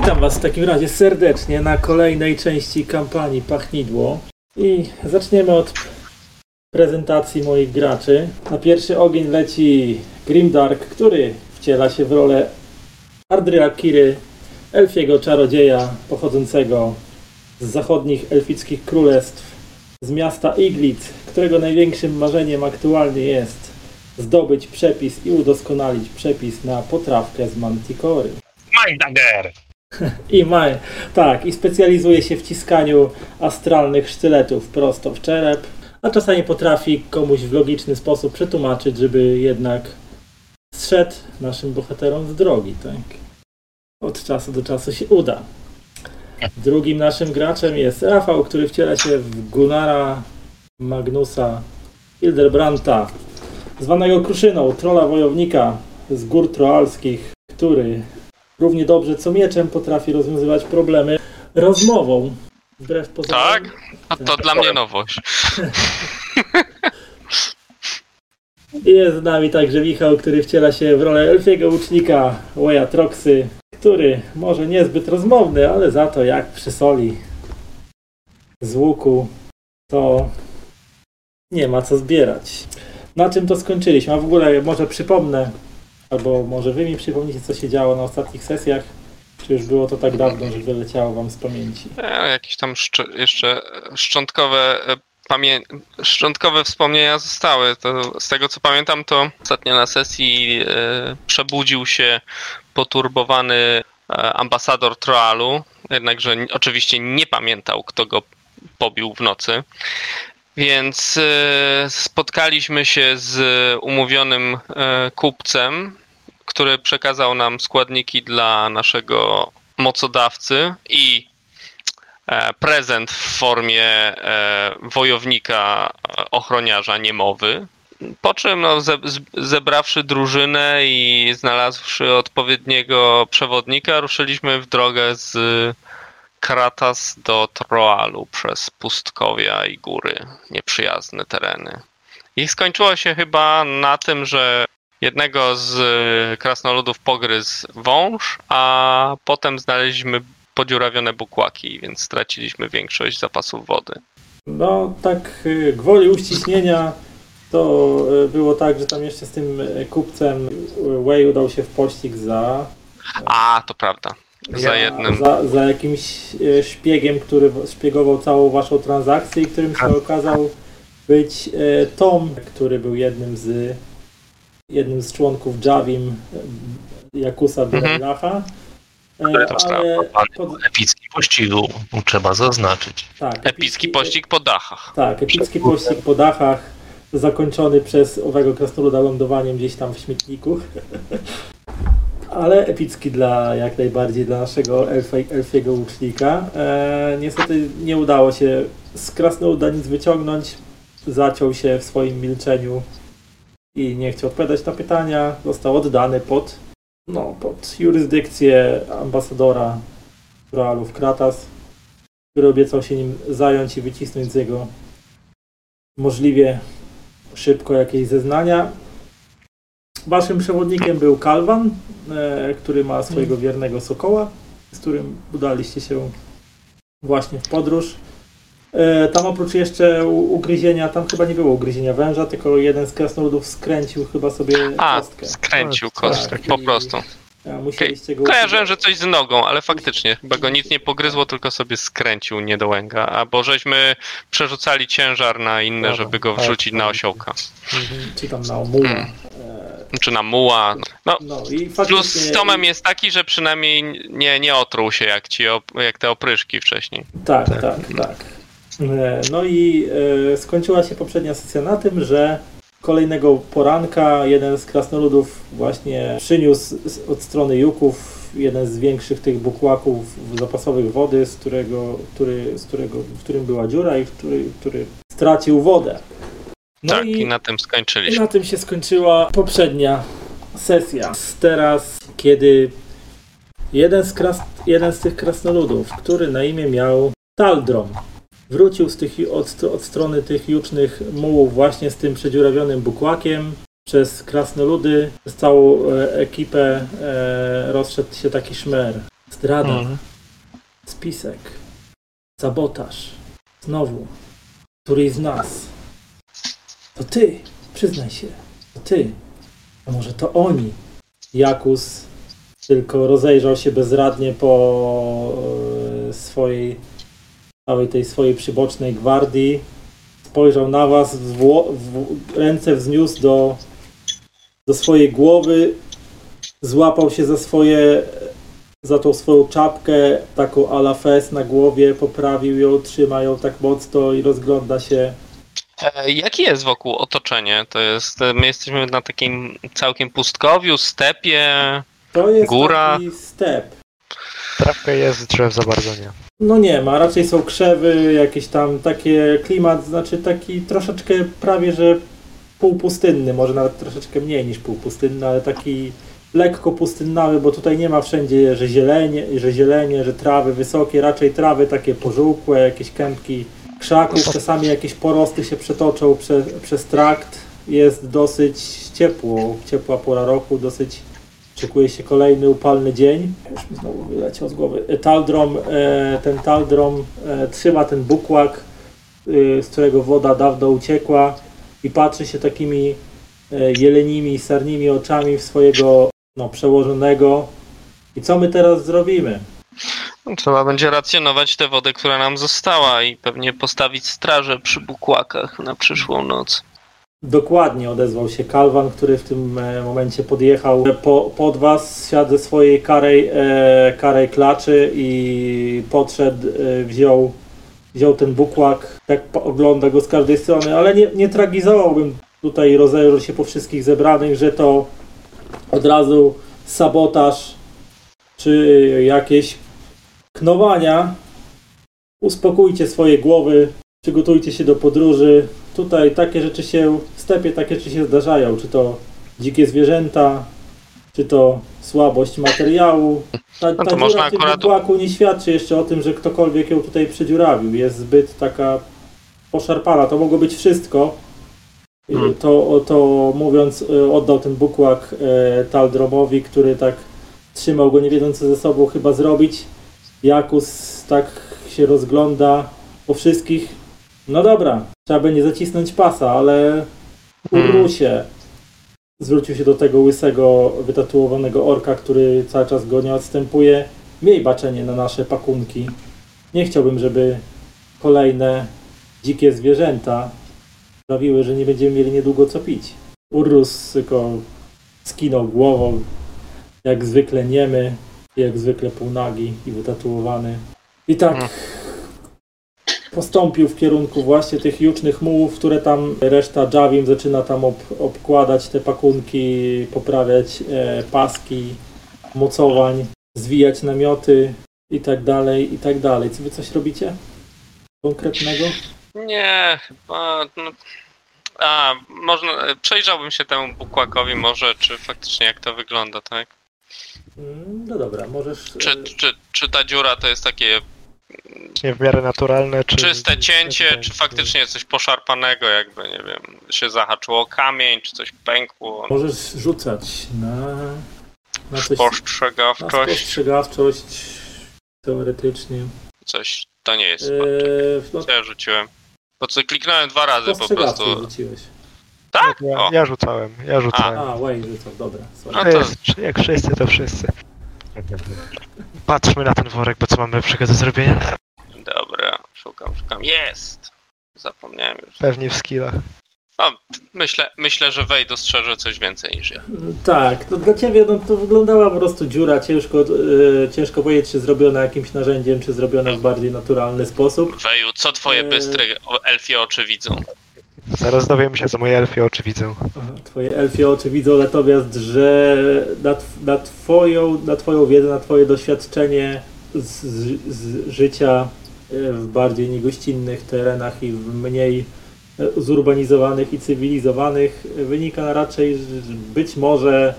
Witam Was w takim razie serdecznie na kolejnej części kampanii Pachnidło. I zaczniemy od prezentacji moich graczy. Na pierwszy ogień leci Grimdark, który wciela się w rolę Ardryla Kiry, elfiego czarodzieja pochodzącego z zachodnich elfickich królestw, z miasta Iglit, którego największym marzeniem aktualnie jest zdobyć przepis i udoskonalić przepis na potrawkę z Manticory. Mindagger! I ma, tak, i specjalizuje się w ciskaniu astralnych sztyletów prosto w czerep, a czasami potrafi komuś w logiczny sposób przetłumaczyć, żeby jednak zszedł naszym bohaterom z drogi, tak? Od czasu do czasu się uda. Drugim naszym graczem jest Rafał, który wciela się w Gunara Magnusa Hilderbrandta, zwanego Kruszyną, trola wojownika z gór troalskich, który równie dobrze co mieczem potrafi rozwiązywać problemy rozmową. Wbrew pozorom. Tak? A to dla mnie nowość. Jest z nami także Michał, który wciela się w rolę elfiego łucznika Waya Troxy, który może niezbyt rozmowny, ale za to jak przysoli z łuku, to nie ma co zbierać. Na czym to skończyliśmy? A w ogóle może przypomnę, albo może wy mi przypomnicie, co się działo na ostatnich sesjach. Czy już było to tak dawno, że wyleciało wam z pamięci? E, jakieś tam jeszcze szczątkowe, e, pamię- szczątkowe wspomnienia zostały. To, z tego co pamiętam, to ostatnio na sesji e, przebudził się poturbowany e, ambasador Troalu, jednakże oczywiście nie pamiętał, kto go pobił w nocy. Więc e, spotkaliśmy się z umówionym e, kupcem, który przekazał nam składniki dla naszego mocodawcy i e, prezent w formie wojownika ochroniarza niemowy. Po czym no, zebrawszy drużynę i znalazłszy odpowiedniego przewodnika, ruszyliśmy w drogę z Kratas do Troalu przez pustkowia i góry, nieprzyjazne tereny. I skończyło się chyba na tym, że jednego z y, krasnoludów pogryzł wąż, a potem znaleźliśmy podziurawione bukłaki, więc straciliśmy większość zapasów wody. No tak y, gwoli uściśnienia to y, było tak, że tam jeszcze z tym kupcem Way udał się w pościg za, A, to prawda. Za jednym. za, za jakimś y, szpiegiem, który szpiegował całą waszą transakcję i którym się okazał być y, Tom, który był jednym z jednym z członków Javim Jakusa Belacha. Który to Ale pod, epicki pościgu, trzeba zaznaczyć. tak, Epicki pościg po dachach. Tak, epicki pościg po dachach, zakończony przez owego krasnoluda lądowaniem gdzieś tam w śmietniku. Ale epicki dla jak najbardziej dla naszego elfiego łucznika. E, niestety nie udało się z krasnoluda nic wyciągnąć. Zaciął się w swoim milczeniu i nie chciał odpowiadać na pytania. Został oddany pod, no, pod jurysdykcję ambasadora Realów Kratas który obiecał się nim zająć i wycisnąć z jego możliwie szybko jakieś zeznania. Waszym przewodnikiem był Kalwan, e, który ma swojego wiernego sokoła, z którym udaliście się właśnie w podróż. E, tam oprócz jeszcze ugryzienia, tam chyba nie było ugryzienia węża, tylko jeden z krasnoludów skręcił chyba sobie A, kostkę. skręcił Tak, kostkę, tak. po prostu. Go Kojarzyłem, że coś z nogą, ale faktycznie, chyba go nic nie pogryzło, tylko sobie skręcił niedołęga. Albo żeśmy przerzucali ciężar na inne, żeby go tak, wrzucić na tak. osiołka. czy tam na omuła. Mm. E, Czy na muła. No, no plus z Tomem jest taki, że przynajmniej nie, nie otruł się jak, ci op- jak te opryszki wcześniej. Tak, tak, tak. E, No i e, skończyła się poprzednia sesja na tym, że kolejnego poranka jeden z krasnoludów właśnie przyniósł od strony Juków jeden z większych tych bukłaków zapasowych wody, z którego, który, z którego, w którym była dziura i który, który stracił wodę. No tak, i, i na tym i skończyliśmy. na tym się skończyła poprzednia sesja. Teraz, kiedy jeden z, kras, jeden z tych krasnoludów, który na imię miał Taldrom, wrócił z tych, od, od strony tych jucznych mułów właśnie z tym przedziurawionym bukłakiem, przez krasnoludy, przez całą e, ekipę e, rozszedł się taki szmer. Zdrada, Mhm. spisek, sabotaż. Znowu. Któryś z nas. To ty, przyznaj się. To ty. A może to oni? Jakus tylko rozejrzał się bezradnie po e, swojej całej tej swojej przybocznej gwardii. Spojrzał na was, wło- w, ręce wzniósł do, do swojej głowy, złapał się za swoje za tą swoją czapkę, taką ala fes na głowie, poprawił ją, trzyma ją tak mocno i rozgląda się. E, Jakie jest wokół otoczenie? To jest, e, my jesteśmy na takim całkiem pustkowiu, stepie. To jest Góra. taki step. Trawka jest, drzew za bardzo nie. No nie ma, raczej są krzewy, jakieś tam takie klimat, znaczy taki troszeczkę prawie, że półpustynny, może nawet troszeczkę mniej niż półpustynny, ale taki lekko pustynnawy, bo tutaj nie ma wszędzie, że zielenie, że zielenie, że trawy wysokie, raczej trawy takie pożółkłe, jakieś kępki krzaków, czasami jakieś porosty się przetoczą prze, przez trakt. Jest dosyć ciepło, ciepła pora roku, dosyć Szykuje się kolejny upalny dzień. Już mi znowu wyleciał z głowy. E, Taldrom, e, ten Taldrom e, trzyma ten bukłak, e, z którego woda dawno uciekła i patrzy się takimi jelenimi, sarnimi oczami w swojego no, przełożonego. I co my teraz zrobimy? No, Trzeba będzie racjonować tę wodę, która nam została i pewnie postawić strażę przy bukłakach na przyszłą noc. Dokładnie odezwał się Kalwan, który w tym e, momencie podjechał po, pod was, siadł ze swojej karej, e, karej klaczy i podszedł, e, wziął, wziął ten bukłak, tak ogląda go z każdej strony, ale nie, nie tragizowałbym tutaj rozejrzał się po wszystkich zebranych, że to od razu sabotaż czy jakieś knowania. Uspokójcie swoje głowy, przygotujcie się do podróży. Tutaj takie rzeczy się, w stepie takie rzeczy się zdarzają, czy to dzikie zwierzęta, czy to słabość materiału. Ta, No to ta można akurat- bukłaku nie świadczy jeszcze o tym, że ktokolwiek ją tutaj przedziurawił. Jest zbyt taka poszarpana. To mogło być wszystko. Hmm. To, to mówiąc, y, oddał ten bukłak e, Taldromowi, który tak trzymał go, nie wiedząc co ze sobą chyba zrobić. Jakus tak się rozgląda po wszystkich. No dobra, trzeba będzie zacisnąć pasa, ale Hmm. Urrusie. Zwrócił się do tego łysego, wytatuowanego orka, który cały czas go nie odstępuje. Miej baczenie na nasze pakunki. Nie chciałbym, żeby kolejne dzikie zwierzęta sprawiły, że nie będziemy mieli niedługo co pić. Urrus tylko skinął głową, jak zwykle niemy, jak zwykle półnagi i wytatuowany. I tak Mm. Postąpił w kierunku właśnie tych jucznych mułów, które tam reszta Javim zaczyna tam ob, obkładać te pakunki, poprawiać e, paski, mocowań, zwijać namioty i tak dalej, i tak dalej. Czy wy coś robicie konkretnego? Nie, chyba. No, a, można. Przejrzałbym się temu bukłakowi, może, czy faktycznie jak to wygląda, tak? Mm, No dobra, możesz... Czy, e, czy, czy ta dziura to jest takie Nie w miarę naturalne, czy... czyste cięcie, czy faktycznie coś poszarpanego, jakby, nie wiem, się zahaczyło o kamień, czy coś pękło, Możesz rzucać na, na coś... Na postrzegawczość, spostrzegawczość teoretycznie. coś. To nie jest. Eee, no, Co ja rzuciłem? Po co kliknąłem dwa razy po spostrzegawczość prostu. rzuciłeś. Tak? Ja, O, ja rzucałem, ja rzucałem. A, Wayne rzucał, dobra. Sorry. No To to- jest, jak wszyscy, to wszyscy. Patrzmy na ten worek, bo co mamy lepszego do zrobienia? dobra, szukam, szukam. Jest! Zapomniałem już. Pewnie w skillach. No, myślę, myślę, że Wej dostrzeże coś więcej niż ja. Tak, to dla ciebie no, to wyglądała po prostu dziura, ciężko, e, ciężko powiedzieć, czy zrobiona jakimś narzędziem, czy zrobiona w bardziej naturalny sposób. Weju, co twoje Eee. bystre elfie oczy widzą? Zaraz dowiemy się, co moje elfie oczy widzą. Aha, Twoje elfie oczy widzą natomiast, że na, na, twoją, na twoją wiedzę, na twoje doświadczenie z, z, z życia e, w bardziej niegościnnych terenach i w mniej e, zurbanizowanych i cywilizowanych wynika raczej, że być może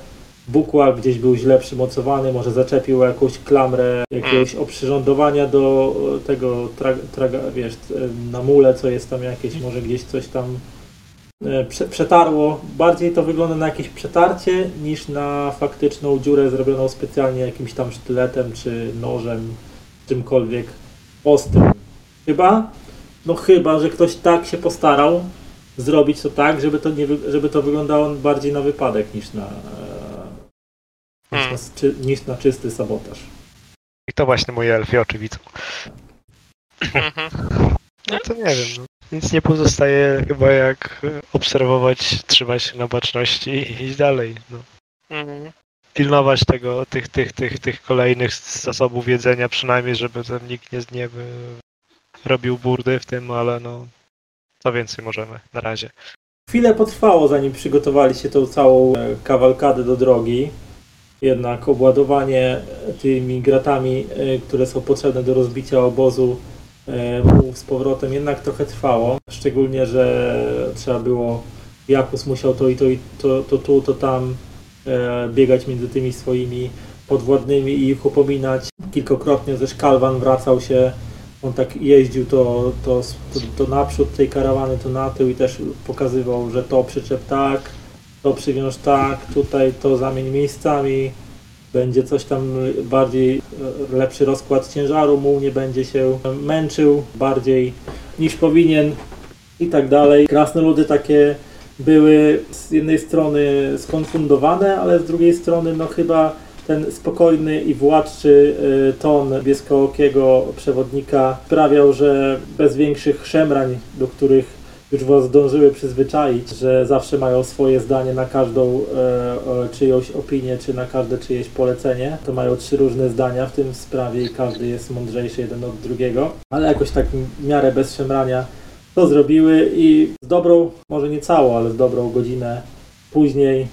Bukłak gdzieś był źle przymocowany, może zaczepił jakąś klamrę jakiegoś oprzyrządowania do e, tego, tra, traga, wiesz, e, na mule, co jest tam jakieś, może gdzieś coś tam e, prze, przetarło. Bardziej to wygląda na jakieś przetarcie niż na faktyczną dziurę zrobioną specjalnie jakimś tam sztyletem czy nożem, czymkolwiek ostrym. Chyba, no chyba, że ktoś tak się postarał zrobić to tak, żeby to, nie, żeby to wyglądało bardziej na wypadek niż na, Hmm. na, czy, niż na czysty sabotaż. I to właśnie moje elfie oczy widzą. Mhm. No to nie wiem, no. Nic nie pozostaje chyba jak obserwować, trzymać się na baczności i iść dalej. No. Mhm. Pilnować tego, tych, tych, tych, tych kolejnych zasobów jedzenia przynajmniej, żeby tam nikt nie, nie robił burdy w tym, ale no co więcej możemy na razie. Chwilę potrwało, zanim przygotowaliście tą całą e, kawalkadę do drogi. Jednak obładowanie tymi gratami, e, które są potrzebne do rozbicia obozu e, z powrotem jednak trochę trwało. Szczególnie, że trzeba było, Jakus musiał to i to, i to, to tu, to tam e, biegać między tymi swoimi podwładnymi i ich upominać. Kilkokrotnie też Kalwan wracał się on tak jeździł to, to, to, to naprzód tej karawany, to na tył i też pokazywał, że to przyczep tak, to przywiąż tak, tutaj to zamień miejscami, będzie coś tam bardziej, e, lepszy rozkład ciężaru, muł nie będzie się męczył bardziej niż powinien i tak dalej. Krasnoludy takie były z jednej strony skonfundowane, ale z drugiej strony no chyba ten spokojny i władczy y, ton niebieskookiego przewodnika sprawiał, że bez większych szemrań, do których już was zdążyły przyzwyczaić, że zawsze mają swoje zdanie na każdą e, czyjąś opinię, czy na każde czyjeś polecenie. To mają trzy różne zdania w tym sprawie i każdy jest mądrzejszy jeden od drugiego. Ale jakoś tak w miarę bez szemrania to zrobiły i z dobrą, może nie całą, ale z dobrą godzinę później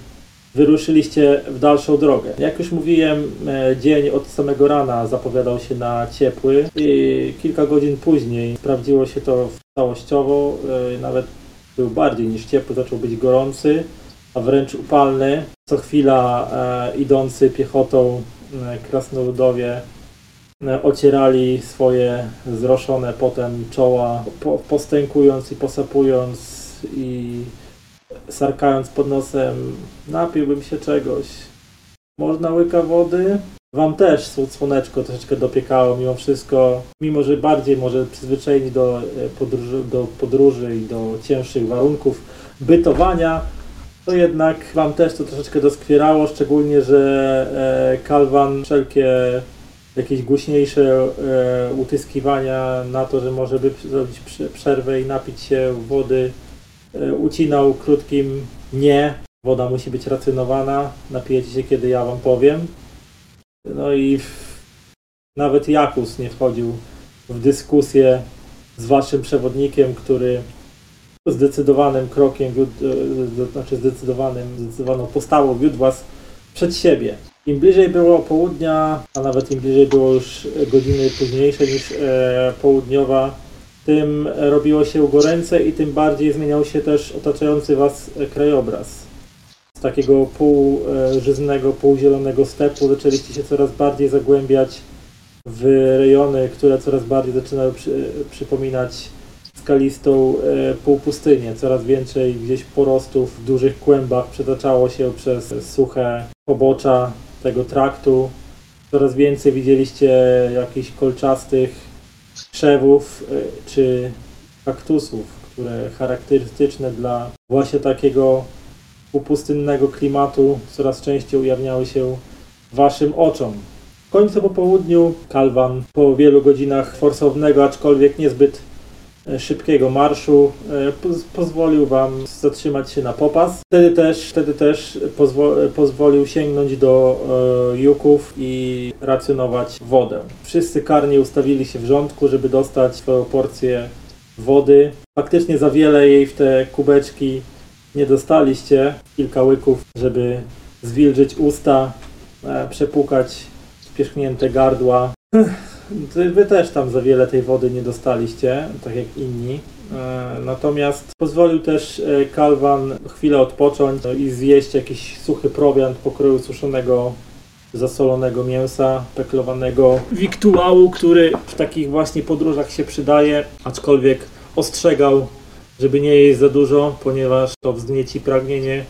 wyruszyliście w dalszą drogę. Jak już mówiłem, e, dzień od samego rana zapowiadał się na ciepły i kilka godzin później sprawdziło się to całościowo, e, nawet był bardziej niż ciepły, zaczął być gorący, a wręcz upalny. Co chwila e, idący piechotą krasnoludowie ocierali swoje zroszone potem czoła, po, postękując i posapując i sarkając pod nosem, napiłbym się czegoś. Można łyka wody? Wam też sł- słoneczko troszeczkę dopiekało mimo wszystko, mimo że bardziej może przyzwyczajeni do e, podróży, do podróży i do cięższych warunków bytowania, to jednak wam też to troszeczkę doskwierało, szczególnie, że e, Kalwan wszelkie jakieś głośniejsze e, utyskiwania na to, że może by zrobić prze- przerwę i napić się wody e, ucinał krótkim nie. Woda musi być racjonowana. Napijecie się, kiedy ja wam powiem. No i nawet Jakus nie wchodził w dyskusję z waszym przewodnikiem, który zdecydowanym krokiem, e, to znaczy zdecydowanym, zdecydowaną postawą wiódł was przed siebie. Im bliżej było południa, a nawet im bliżej było już godziny późniejsze niż e, południowa, tym robiło się goręce i tym bardziej zmieniał się też otaczający was e, krajobraz. Z takiego półżyznego, półzielonego stepu zaczęliście się coraz bardziej zagłębiać w rejony, które coraz bardziej zaczynały przy, przypominać skalistą e, półpustynię. Coraz więcej gdzieś porostów w dużych kłębach przetaczało się przez suche pobocza tego traktu. Coraz więcej widzieliście jakichś kolczastych krzewów e, czy kaktusów, które charakterystyczne dla właśnie takiego półpustynnego klimatu coraz częściej ujawniały się waszym oczom. W końcu po południu Kalwan po wielu godzinach forsownego, aczkolwiek niezbyt szybkiego marszu e, poz- pozwolił wam zatrzymać się na popas. Wtedy też, wtedy też pozwo- pozwolił sięgnąć do e, juków i racjonować wodę. Wszyscy karnie ustawili się w rządku, żeby dostać swoją porcję wody. Faktycznie za wiele jej w te kubeczki nie dostaliście. Kilka łyków, żeby zwilżyć usta, e, przepłukać spierzchnięte gardła. Wy też tam za wiele tej wody nie dostaliście, tak jak inni. E, Natomiast pozwolił też e, Kalwan chwilę odpocząć no i zjeść jakiś suchy prowiant pokroju suszonego, zasolonego mięsa, peklowanego wiktuału, który w takich właśnie podróżach się przydaje, aczkolwiek ostrzegał żeby nie jeść za dużo, ponieważ to wznieci pragnienie,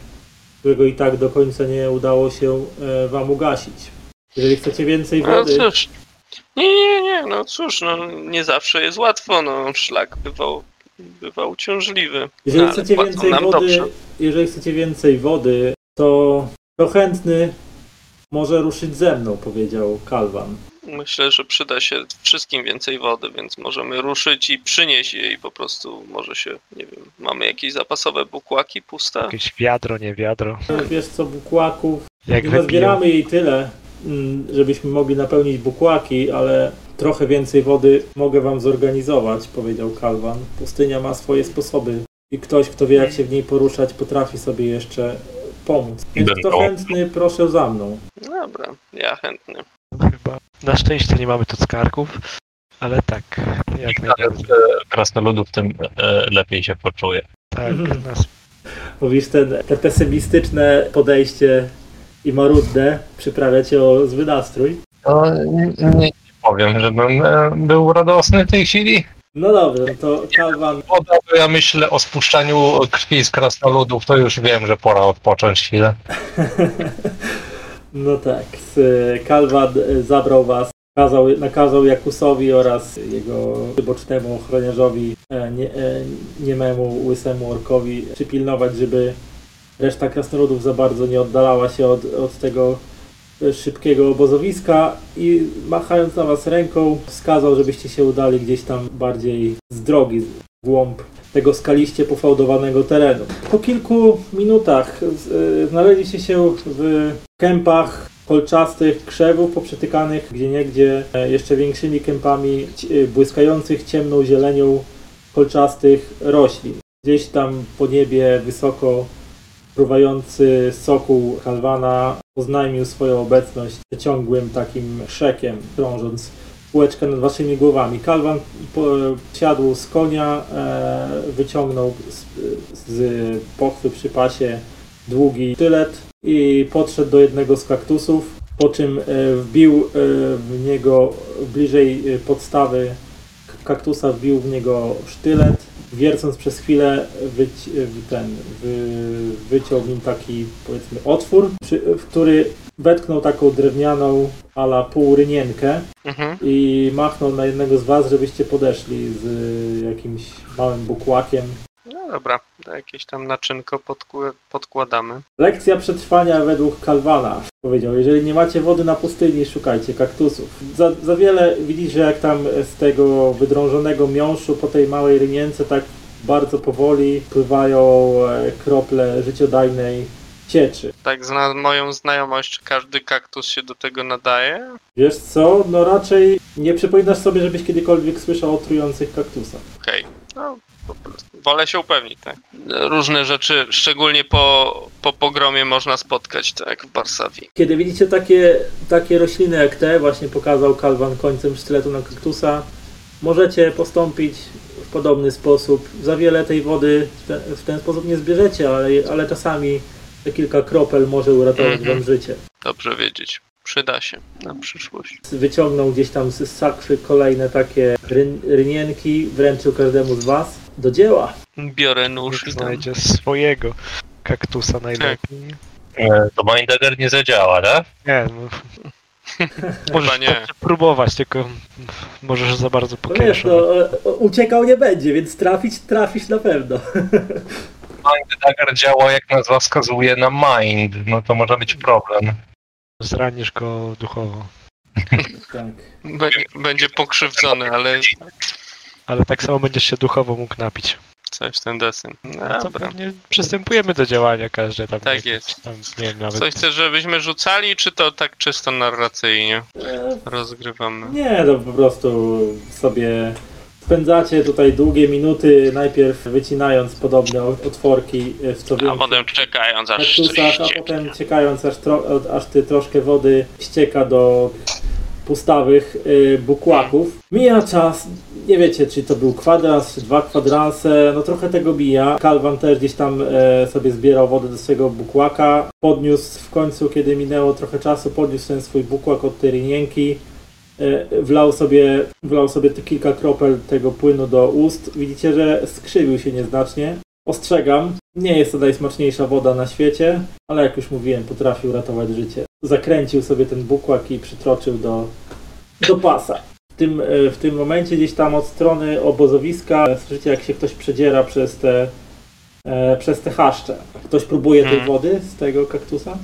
którego i tak do końca nie udało się e, wam ugasić. Jeżeli chcecie więcej No wody, cóż. Nie, nie, nie, no cóż, no nie zawsze jest łatwo, no szlak bywał, bywał uciążliwy. jeżeli ale chcecie więcej wody, dobrze. jeżeli chcecie więcej wody, to, to chętny może ruszyć ze mną, powiedział Kalwan. Myślę, że przyda się wszystkim więcej wody, więc możemy ruszyć i przynieść jej po prostu. Może się, nie wiem, mamy jakieś zapasowe bukłaki puste? Jakieś wiadro, nie wiadro. Wiesz co, bukłaków Jak Nie wypiją. jej tyle, żebyśmy mogli napełnić bukłaki, ale trochę więcej wody mogę wam zorganizować, powiedział Kalwan. Pustynia ma swoje sposoby i ktoś, kto wie jak się w niej poruszać, potrafi sobie jeszcze pomóc. Więc kto Będą. chętny, proszę za mną. Dobra, ja chętny. Chyba. Na szczęście nie mamy tu skarków, ale tak, jak najbardziej. Krasnoludów tym e, lepiej się poczuje. Tak, Mhm. nas Mówisz, ten, te pesymistyczne podejście i marudne przyprawia cię o zły nastrój. No, nie, nie powiem, żebym e, był radosny w tej chwili. No dobrze, no to Kalwan Woda, to ja myślę o spuszczaniu krwi z krasnoludów, to już wiem, że pora odpocząć chwilę. No tak, s- Kalwan e, zabrał was, kazał, nakazał Jakusowi oraz jego bocznemu ochroniarzowi, e, nie, e, niememu, łysemu orkowi przypilnować, żeby reszta krasnoludów za bardzo nie oddalała się od, od tego e, szybkiego obozowiska i machając na was ręką wskazał, żebyście się udali gdzieś tam bardziej z drogi, w głąb tego skaliście pofałdowanego terenu. Po kilku minutach e, znaleźliście się w kępach kolczastych krzewów poprzetykanych gdzieniegdzie e, jeszcze większymi kępami błyskających ciemną zielenią kolczastych roślin. Gdzieś tam po niebie wysoko fruwający sokół Kalwana oznajmił swoją obecność ciągłym takim krzekiem, krążąc kółeczkę nad waszymi głowami. Kalwan siadł z konia, e, wyciągnął z, z pochwy przy pasie długi sztylet i podszedł do jednego z kaktusów, po czym e, wbił e, w niego bliżej podstawy kaktusa, wbił w niego sztylet, wiercąc przez chwilę wyć, w ten, wy, wyciął nim taki powiedzmy otwór, przy, w który wetknął taką drewnianą ala półrynienkę Mhm. i machnął na jednego z was, żebyście podeszli z jakimś małym bukłakiem. No dobra, jakieś tam naczynko podkł- podkładamy. Lekcja przetrwania według Kalwana. Powiedział, jeżeli nie macie wody na pustyni, szukajcie kaktusów. Za, za wiele widzisz, że jak tam z tego wydrążonego miąższu po tej małej rynience tak bardzo powoli pływają e, krople życiodajnej cieczy. Tak, zna moją znajomość, każdy kaktus się do tego nadaje. Wiesz co? No raczej nie przypominasz sobie, żebyś kiedykolwiek słyszał o trujących kaktusach. Okej, no po prostu. Wolę się upewnić, tak. Różne rzeczy, szczególnie po, po pogromie można spotkać, tak, w Barsawii. Kiedy widzicie takie, takie rośliny jak te, właśnie pokazał Kalwan końcem sztyletu na kaktusa, możecie postąpić w podobny sposób. Za wiele tej wody w ten, w ten sposób nie zbierzecie, ale, ale czasami te kilka kropel może uratować Mhm. wam życie. Dobrze wiedzieć. Przyda się na przyszłość. Wyciągnął gdzieś tam z sakwy kolejne takie ryn, rynienki, wręczył każdemu z was. Do dzieła! Biorę nóż i tam. znajdzie swojego kaktusa najlepiej. E, to Mindagger nie zadziała, tak? Nie, no. Możesz nie. próbować, tylko możesz za bardzo No wiesz, no, pokiereszować. e, uciekał nie będzie, więc trafić trafisz na pewno. Mindagger działa jak nazwa wskazuje na mind, no to może być problem. Zranisz go duchowo. tak. Będzie, będzie pokrzywdzony, ale Ale tak samo będziesz się duchowo mógł napić. coś w ten deseń. A co Dobra. pewnie przystępujemy do działania każdy tam. Tak nie- jest. Tam, nie wiem, nawet Coś chcesz, żebyśmy rzucali, czy to tak czysto narracyjnie E, rozgrywamy? Nie, no po prostu sobie spędzacie tutaj długie minuty, najpierw wycinając podobne otworki w co A potem czekając, aż coś kaktusach, a potem ciekając aż, tro, aż ty troszkę wody ścieka do pustawych y, bukłaków. Mija czas, nie wiecie czy to był kwadrans, czy dwa kwadranse, no trochę tego mija. Kalwan też gdzieś tam e, sobie zbierał wodę do swojego bukłaka. Podniósł w końcu, kiedy minęło trochę czasu, podniósł ten swój bukłak od tej rynienki. E, wlał sobie, wlał sobie te kilka kropel tego płynu do ust. Widzicie, że skrzywił się nieznacznie. Ostrzegam, nie jest to najsmaczniejsza woda na świecie, ale jak już mówiłem, potrafił ratować życie. Zakręcił sobie ten bukłak i przytroczył do, do pasa. W tym, e, w tym momencie gdzieś tam od strony obozowiska słyszycie jak się ktoś przedziera przez te, e, przez te chaszcze. Ktoś próbuje tej Mhm. wody z tego kaktusa?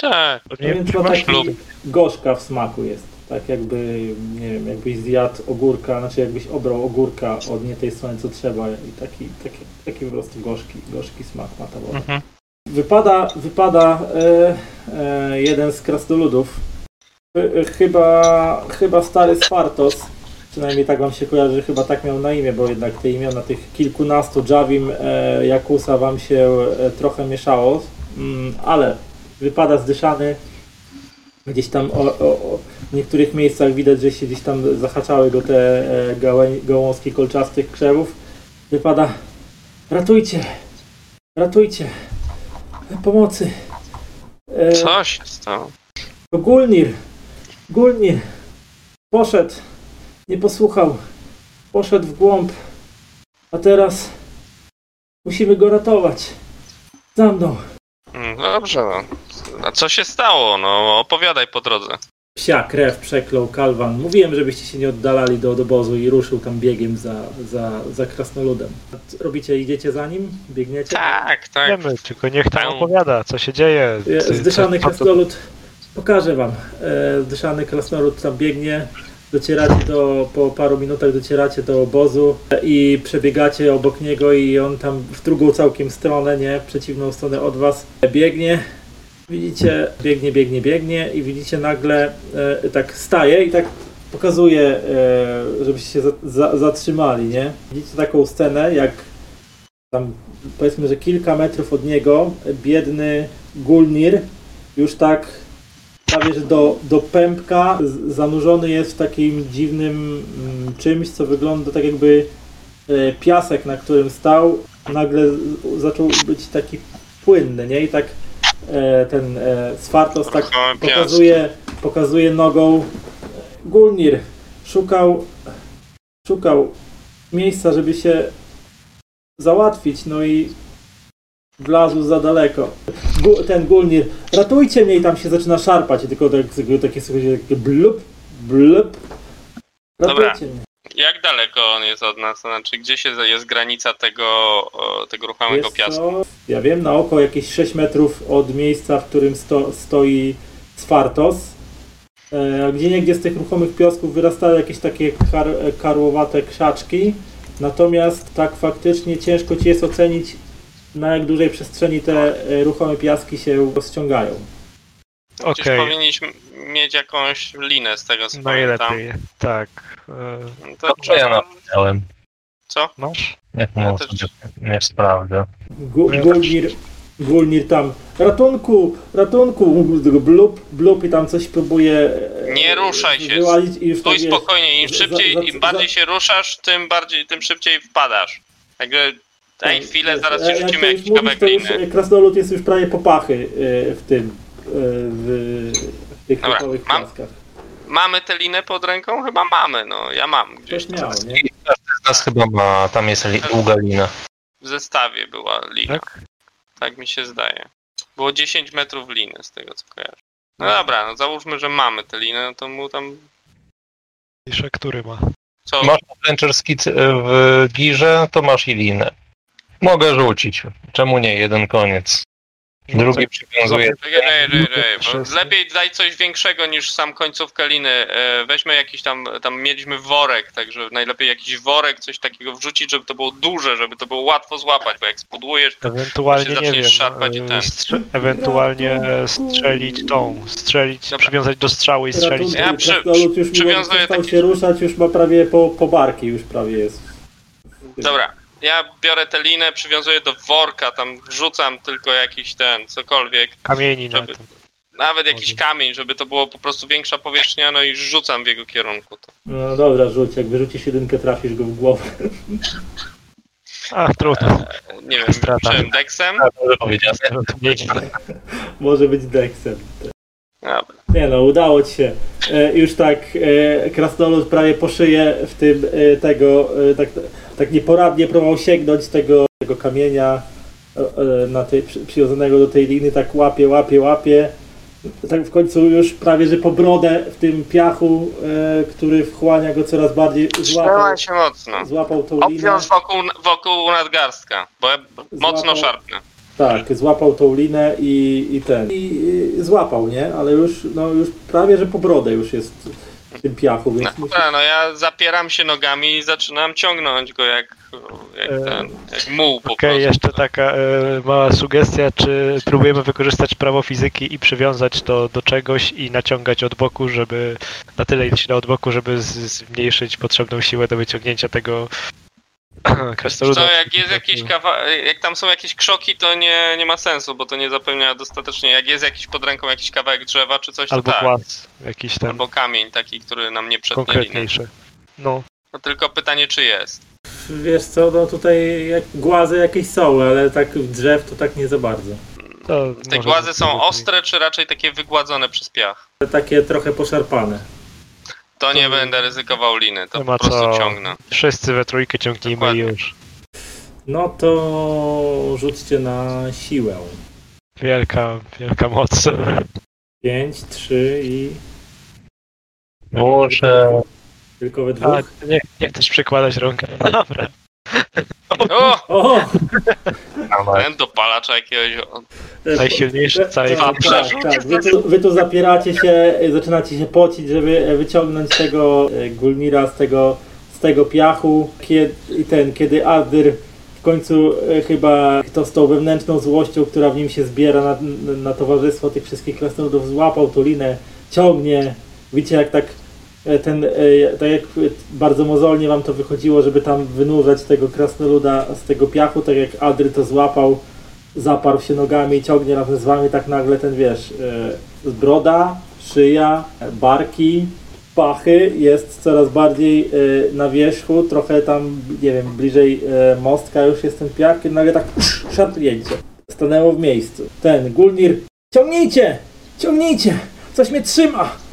Tak. No Nie więc masz taki gorzka w smaku jest. Tak jakby, nie wiem, jakbyś zjadł ogórka, znaczy jakbyś obrał ogórka od nie tej strony co trzeba i taki, taki, taki po prostu gorzki, gorzki smak ma ta woda. Mhm. Wypada, wypada e, e, jeden z krasnoludów. E, chyba, chyba stary Spartos. Przynajmniej tak wam się kojarzy, chyba tak miał na imię, bo jednak te imiona tych kilkunastu Javim Jakusa wam się trochę mieszało. Mm, ale wypada zdyszany. Gdzieś tam o, o, o, w niektórych miejscach widać, że się gdzieś tam zahaczały go te e, gałę, gałązki kolczastych krzewów. Wypada ratujcie, ratujcie, pomocy. E, Co się stało? to Gulnir, Gulnir poszedł, nie posłuchał, poszedł w głąb, a teraz musimy go ratować. Za mną. Mm, Dobrze, no. A co się stało? No, opowiadaj po drodze. Psia krew przeklął Kalwan. Mówiłem, żebyście się nie oddalali do obozu i ruszył tam biegiem za, za, za krasnoludem. A co Robicie, idziecie za nim? Biegniecie? Tak, tak. Wiemy, tylko niech tam Tam- opowiada, co się dzieje. E, Zdyszany krasnolud, pokażę wam. E, Zdyszany krasnolud tam biegnie. Docieracie do, po paru minutach docieracie do obozu i przebiegacie obok niego i on tam w drugą całkiem stronę, nie, przeciwną stronę od was biegnie. Widzicie, biegnie, biegnie, biegnie i widzicie nagle e, tak staje i tak pokazuje, e, żebyście się za, za, zatrzymali, nie? Widzicie taką scenę, jak tam powiedzmy, że kilka metrów od niego biedny Gulnir już tak prawie że do, do pępka. Zanurzony jest w takim dziwnym mm, czymś, co wygląda tak jakby e, piasek, na którym stał, nagle zaczął być taki płynny, nie? I tak e, ten e, Sfartos tak pokazuje, pokazuje nogą. Gulnir szukał szukał miejsca, żeby się załatwić, no i wlazł za daleko. Gu, ten Gulnir, ratujcie mnie i tam się zaczyna szarpać i tylko tak, takie słuchajcie, takie blup, blup. Dobra. Mnie. Jak daleko on jest od nas? Znaczy, gdzie się jest granica tego, tego ruchomego Wiesz piasku? co? Ja wiem, na oko jakieś 6 metrów od miejsca, w którym sto, stoi Sfartos. E, gdzie niegdzie z tych ruchomych piasków wyrastały jakieś takie kar, karłowate krzaczki. Natomiast tak faktycznie ciężko ci jest ocenić, na jak dużej przestrzeni te e, ruchome piaski się rozciągają. Przecież Okej, powinniśmy mieć jakąś linę z tego, co pamiętam. najlepiej. Tak. E, No to Dobrze, ja napisałem. Co? Masz? Jak Ja mu też- nie sprawdzę. Gu, Gulnir, Gulnir tam, ratunku, ratunku, blup, blup i tam coś próbuje e, Nie ruszaj się. i już Stój tak spokojnie, im za- szybciej, za- im za- bardziej się ruszasz, tym bardziej, tym szybciej wpadasz. Jakby daj chwilę, zaraz ci jak rzucimy już jakiś mówisz, kawałek to już, liny. e, Krasnolud jest już prawie po pachy e, w tym, w, w tych Dobra, ruchowych mam- piaskach. Mamy tę linę pod ręką? Chyba mamy, no ja mam gdzieś Ktoś tam. miał, nie? Z nas chyba ma, tam jest li- długa lina. W zestawie była lina, Tak? tak mi się zdaje. Było 10 metrów liny z tego co kojarzę. No dobra, no załóżmy, że mamy tę linę, no to mu tam Pisze, który ma. co? Masz Adventure Skit w girze, to masz i linę. Mogę rzucić. Czemu nie? Jeden koniec. Drugi czekaj, czekaj, bo Wszyscy. Lepiej daj coś większego niż sam końcówkę liny. E, Weźmy jakiś tam, tam mieliśmy worek, także najlepiej jakiś worek, coś takiego wrzucić, żeby to było duże, żeby to było łatwo złapać, bo jak spudłujesz, Ewentualnie, się nie wiem, szarpać i e, ten. strze- ewentualnie e, strzelić tą, strzelić, Dobra. przywiązać do strzały i strzelić. Ja przy- już przywiązuję przestał taki- się ruszać, już ma prawie po, po barki, już prawie jest. Dobra, ja biorę tę linę, przywiązuję do worka, tam wrzucam tylko jakiś ten, cokolwiek, Kamieni na Żeby- tym. nawet jakiś Może. kamień, żeby to było po prostu większa powierzchnia, no i rzucam w jego kierunku. To. No dobra, rzuć, jak wyrzucisz jedynkę, trafisz go w głowę. A, trudno. Nie wiem, Strata. czym, deksem? Tak. Może być deksem. Dobra. Nie no, udało ci się. E, już tak e, krasnolud prawie po szyję w tym e, tego, e, tak, tak nieporadnie próbował sięgnąć tego, tego kamienia e, e, na tej, przy, przywiązanego do tej liny, tak łapie, łapie, łapie. Tak w końcu już prawie, że po brodę w tym piachu, e, który wchłania go coraz bardziej, złapał, Trzymaj się mocno. złapał tą linę. Obwiąż wokół, wokół nadgarstka, bo ja mocno Złapał. szarpnę. Tak, złapał tą linę i, i ten. I, i złapał, nie? Ale już, no już prawie, że po brodę już jest w tym piachu, No, więc musi... dobra, no ja zapieram się nogami i zaczynam ciągnąć go jak, jak E, ten, jak muł po Okej, prostu. jeszcze taka e, mała sugestia, czy próbujemy wykorzystać prawo fizyki i przywiązać to do czegoś i naciągać od boku, żeby na tyle się da od boku, żeby zmniejszyć potrzebną siłę do wyciągnięcia tego krasnoluda. Co, jak jest jakiś kawa- jak tam są jakieś krzoki, to nie, nie ma sensu, bo to nie zapewnia dostatecznie. Jak jest jakiś pod ręką jakiś kawałek drzewa czy coś, to Albo tak. płas jakiś ten Albo kamień taki, który nam nie przetnie konkretniejszy. No, No tylko pytanie, czy jest. Wiesz co, no tutaj jak głazy jakieś są, ale tak drzew to tak nie za bardzo. to Te głazy są ostre, czy raczej takie wygładzone przez piach? Takie trochę poszarpane. To nie będę ryzykował liny, to Nie po prostu co. ciągnę. Wszyscy we trójkę ciągnijmy Dokładnie. i już. No to rzućcie na siłę. Wielka, wielka moc. 5, 3 i Muszę. tylko we A, dwóch. nie, nie chcesz przykładać rąk. Dobra. O! O! Ten dopalacza jakiegoś. Najsilniejszy w całej tak, tak, tak. Wy, tu, wy tu zapieracie się, zaczynacie się pocić, żeby wyciągnąć tego e, Gulnira z tego, z tego piachu. Kiedy, i ten, kiedy Adyr w końcu e, chyba to z tą wewnętrzną złością, która w nim się zbiera na, na towarzystwo tych wszystkich krasnoludów, złapał tą linę, ciągnie. Widzicie jak tak e, ten, e, tak jak e, bardzo mozolnie wam to wychodziło, żeby tam wynurzać tego krasnoluda z tego piachu, tak jak Adry to złapał, zaparł się nogami i ciągnie razem z wami, tak nagle ten wiesz, e, broda, szyja, e, barki, pachy jest coraz bardziej e, na wierzchu, trochę tam, nie wiem, bliżej e, mostka już jest ten piach, i nagle tak szarpnięcie. Stanęło w miejscu. Ten Gulnir, ciągnijcie, ciągnijcie, coś mnie trzyma,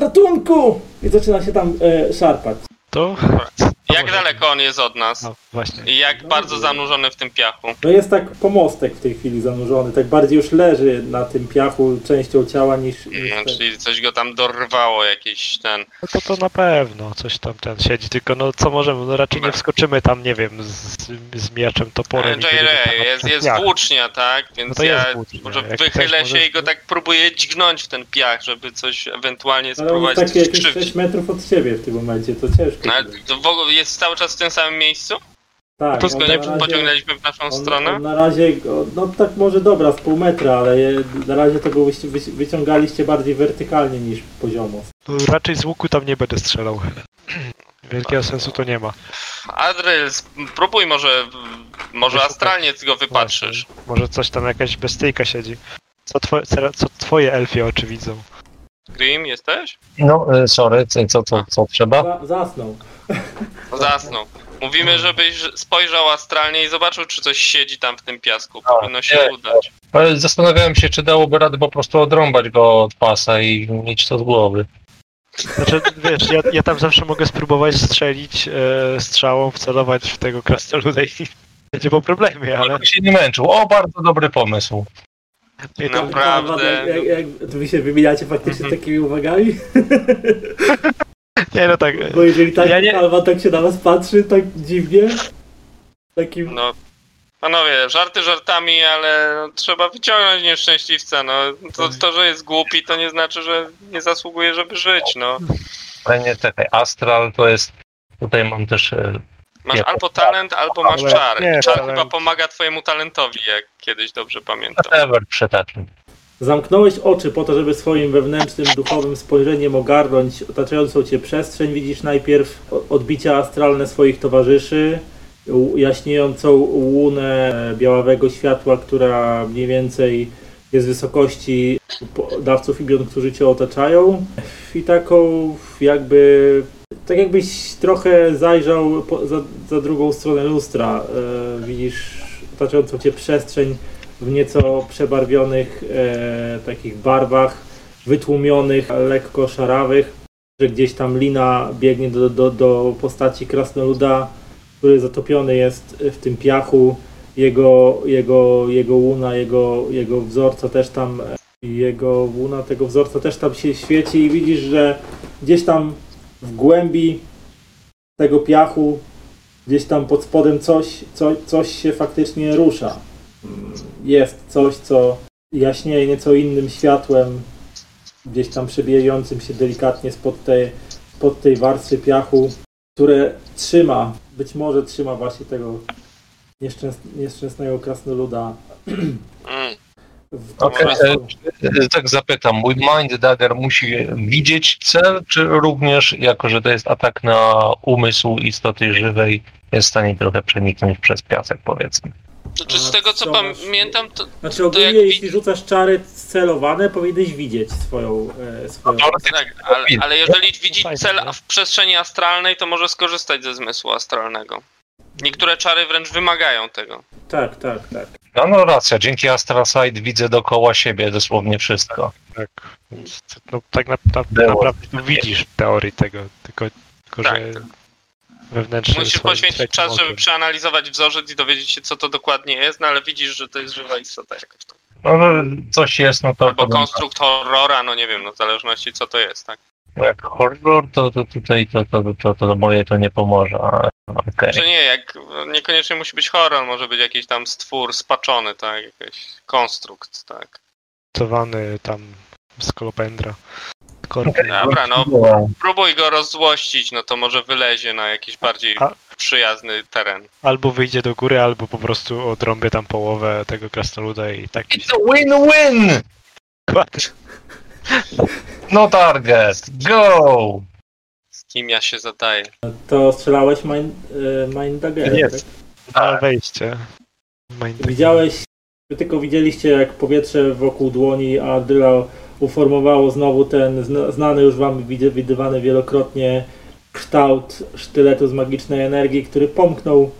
ratunku! I zaczyna się tam e, szarpać. To? Jak daleko on jest od nas? No, właśnie. I jak bardzo zanurzony w tym piachu? No jest tak pomostek w tej chwili zanurzony, tak bardziej już leży na tym piachu częścią ciała niż... niż No, ten. czyli coś go tam dorwało, jakiś ten. No to, to na pewno coś tam ten siedzi, tylko no co możemy, no raczej nie wskoczymy tam, nie wiem, z, z mieczem, toporem. i JJ, będziemy tam na jest, przykład jest włócznia, tak? Więc No to ja jest włócznia. może Jak wychylę chcesz, się możesz- i go tak próbuję dźgnąć w ten piach, żeby coś ewentualnie Ale on spróbować jest taki jakieś skrzywdzić. 6 metrów od siebie w tym momencie, to ciężko. No, ale będzie. to w ogóle jest cały czas w tym samym miejscu? tak, To on go na nie razie- pociągnęliśmy w naszą on, stronę? On na razie, no tak może dobra, z pół metra, ale je, na razie to go wyciągaliście bardziej wertykalnie niż poziomo. No, raczej z łuku tam nie będę strzelał. Wielkiego sensu to nie ma. Adryl, spróbuj może, może astralnie go wypatrzysz. Właśnie. Może coś tam, jakaś bestyjka siedzi. Co, twoje, co, co twoje elfie oczy widzą? Grim, jesteś? No, e, sorry, co, co, co, co trzeba? Za, zasnął. Zasnął. Mówimy, żebyś spojrzał astralnie i zobaczył, czy coś siedzi tam w tym piasku. A, Powinno się nie, udać. Ale Zastanawiałem się, czy dałoby radę po prostu odrąbać go od pasa i mieć to z głowy. Znaczy, wiesz, ja, ja tam zawsze mogę spróbować strzelić e, strzałą, wcelować w tego krasnoluda i będzie po problemie, ale... Ale się nie męczył. O, bardzo dobry pomysł. I to, Naprawdę. Jak, jak, jak, wy się wymieniacie faktycznie Mhm. takimi uwagami? nie no tak, Bo jeżeli tak Ja nie- Kalwa tak się na was patrzy, tak dziwnie, takim... No, panowie, żarty żartami, ale no, trzeba wyciągnąć nieszczęśliwca. No, to, to, że jest głupi, to nie znaczy, że nie zasługuje, żeby żyć. No. Ale nie, czekaj, Astral to jest... Tutaj mam też... Masz Nie, albo talent, albo masz czar. nie, czar talent. chyba pomaga twojemu talentowi, jak kiedyś dobrze pamiętam. Whatever. Zamknąłeś oczy po to, żeby swoim wewnętrznym, duchowym spojrzeniem ogarnąć otaczającą cię przestrzeń. Widzisz najpierw odbicia astralne swoich towarzyszy, jaśniejącą łunę białawego światła, która mniej więcej jest wysokości dawców imion, którzy cię otaczają. I taką jakby... Tak jakbyś trochę zajrzał po, za, za drugą stronę lustra. E, widzisz otaczającą cię przestrzeń w nieco przebarwionych e, takich barwach wytłumionych, lekko szarawych, że gdzieś tam lina biegnie do, do, do postaci krasnoluda, który zatopiony jest w tym piachu. Jego, jego, jego łuna, jego, jego wzorca też tam jego łuna tego wzorca też tam się świeci i widzisz, że gdzieś tam w głębi tego piachu, gdzieś tam pod spodem coś, coś, coś się faktycznie rusza. Jest coś, co jaśnieje nieco innym światłem, gdzieś tam przebijającym się delikatnie spod tej, spod tej warstwy piachu, które trzyma, być może trzyma właśnie tego nieszczęs nieszczęsnego krasnoluda Mm. Okej, Może- e, tak zapytam, mój Mind Dagger musi widzieć cel, czy również, jako że to jest atak na umysł istoty żywej, jest w stanie trochę przeniknąć przez piasek, powiedzmy. Znaczy, z tego co pamiętam, to Znaczy ogólnie jak jeśli rzucasz czary celowane, powinieneś widzieć swoją, e, swoją... tak, ale, ale jeżeli widzi cel nie? w przestrzeni astralnej, to może skorzystać ze zmysłu astralnego. Niektóre czary wręcz wymagają tego. Tak, tak, tak. No, no racja, dzięki Astral Sight widzę dookoła siebie dosłownie wszystko. Tak, no, tak na, na, Było. naprawdę tu widzisz w teorii tego, tylko, tylko Tak. że wewnętrznie Musisz poświęcić czas, żeby okiem. przeanalizować wzorzec i dowiedzieć się, co to dokładnie jest, no ale widzisz, że to jest żywa istota jakaś tam. No, no coś jest, no to... Albo konstrukt horrora, no nie wiem, no w zależności co to jest, tak? No, Jak horror, to, to tutaj to, to, to, to, moje to nie pomoże, ale okej. Czy nie, jak niekoniecznie musi być horror, może być jakiś tam stwór spaczony, tak? Jakiś konstrukt, tak? Cowany tam z kolopendra. Skorpion. Dobra, no próbuj go rozzłościć, no to może wylezie na jakiś bardziej A- przyjazny teren. Albo wyjdzie do góry, albo po prostu odrąbie tam połowę tego krasnoluda i tak It's a win-win! No target, go! Z kim ja się zadaję? To strzelałeś Mind, e, mind Daggerem, Jest. tak? Na wejście. Mind- Widziałeś, wy tylko widzieliście jak powietrze wokół dłoni Adryla uformowało znowu ten zna, znany już wam widy- widywany wielokrotnie kształt sztyletu z magicznej energii, który pomknął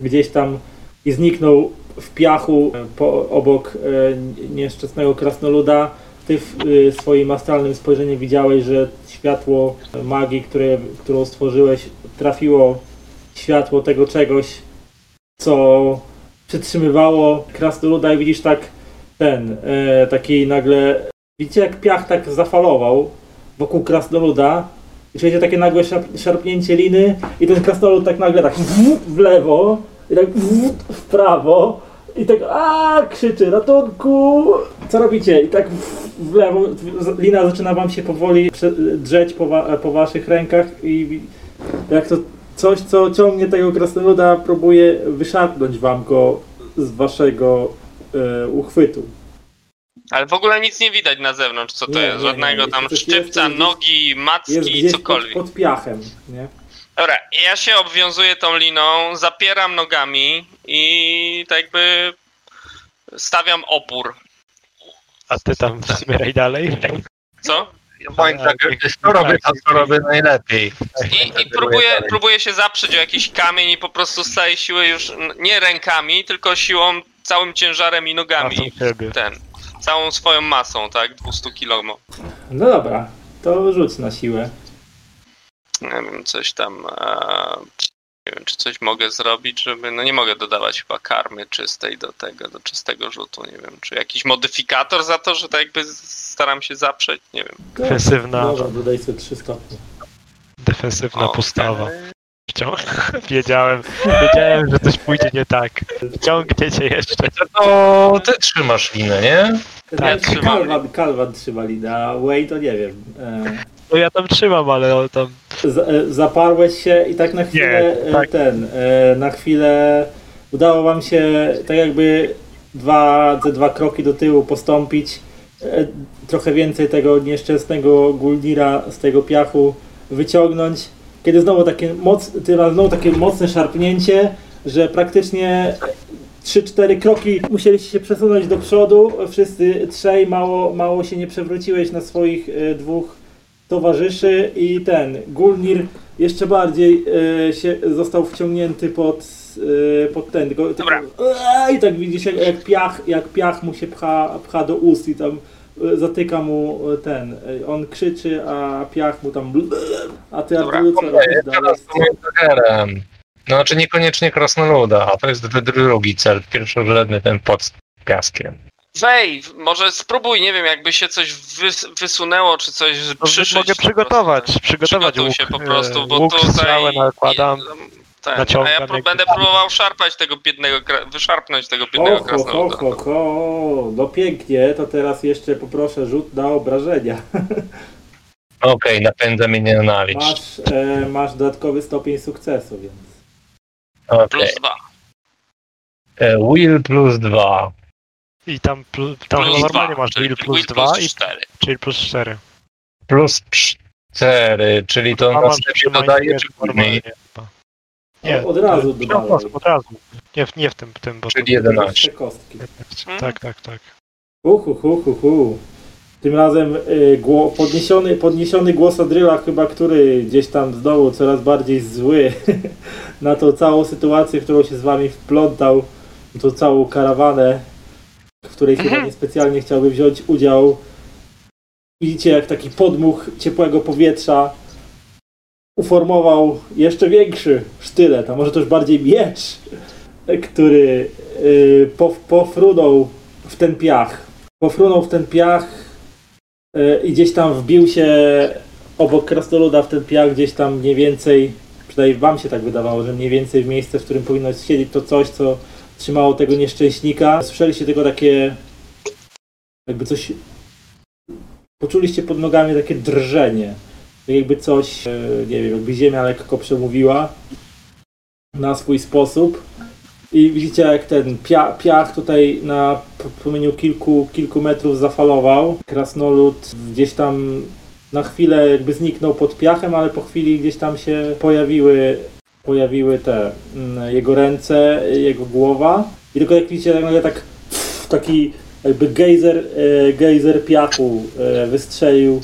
gdzieś tam i zniknął w piachu e, po, obok e, nieszczęsnego krasnoluda. Ty w e, swoim astralnym spojrzeniu widziałeś, że światło magii, które, którą stworzyłeś, trafiło światło tego czegoś, co przytrzymywało krasnoluda i widzisz tak ten, e, taki nagle, widzicie jak piach tak zafalował wokół krasnoluda. I czujecie takie nagłe szarp, szarpnięcie liny i ten krasnolud tak nagle tak w lewo i tak w prawo i tak a krzyczy ratunku co robicie i tak w lewo lina zaczyna wam się powoli drzeć po, wa, po waszych rękach i jak to coś co ciągnie tego krasnoluda próbuje wyszarpnąć wam go z waszego e, uchwytu Ale w ogóle nic nie widać na zewnątrz, co to Nie, jest. nie, nie. Żadnego tam jest, szczypca, jest- nogi, jest macki, pod, cokolwiek. pod piachem nie? Dobra, ja się obwiązuję tą liną, zapieram nogami i tak jakby stawiam opór. A ty tam zbieraj dalej. Co? Dagger, to robię to, co robię najlepiej. I, i próbuję, próbuję się zaprzeć o jakiś kamień i po prostu z całej siły już nie rękami, tylko siłą, całym ciężarem i nogami. Ten. Całą swoją masą, tak? 200 kg. no dobra to rzuć na siłę Nie wiem, coś tam. E, nie wiem, czy coś mogę zrobić, żeby. No nie mogę dodawać chyba karmy czystej do tego, do czystego rzutu. Nie wiem, czy jakiś modyfikator za to, że tak jakby staram się zaprzeć. Nie wiem. Defensywna, dobra dodaj sobie 3 stopnie defensywna O, postawa. Wciąż. Wiedziałem, wiedziałem, że coś pójdzie nie tak. Ciągnie cię jeszcze. To ty trzymasz linę, nie? Tak, trzymam. Kalwan, Kalwan trzyma linę, a Way to nie wiem e, No ja tam trzymam, ale on tam Z- e, zaparłeś się i tak na chwilę Nie, e, tak. ten, e, na chwilę udało wam się tak jakby dwa, te dwa kroki do tyłu postąpić, trochę więcej tego nieszczęsnego Gulnira z tego piachu wyciągnąć, kiedy znowu takie moc, znowu takie mocne szarpnięcie, że praktycznie 3-4 kroki musieliście się przesunąć do przodu, wszyscy trzej, mało, mało się nie przewróciłeś na swoich dwóch towarzyszy i ten Gulnir jeszcze bardziej e, się został wciągnięty pod, e, pod ten. Tylko, Dobra. eee, I tak widzisz jak, jak, piach, jak piach mu się pcha, pcha do ust i tam e, zatyka mu e, ten, e, on krzyczy, a piach mu tam a ty Dobra, Arturu co robisz dalej? No, znaczy niekoniecznie krasnoluda, a to jest drugi cel, pierwszorzędny ten pod piaskiem. Wej, może spróbuj, nie wiem, jakby się coś wys wysunęło, czy coś No, przyszyć. mogę przygotować, prostu. przygotować Przygotuj łuk, się po prostu, bo łuk, tutaj... nakładam, Ten, a ja będę próbował szarpać tego biednego, wyszarpnąć tego biednego Ho, ho, ho, krasnoluda. ho, ho, no pięknie, to teraz jeszcze poproszę rzut na obrażenia. Okej, napędza mnie nienawiść. Masz, e, masz dodatkowy stopień sukcesu, więc. Okej. Plus dwa. E, Will plus 2. I tam, plu, tam Plus chyba normalnie dwa, masz czyli will plus will 2, plus i, cztery. czyli plus 4. Plus 4, czyli to na przytrzymanie dodaje czy normalnie później? chyba. Nie, od razu dodawaj. Od, razu. Nie, w- nie w tym, tym, bo Czyli to- 11. Te kostki. Tak, tak, tak. Uhu, hu, hu, hu. Tym razem y, gło, podniesiony, podniesiony głos Adryla, chyba który gdzieś tam z dołu coraz bardziej zły na tą całą sytuację, w którą się z wami wplątał, tą całą karawanę, w której chyba niespecjalnie chciałby wziąć udział. Widzicie, jak taki podmuch ciepłego powietrza uformował jeszcze większy sztylet, a może też bardziej miecz, który y, pof, pofrunął w ten piach. Pofrunął w ten piach y, i gdzieś tam wbił się obok krasnoluda w ten piach, gdzieś tam mniej więcej, przynajmniej wam się tak wydawało, że mniej więcej w miejsce, w którym powinno siedzieć to coś, co trzymało tego nieszczęśnika. Słyszeliście tylko takie jakby coś poczuliście pod nogami takie drżenie. Tak jakby coś, e, nie wiem, jakby ziemia lekko przemówiła na swój sposób. I widzicie, jak ten pia piach tutaj na promieniu kilku, kilku metrów zafalował. Krasnolud gdzieś tam na chwilę jakby zniknął pod piachem, ale po chwili gdzieś tam się pojawiły, pojawiły te mm, jego ręce, jego głowa. I tylko jak widzicie, tak nagle tak taki jakby gejzer, e, gejzer piachu e, wystrzelił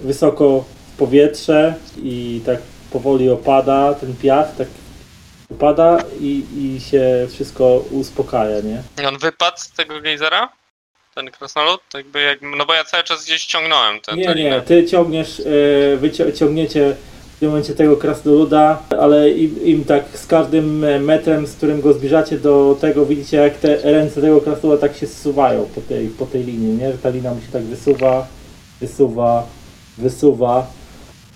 wysoko w powietrze i tak powoli opada ten piach, tak upada i, i się wszystko uspokaja, nie? I on wypadł z tego gejzera? Ten krasnolud? Jakby jak, no bo ja cały czas gdzieś ciągnąłem tę Nie, nie, ty ciągniesz, e, wy ciągniecie w tym momencie tego krasnoluda, ale im, im tak z każdym metrem, z którym go zbliżacie do tego, widzicie jak te ręce tego krasnoluda tak się zsuwają po tej, po tej linii, nie? Że ta lina mu się tak wysuwa, wysuwa, wysuwa.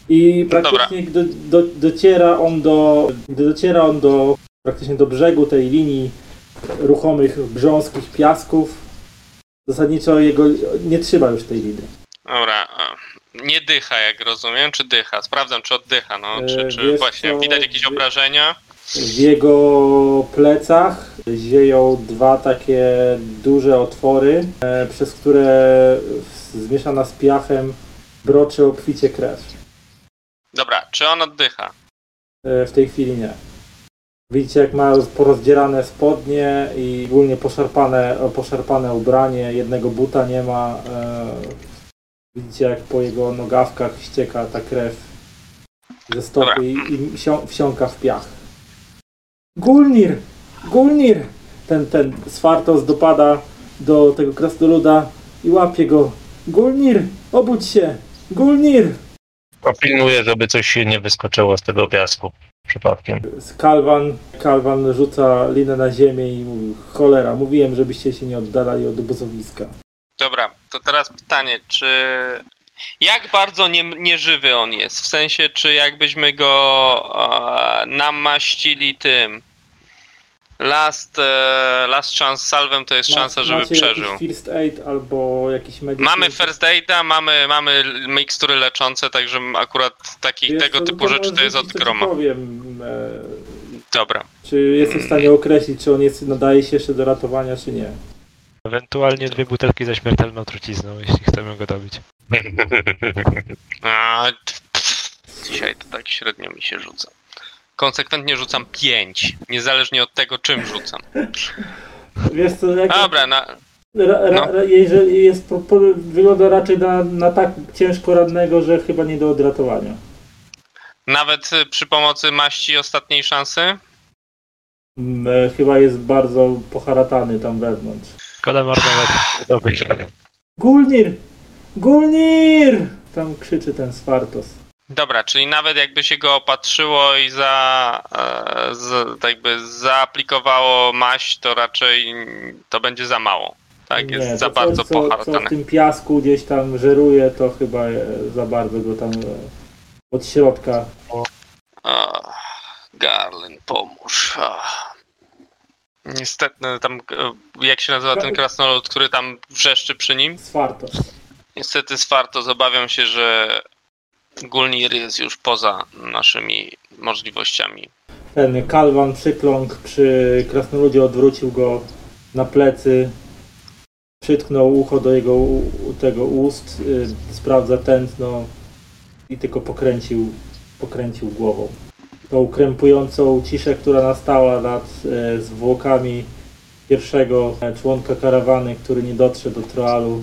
I praktycznie gdy do, dociera on do, gdy dociera on do praktycznie do brzegu tej linii ruchomych, grząskich piasków, zasadniczo jego nie trzyma już tej liny. Dobra. Nie dycha, jak rozumiem, czy dycha? Sprawdzam, czy oddycha, no. Czy, E, czy wiesz właśnie co, widać jakieś obrażenia? W jego plecach zieją dwa takie duże otwory, e, przez które zmieszana z piachem broczy obficie krew. Dobra, czy on oddycha? E, W tej chwili nie. Widzicie, jak ma porozdzierane spodnie i ogólnie poszarpane, poszarpane ubranie, jednego buta nie ma. Widzicie, jak po jego nogawkach ścieka ta krew ze stopy i, i wsią- wsiąka w piach. Gulnir! Gulnir! Ten, ten Swartos dopada do tego krasnoluda i łapie go. Gulnir! Obudź się! Gulnir! Popilnuję, żeby coś się nie wyskoczyło z tego piasku przypadkiem. Kalwan, Kalwan rzuca linę na ziemię i mówi, cholera, mówiłem, żebyście się nie oddalali od obozowiska. Dobra, to teraz pytanie, czy... Jak bardzo nie, nieżywy on jest? W sensie, czy jakbyśmy go e, namaścili tym... Last, e, last chance salwem to jest szansa, żeby przeżył. first aid albo jakiś medicine? Mamy first aida, mamy, mamy mikstury leczące, także akurat taki, Wiesz tego co, typu to rzeczy to jest od groma. powiem, e, Dobra. czy jesteś w stanie określić, czy on jest, nadaje się jeszcze do ratowania, czy nie. Ewentualnie dwie butelki ze śmiertelną trucizną, jeśli chcemy go dobić. A, pff, dzisiaj to tak średnio mi się rzuca. Konsekwentnie rzucam 5, niezależnie od tego, czym rzucam. Wiesz co, jak, Dobra, na, ra, ra, no. jeżeli jest, po, po, wygląda raczej na, na tak ciężko radnego, że chyba nie do odratowania. nawet y, przy pomocy maści ostatniej szansy. Mm, e, Chyba jest bardzo poharatany tam wewnątrz. Szkoda marnować dobyć. Gulnir! Gulnir! Tam krzyczy ten Swartos. Dobra, czyli nawet jakby się go opatrzyło i za, e, z, tak jakby zaaplikowało maść, to raczej to będzie za mało. Tak, jest za to bardzo co, co w tym piasku gdzieś tam żeruje, to chyba e, za bardzo go tam e, od środka. O, Garlin, pomóż. O. Niestety, no, tam, e, jak się nazywa ten krasnolud, który tam wrzeszczy przy nim? Swartos. Niestety Swarto, obawiam się, że Gulnir jest już poza naszymi możliwościami. Ten kalwan przykląkł przy krasnoludzie, odwrócił go na plecy, przytknął ucho do jego tego ust, y, sprawdza tętno i tylko pokręcił, pokręcił głową. Tą krępującą ciszę, która nastała nad e, zwłokami pierwszego e, członka karawany, który nie dotrze do Troalu,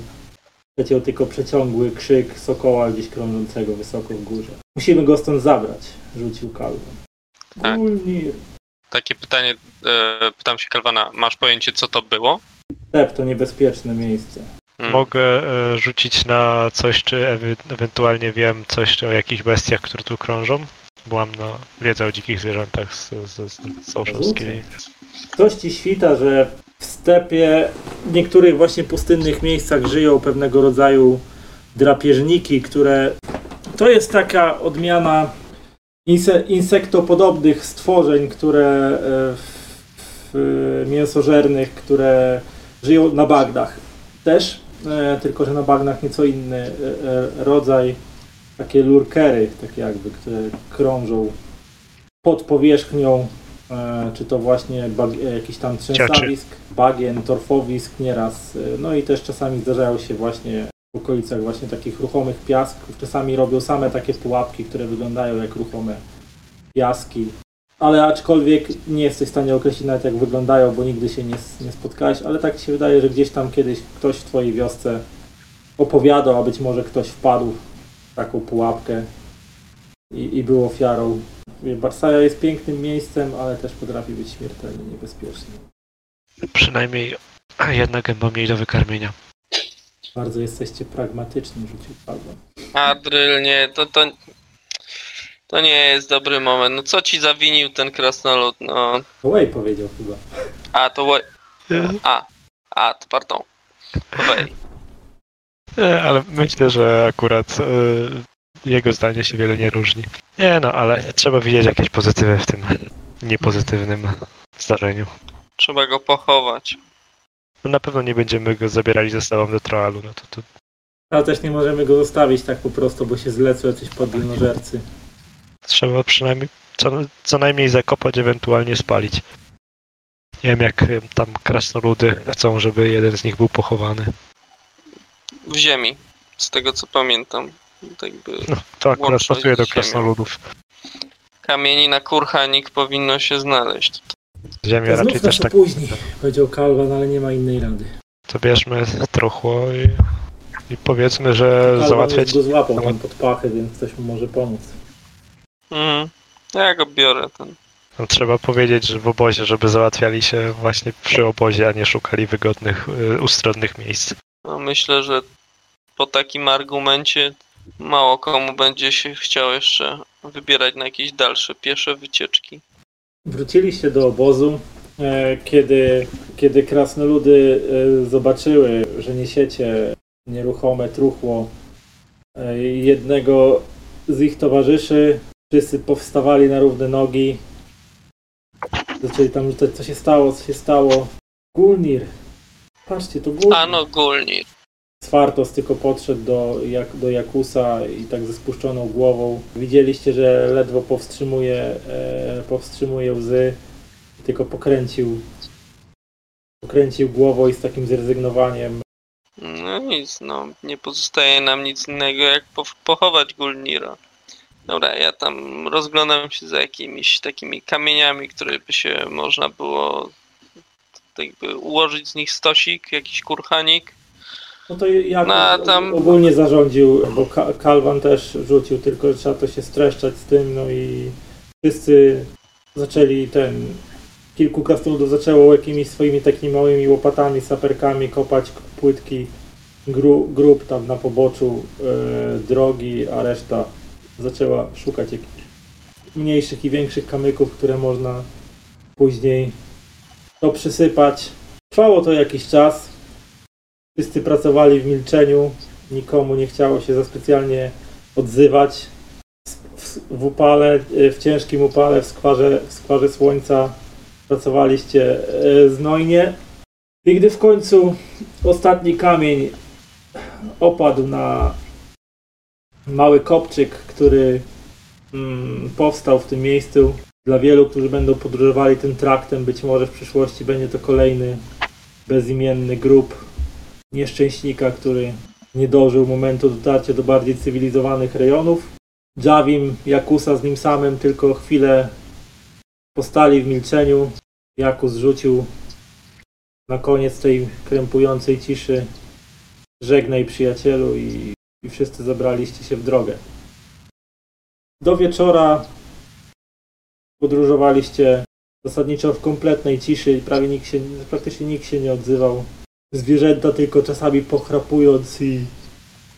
przeciął tylko przeciągły krzyk sokoła gdzieś krążącego wysoko w górze. Musimy go stąd zabrać, rzucił Kalwan. Tak. Takie pytanie, e, pytam się Kalwana, masz pojęcie co to było? Step to niebezpieczne miejsce. Hmm. Mogę e, rzucić na coś, czy ewentualnie wiem coś o jakichś bestiach, które tu krążą? Bo mam na wiedzę o dzikich zwierzętach z, z, z Sołszowskiej. Coś ci świta, że w stepie w niektórych właśnie pustynnych miejscach żyją pewnego rodzaju drapieżniki, które to jest taka odmiana inse, insektopodobnych stworzeń, które e, w, w mięsożernych, które żyją na bagnach. Też, e, tylko że na bagnach nieco inny e, e, rodzaj, takie lurkery, takie jakby, które krążą pod powierzchnią e, czy to właśnie bag, e, jakiś tam trzęsawisk, bagien, torfowisk nieraz, e, no i też czasami zdarzają się właśnie w okolicach właśnie takich ruchomych piasków, czasami robią same takie pułapki, które wyglądają jak ruchome piaski, ale aczkolwiek nie jesteś w stanie określić nawet jak wyglądają, bo nigdy się nie, nie spotkałeś, ale tak się wydaje, że gdzieś tam kiedyś ktoś w twojej wiosce opowiadał, a być może ktoś wpadł taką pułapkę i, i był ofiarą Barsaja jest pięknym miejscem, ale też potrafi być śmiertelnie niebezpieczny. Przynajmniej jedna gęba mniej do wykarmienia. Bardzo jesteście pragmatyczni, rzucił Paweł. Adryl, nie, to, to, to nie jest dobry moment. No co ci zawinił ten krasnolud? No, To Way powiedział chyba. a to... wo- A, a, to pardon. Wej. Nie, ale myślę, że akurat e, jego zdanie się wiele nie różni. Nie no, ale trzeba widzieć jakieś pozytywy w tym niepozytywnym zdarzeniu. Trzeba go pochować. No, na pewno nie będziemy go zabierali ze sobą do Troalu, no to, to Ale też nie możemy go zostawić tak po prostu, bo się zlecą jacyś podwinożercy. trzeba przynajmniej co, co najmniej zakopać, ewentualnie spalić. Nie wiem jak e, tam krasnoludy chcą, żeby jeden z nich był pochowany. W ziemi. Z tego co pamiętam. Tak by No, to akurat Łączność pasuje do krasnoludów. kamieni na kurhanik powinno się znaleźć. Ziemia To raczej też tak. później, powiedział Kalwan, ale nie ma innej rady. To bierzmy truchło i, i powiedzmy, że Kalwan załatwiać już go złapał tam pod pachę, więc ktoś mu może pomóc. Mhm. Ja go biorę ten. No, trzeba powiedzieć, że w obozie, żeby załatwiali się właśnie przy obozie, a nie szukali wygodnych, y, ustronnych miejsc. No, myślę, że po takim argumencie mało komu będzie się chciał jeszcze wybierać na jakieś dalsze piesze wycieczki. Wróciliście do obozu, e, kiedy, kiedy krasnoludy e, zobaczyły, że niesiecie nieruchome truchło e, jednego z ich towarzyszy. Wszyscy powstawali na równe nogi. Zaczęli tam rzucać, co się stało, co się stało. Gulnir! Patrzcie, to Gulnir! A no Gulnir. Swartos tylko podszedł do, jak, do Jakusa i tak ze spuszczoną głową. Widzieliście, że ledwo powstrzymuje, e, powstrzymuje łzy. Tylko pokręcił pokręcił głową i z takim zrezygnowaniem. No nic, no nie pozostaje nam nic innego jak po pochować Gulnira. Dobra, ja tam rozglądam się za jakimiś takimi kamieniami, które by się można było jakby ułożyć z nich stosik, jakiś kurhanik. No to Jakus No, tam- ogólnie zarządził, bo Ka- Kalwan też rzucił, tylko trzeba to się streszczać z tym, no i wszyscy zaczęli ten... Kilku krasnoludów zaczęło jakimiś swoimi takimi małymi łopatami, saperkami kopać płytki gru, grup tam na poboczu e, drogi, a reszta zaczęła szukać jakichś mniejszych i większych kamyków, które można później to przysypać. Trwało to jakiś czas. Wszyscy pracowali w milczeniu. Nikomu nie chciało się za specjalnie odzywać. W, upale, w ciężkim upale, w skwarze, w skwarze słońca pracowaliście e, znojnie. I gdy w końcu ostatni kamień opadł na mały kopczyk, który mm, powstał w tym miejscu, dla wielu, którzy będą podróżowali tym traktem, być może w przyszłości będzie to kolejny bezimienny grób nieszczęśnika, który nie dożył momentu dotarcia do bardziej cywilizowanych rejonów. Javim, Jakusa z nim samym tylko chwilę postali w milczeniu. Jakus rzucił na koniec tej krępującej ciszy żegnaj przyjacielu i, i wszyscy zabraliście się w drogę. Do wieczora podróżowaliście zasadniczo w kompletnej ciszy i prawie nikt się, praktycznie nikt się nie odzywał. Zwierzęta tylko czasami pochrapując i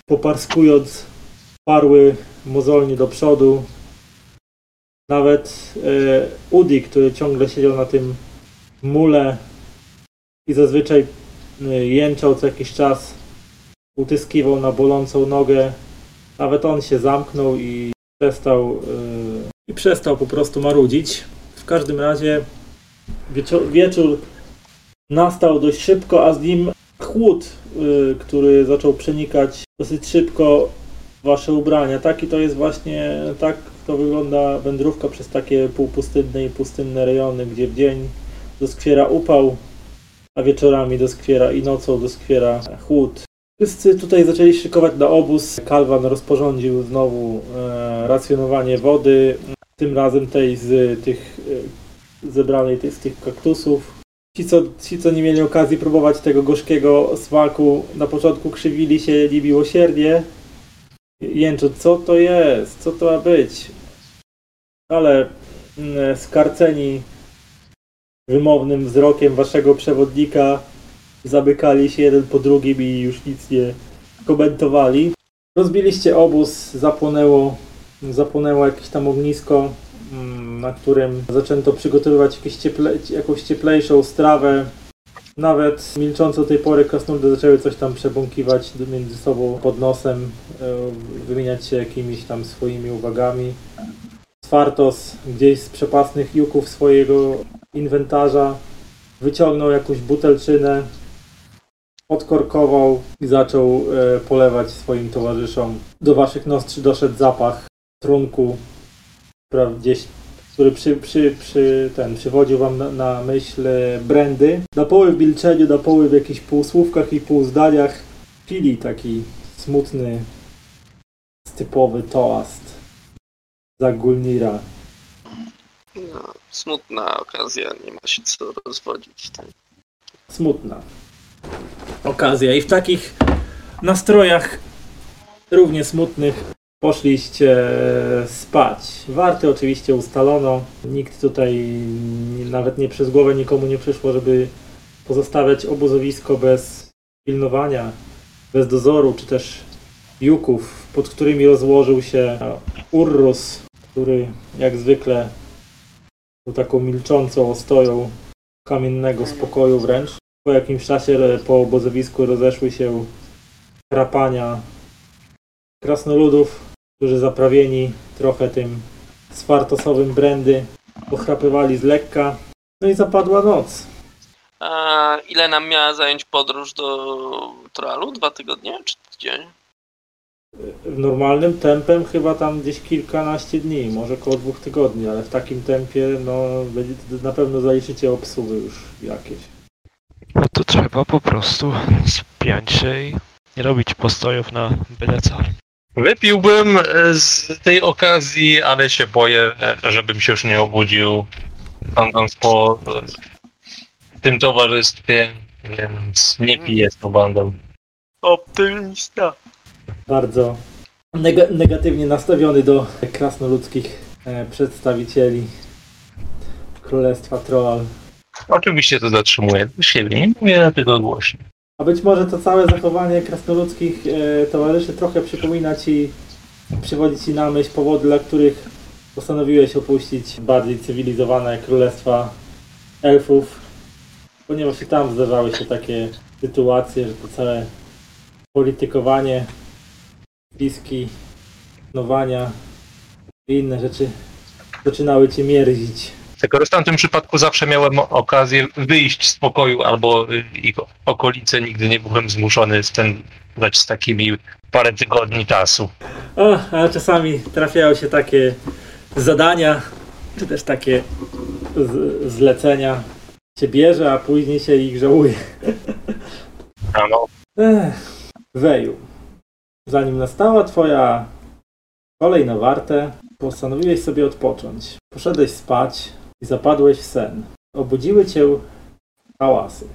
poparskując parły mozolnie do przodu. Nawet e, Udi, który ciągle siedział na tym mule i zazwyczaj e, jęczał co jakiś czas, utyskiwał na bolącą nogę. Nawet on się zamknął i przestał, e, i przestał po prostu marudzić. W każdym razie wieczor, wieczór nastał dość szybko, a z nim chłód, y, który zaczął przenikać dosyć szybko wasze ubrania. Taki to jest właśnie, tak to wygląda wędrówka przez takie półpustynne i pustynne rejony, gdzie w dzień doskwiera upał, a wieczorami doskwiera i nocą doskwiera chłód. Wszyscy tutaj zaczęli szykować na obóz. Kalwan rozporządził znowu e, racjonowanie wody, tym razem tej z tych e, zebranej z tych kaktusów. Ci co, ci, co nie mieli okazji próbować tego gorzkiego smaku, na początku krzywili się niemiłosiernie, jęcząc, co to jest, co to ma być. Ale mm, skarceni wymownym wzrokiem waszego przewodnika zamykali się jeden po drugim i już nic nie komentowali. Rozbiliście obóz, zapłonęło, zapłonęło jakieś tam ognisko, na którym zaczęto przygotowywać cieple, jakąś cieplejszą strawę. Nawet milcząco tej pory krasnoludy zaczęły coś tam przebąkiwać między sobą pod nosem, e, wymieniać się jakimiś tam swoimi uwagami. Sfartos gdzieś z przepasnych juków swojego inwentarza wyciągnął jakąś butelczynę, odkorkował i zaczął e, polewać swoim towarzyszom. Do waszych nostrzy doszedł zapach trunku, pra- gdzieś, który przy, przy, przy, ten, przywodził wam na, na myśl e, brandy. Na poły w milczeniu, na poły w jakichś półsłówkach i półzdaniach pili taki smutny, typowy toast za Gulnira. No, smutna okazja, nie ma się co rozwodzić. Tak. smutna okazja. I w takich nastrojach równie smutnych poszliście spać. Warty oczywiście ustalono. Nikt tutaj nawet nie przez głowę nikomu nie przyszło, żeby pozostawiać obozowisko bez pilnowania, bez dozoru, czy też juków, pod którymi rozłożył się Urrus, który jak zwykle był taką milczącą ostoją kamiennego spokoju wręcz. Po jakimś czasie e, po obozowisku rozeszły się krapania krasnoludów, którzy zaprawieni trochę tym swartosowym brandy pochrapywali z lekka. No i zapadła noc. A ile nam miała zająć podróż do Troalu? Dwa tygodnie czy tydzień? W normalnym tempem chyba tam gdzieś kilkanaście dni, może około dwóch tygodni, ale w takim tempie no będzie, na pewno zaliczycie obsługi już jakieś. No to trzeba po prostu spiąć się i nie robić postojów na byle co. Wypiłbym e, z tej okazji, ale się boję, żebym się już nie obudził będąc po e, tym towarzystwie, więc nie piję z tą bandą. Optymista. bardzo neg- negatywnie nastawiony do krasnoludzkich e, przedstawicieli Królestwa Troll. Oczywiście to zatrzymuję do siebie, nie mówię tylko głośno. A być może to całe zachowanie krasnoludzkich e, towarzyszy trochę przypomina ci, przywodzi ci na myśl powody, dla których postanowiłeś opuścić bardziej cywilizowane królestwa elfów, ponieważ i tam zdarzały się takie sytuacje, że to całe politykowanie, bliski, nowania i inne rzeczy zaczynały cię mierzić. Tylko w tamtym przypadku zawsze miałem okazję wyjść z pokoju albo y, ich okolice. Nigdy nie byłem zmuszony spędzać z takimi parę tygodni czasu. O, a czasami trafiają się takie zadania, czy też takie zlecenia. Się bierze, a później się ich żałuje. A no, Ech, Weju, zanim nastała twoja kolej na wartę, postanowiłeś sobie odpocząć. Poszedłeś spać i zapadłeś w sen. Obudziły cię hałasy.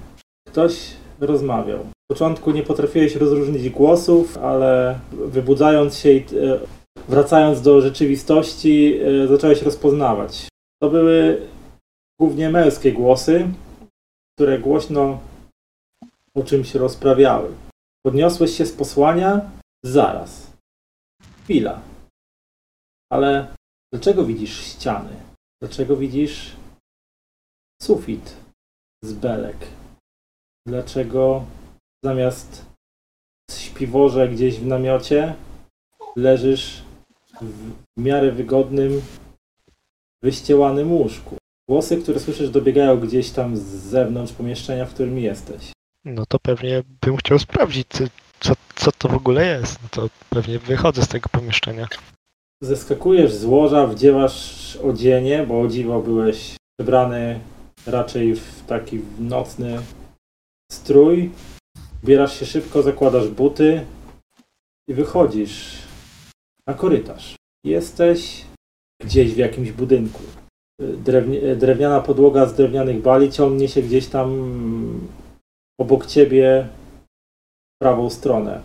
Ktoś rozmawiał. W początku nie potrafiłeś rozróżnić głosów, ale wybudzając się i e, wracając do rzeczywistości, e, zacząłeś rozpoznawać. To były głównie męskie głosy, które głośno o czymś rozprawiały. Podniosłeś się z posłania? Zaraz. Chwila. Ale dlaczego widzisz ściany? Dlaczego widzisz sufit z belek? Dlaczego zamiast śpiworze gdzieś w namiocie leżysz w miarę wygodnym, wyściełanym łóżku? Głosy, które słyszysz, dobiegają gdzieś tam z zewnątrz pomieszczenia, w którym jesteś. No to pewnie bym chciał sprawdzić, co, co, co to w ogóle jest. No to pewnie wychodzę z tego pomieszczenia. Zeskakujesz z łoża, wdziewasz odzienie, bo o dziwo byłeś przebrany raczej w taki nocny strój. Bierasz się szybko, zakładasz buty i wychodzisz na korytarz. Jesteś gdzieś w jakimś budynku. Drewni- drewniana podłoga z drewnianych bali ciągnie się gdzieś tam obok ciebie w prawą stronę.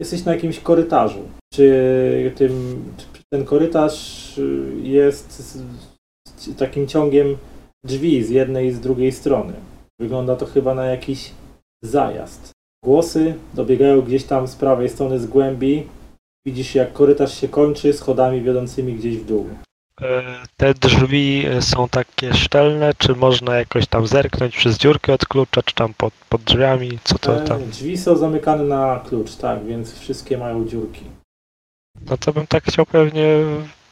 Jesteś na jakimś korytarzu. Czy, tym, ten korytarz y, jest takim ciągiem drzwi z jednej i z drugiej strony? Wygląda to chyba na jakiś zajazd. Głosy dobiegają gdzieś tam z prawej strony z głębi. Widzisz, jak korytarz się kończy schodami wiodącymi gdzieś w dół. E, Te drzwi e, są takie szczelne, czy można jakoś tam zerknąć przez dziurkę od klucza, czy tam pod, pod drzwiami, co to E, tam? Drzwi są zamykane na klucz, tak, więc wszystkie mają dziurki. No to bym tak chciał pewnie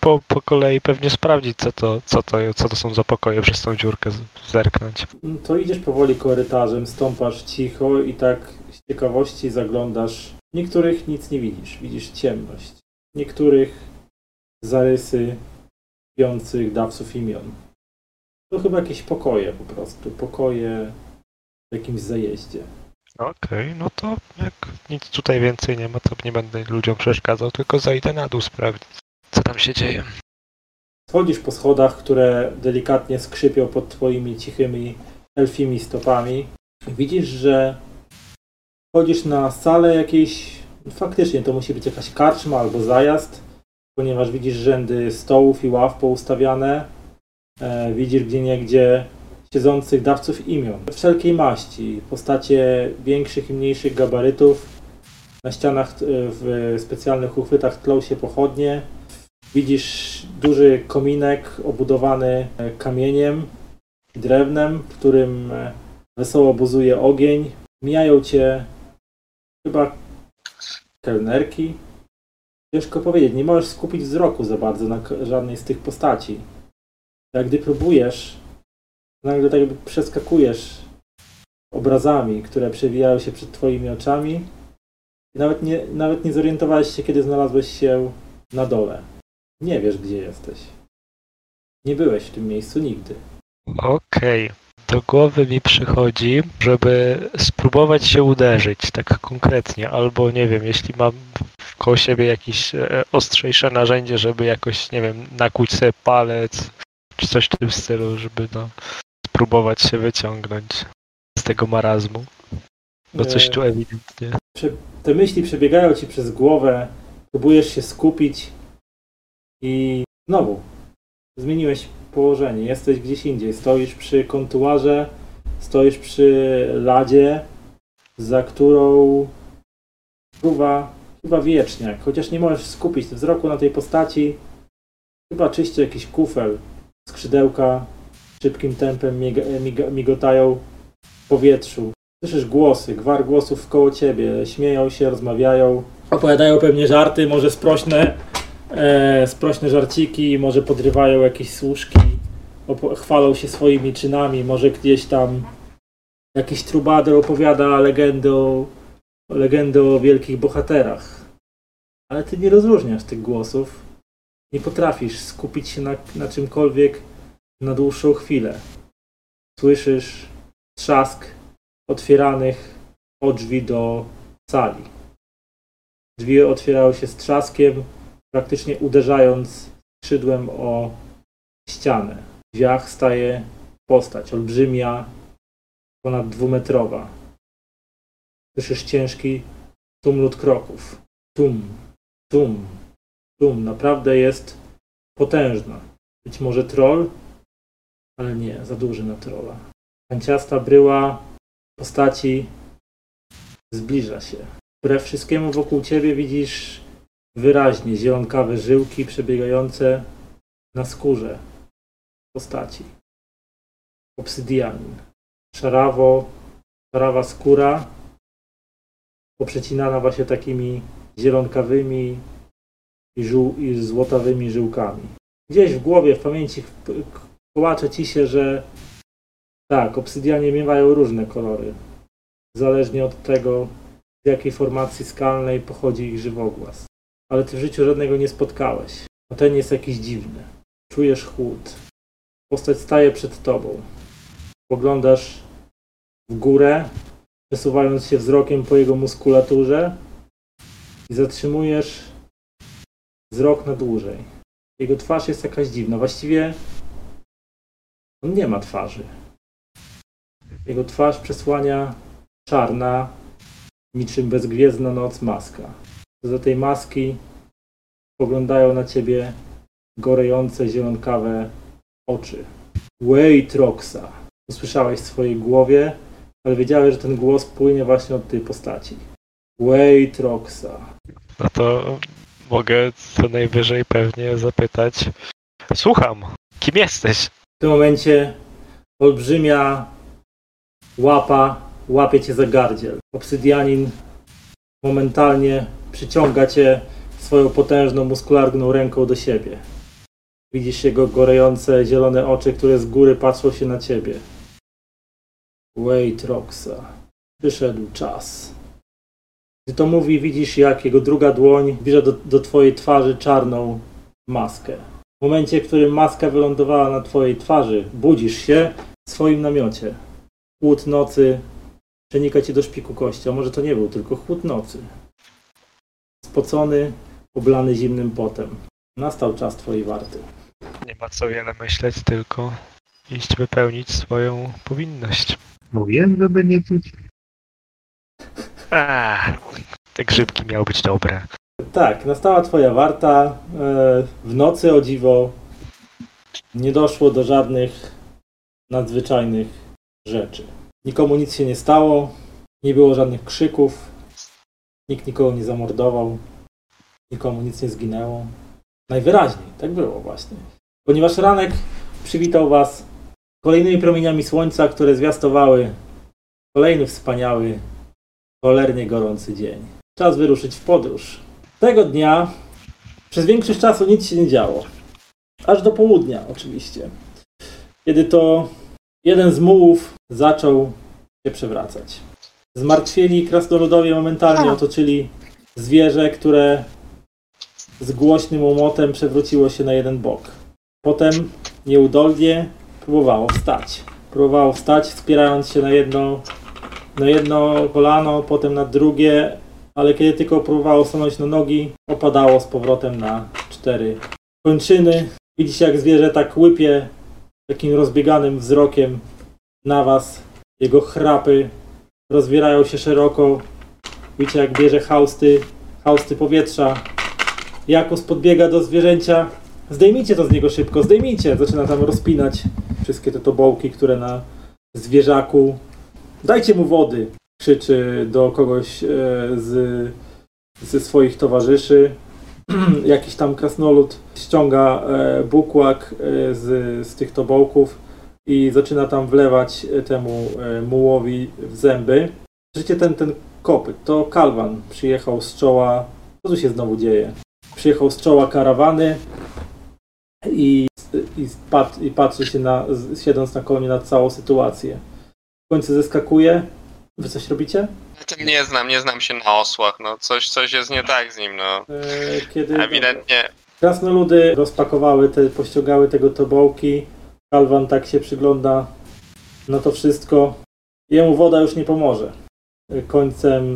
po, po kolei pewnie sprawdzić, co to, co to, co to są za pokoje, przez tą dziurkę zerknąć. No To idziesz powoli korytarzem, stąpasz cicho i tak z ciekawości zaglądasz. Niektórych nic nie widzisz, widzisz ciemność. Niektórych zarysy śpiących dawców imion. To chyba jakieś pokoje po prostu, pokoje w jakimś zajeździe. Okej, no to jak nic tutaj więcej nie ma, to nie będę ludziom przeszkadzał, tylko zajdę na dół sprawdzić, co tam się dzieje. Schodzisz po schodach, które delikatnie skrzypią pod twoimi cichymi, elfimi stopami. Widzisz, że wchodzisz na salę jakiejś, faktycznie to musi być jakaś karczma albo zajazd, ponieważ widzisz rzędy stołów i ław poustawiane. E, widzisz gdzie siedzących dawców imion. Wszelkiej maści, postacie większych i mniejszych gabarytów. Na ścianach w specjalnych uchwytach tlą się pochodnie. Widzisz duży kominek obudowany e, kamieniem drewnem, w którym e, wesoło buzuje ogień. Mijają cię chyba kelnerki. Ciężko powiedzieć, nie możesz skupić wzroku za bardzo na żadnej z tych postaci. Jak gdy próbujesz, nagle tak jakby przeskakujesz obrazami, które przewijają się przed twoimi oczami i nawet nie, nawet nie zorientowałeś się, kiedy znalazłeś się na dole. Nie wiesz, gdzie jesteś. Nie byłeś w tym miejscu nigdy. Okej. Do głowy mi przychodzi, żeby spróbować się uderzyć, tak konkretnie, albo nie wiem, jeśli mam koło siebie jakieś e, ostrzejsze narzędzie, żeby jakoś, nie wiem, nakłuć sobie palec, czy coś w tym stylu, żeby no, spróbować się wyciągnąć z tego marazmu. Bo coś tu ewidentnie. Te myśli przebiegają ci przez głowę, próbujesz się skupić i znowu zmieniłeś położenie. Jesteś gdzieś indziej. Stoisz przy kontuarze, stoisz przy ladzie. za którą fruwa chyba wiecznie. Chociaż nie możesz skupić wzroku na tej postaci, chyba czyści jakiś kufel. Skrzydełka szybkim tempem miga, miga, migotają w powietrzu. Słyszysz głosy, gwar głosów koło ciebie. Śmieją się, rozmawiają. Opowiadają pewnie żarty, może sprośne, e, sprośne żarciki, może podrywają jakieś. Opo- chwalą się swoimi czynami, może gdzieś tam jakiś trubader opowiada legendę o, legendę o wielkich bohaterach. Ale ty nie rozróżniasz tych głosów. Nie potrafisz skupić się na, na czymkolwiek na dłuższą chwilę. Słyszysz trzask otwieranych drzwi do sali. Drzwi otwierały się z trzaskiem, praktycznie uderzając skrzydłem o ścianę. W drzwiach staje postać, olbrzymia, ponad dwumetrowa. Słyszysz ciężki tumlut kroków. Tum, tum, tum. Naprawdę jest potężna. Być może troll, ale nie, za duży na trolla. Kanciasta bryła postaci zbliża się. Wbrew wszystkiemu wokół ciebie widzisz wyraźnie zielonkawe żyłki przebiegające na skórze postaci. Obsydianin. Szarawo, szarawa skóra poprzecinana właśnie takimi zielonkawymi i, żół, i złotawymi żyłkami. Gdzieś w głowie, w pamięci kołacze ci się, że tak, obsydianie miewają różne kolory. Zależnie od tego, z jakiej formacji skalnej pochodzi ich żywogłaz. Ale ty w życiu żadnego nie spotkałeś. A ten jest jakiś dziwny. Czujesz chłód. Postać staje przed tobą. Poglądasz w górę, przesuwając się wzrokiem po jego muskulaturze i zatrzymujesz wzrok na dłużej. Jego twarz jest jakaś dziwna. Właściwie on nie ma twarzy. Jego twarz przesłania czarna, niczym bezgwiezdna noc maska. Za tej maski poglądają na ciebie gorejące zielonkawe oczy. Wait, Roxa. Usłyszałeś w swojej głowie, ale wiedziałeś, że ten głos płynie właśnie od tej postaci. Wait, Roxa. No to mogę co najwyżej pewnie zapytać. Słucham, kim jesteś? Tym momencie olbrzymia łapa łapie cię za gardziel. Obsydianin momentalnie przyciąga cię swoją potężną, muskularną ręką do siebie. Widzisz jego gorejące, zielone oczy, które z góry patrzą się na ciebie. Wait, Roxa. Przyszedł czas. Gdy to mówi, widzisz, jak jego druga dłoń bierze do, do twojej twarzy czarną maskę. W momencie, w którym maska wylądowała na twojej twarzy, budzisz się w swoim namiocie. Chłód nocy przenika ci do szpiku kości, a może to nie był tylko chłód nocy. Spocony, oblany zimnym potem. Nastał czas twojej warty. Nie ma co wiele myśleć, tylko iść wypełnić swoją powinność. Mówiłem, żeby nie pić. A, te grzybki miały być dobre. Tak, nastała twoja warta. E, W nocy o dziwo nie doszło do żadnych nadzwyczajnych rzeczy. Nikomu nic się nie stało, nie było żadnych krzyków, nikt nikogo nie zamordował, nikomu nic nie zginęło. Najwyraźniej, tak było właśnie. Ponieważ ranek przywitał was kolejnymi promieniami słońca, które zwiastowały kolejny wspaniały, cholernie gorący dzień. Czas wyruszyć w podróż. Tego dnia przez większość czasu nic się nie działo. Aż do południa, oczywiście. Kiedy to jeden z mułów zaczął się przewracać. Zmartwieli krasnoludowie momentalnie otoczyli zwierzę, które z głośnym łomotem przewróciło się na jeden bok. Potem nieudolnie próbowało wstać. Próbowało wstać, wspierając się na jedno, na jedno kolano, potem na drugie, ale kiedy tylko próbowało stanąć na nogi, opadało z powrotem na cztery kończyny. Widzicie, jak zwierzę tak łypie takim rozbieganym wzrokiem na was. Jego chrapy rozwierają się szeroko. Widzicie, jak bierze hausty, hausty powietrza. Jakus podbiega do zwierzęcia. Zdejmijcie to z niego szybko, zdejmijcie! Zaczyna tam rozpinać wszystkie te tobołki, które na zwierzaku. Dajcie mu wody. Krzyczy do kogoś e, z, ze swoich towarzyszy. Jakiś tam krasnolud ściąga e, bukłak e, z, z tych tobołków i zaczyna tam wlewać temu mułowi w zęby. Życie ten, ten kopyt, to Kalwan przyjechał z czoła. Co tu się znowu dzieje? Przyjechał z czoła karawany i, i, pat, i patrzy się na, siedząc na koniu na całą sytuację. W końcu zeskakuje. Wy coś robicie? Znaczy, Nie znam, nie znam się na osłach, no coś, coś jest nie tak z nim, no. E, Kiedy Ewidentnie krasnoludy rozpakowały te, pościągały tego tobołki, Kalwan tak się przygląda na to wszystko. Jemu woda już nie pomoże. Końcem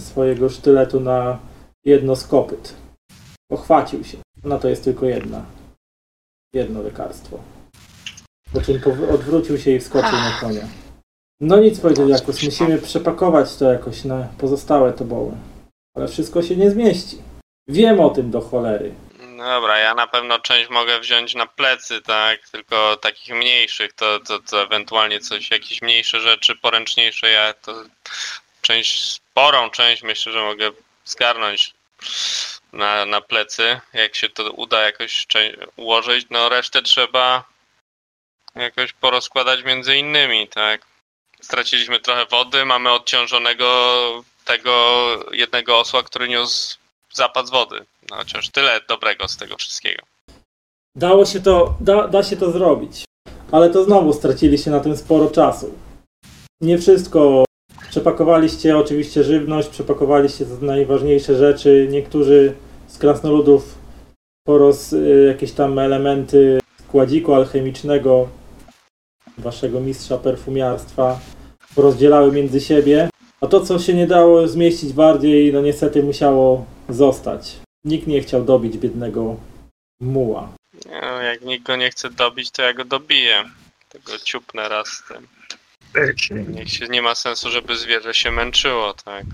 swojego sztyletu na jedno z kopyt. Pochwacił się. Na to jest tylko jedna. Jedno lekarstwo. Po czym odwrócił się i wskoczył na konia. No nic, powiedział Jakus, musimy przepakować to jakoś na pozostałe toboły. Ale wszystko się nie zmieści. Wiem o tym do cholery. Dobra, ja na pewno część mogę wziąć na plecy, tak, tylko takich mniejszych, to, to, to ewentualnie coś, jakieś mniejsze rzeczy, poręczniejsze, ja to część, sporą część myślę, że mogę zgarnąć na, na plecy, jak się to uda jakoś ułożyć, no resztę trzeba jakoś porozkładać między innymi, tak. Straciliśmy trochę wody, mamy odciążonego tego jednego osła, który niósł zapas wody. No chociaż tyle dobrego z tego wszystkiego. Dało się to, da, da się to zrobić. Ale to znowu straciliście na tym sporo czasu. Nie wszystko. Przepakowaliście oczywiście żywność, przepakowaliście najważniejsze rzeczy. Niektórzy z krasnoludów poroz y, jakieś tam elementy składziku alchemicznego waszego mistrza perfumiarstwa rozdzielały między siebie. A to, co się nie dało zmieścić bardziej, no niestety musiało zostać. Nikt nie chciał dobić biednego muła. No, jak nikt go nie chce dobić, to ja go dobiję. Tego ciupnę raz z tym. Niech się nie ma sensu, żeby zwierzę się męczyło, tak.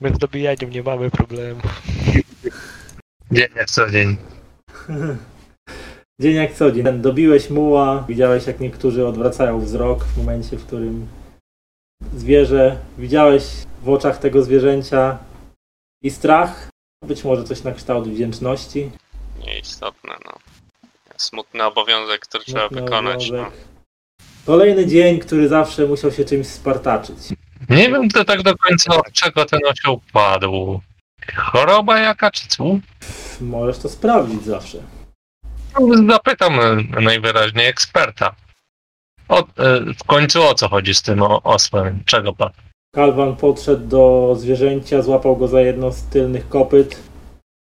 My z dobijaniem nie mamy problemu. Dzień jak co dzień. Dzień jak co dzień. Dobiłeś muła, widziałeś jak niektórzy odwracają wzrok w momencie, w którym zwierzę, widziałeś w oczach tego zwierzęcia i strach, być może coś na kształt wdzięczności. Nieistotne, no. Smutny obowiązek, który trzeba Smutny wykonać, no. Kolejny dzień, który zawsze musiał się czymś spartaczyć. Nie wiem to tak do końca od czego ten osioł padł. Choroba jaka czy co? Możesz to sprawdzić zawsze. Zapytam e, najwyraźniej eksperta. O, e, w końcu o co chodzi z tym osłem? Czego pan? Kalwan podszedł do zwierzęcia, złapał go za jedno z tylnych kopyt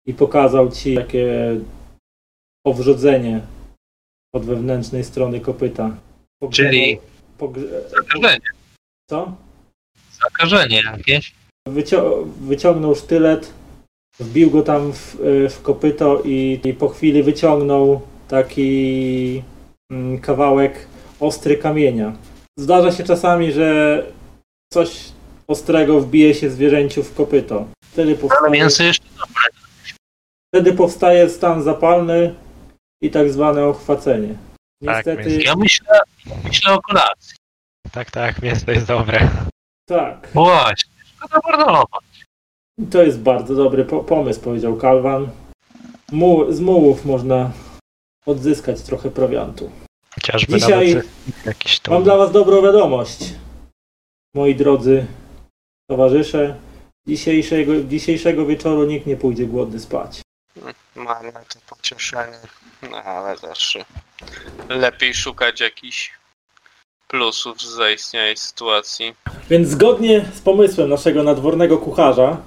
i pokazał ci takie owrzodzenie od wewnętrznej strony kopyta. Pogrze- Czyli- pogrze- Zakażenie. Co? Zakażenie jakieś? Wycio- wyciągnął sztylet, wbił go tam w, y, w kopyto i, i po chwili wyciągnął taki mm, kawałek ostry kamienia. Zdarza się czasami, że coś ostrego wbije się zwierzęciu w kopyto. Wtedy Ale powstaje, mięso jeszcze wtedy powstaje stan zapalny i tak zwane ochwacenie. Tak, Niestety, mięso. Ja myślę, myślę o kolacji. Tak, tak, mięso jest dobre. tak. Właśnie. Szkoda marnować. To jest bardzo dobry po- pomysł, powiedział Kalwan. Mu- z mułów można odzyskać trochę prowiantu. Chociażby Dzisiaj nawet jakiś tam... mam dla Was dobrą wiadomość, moi drodzy towarzysze. Dzisiejszego, dzisiejszego wieczoru nikt nie pójdzie głodny spać. Mam na to pocieszenie. No ale zawsze lepiej szukać jakichś plusów z zaistniałej sytuacji. Więc zgodnie z pomysłem naszego nadwornego kucharza,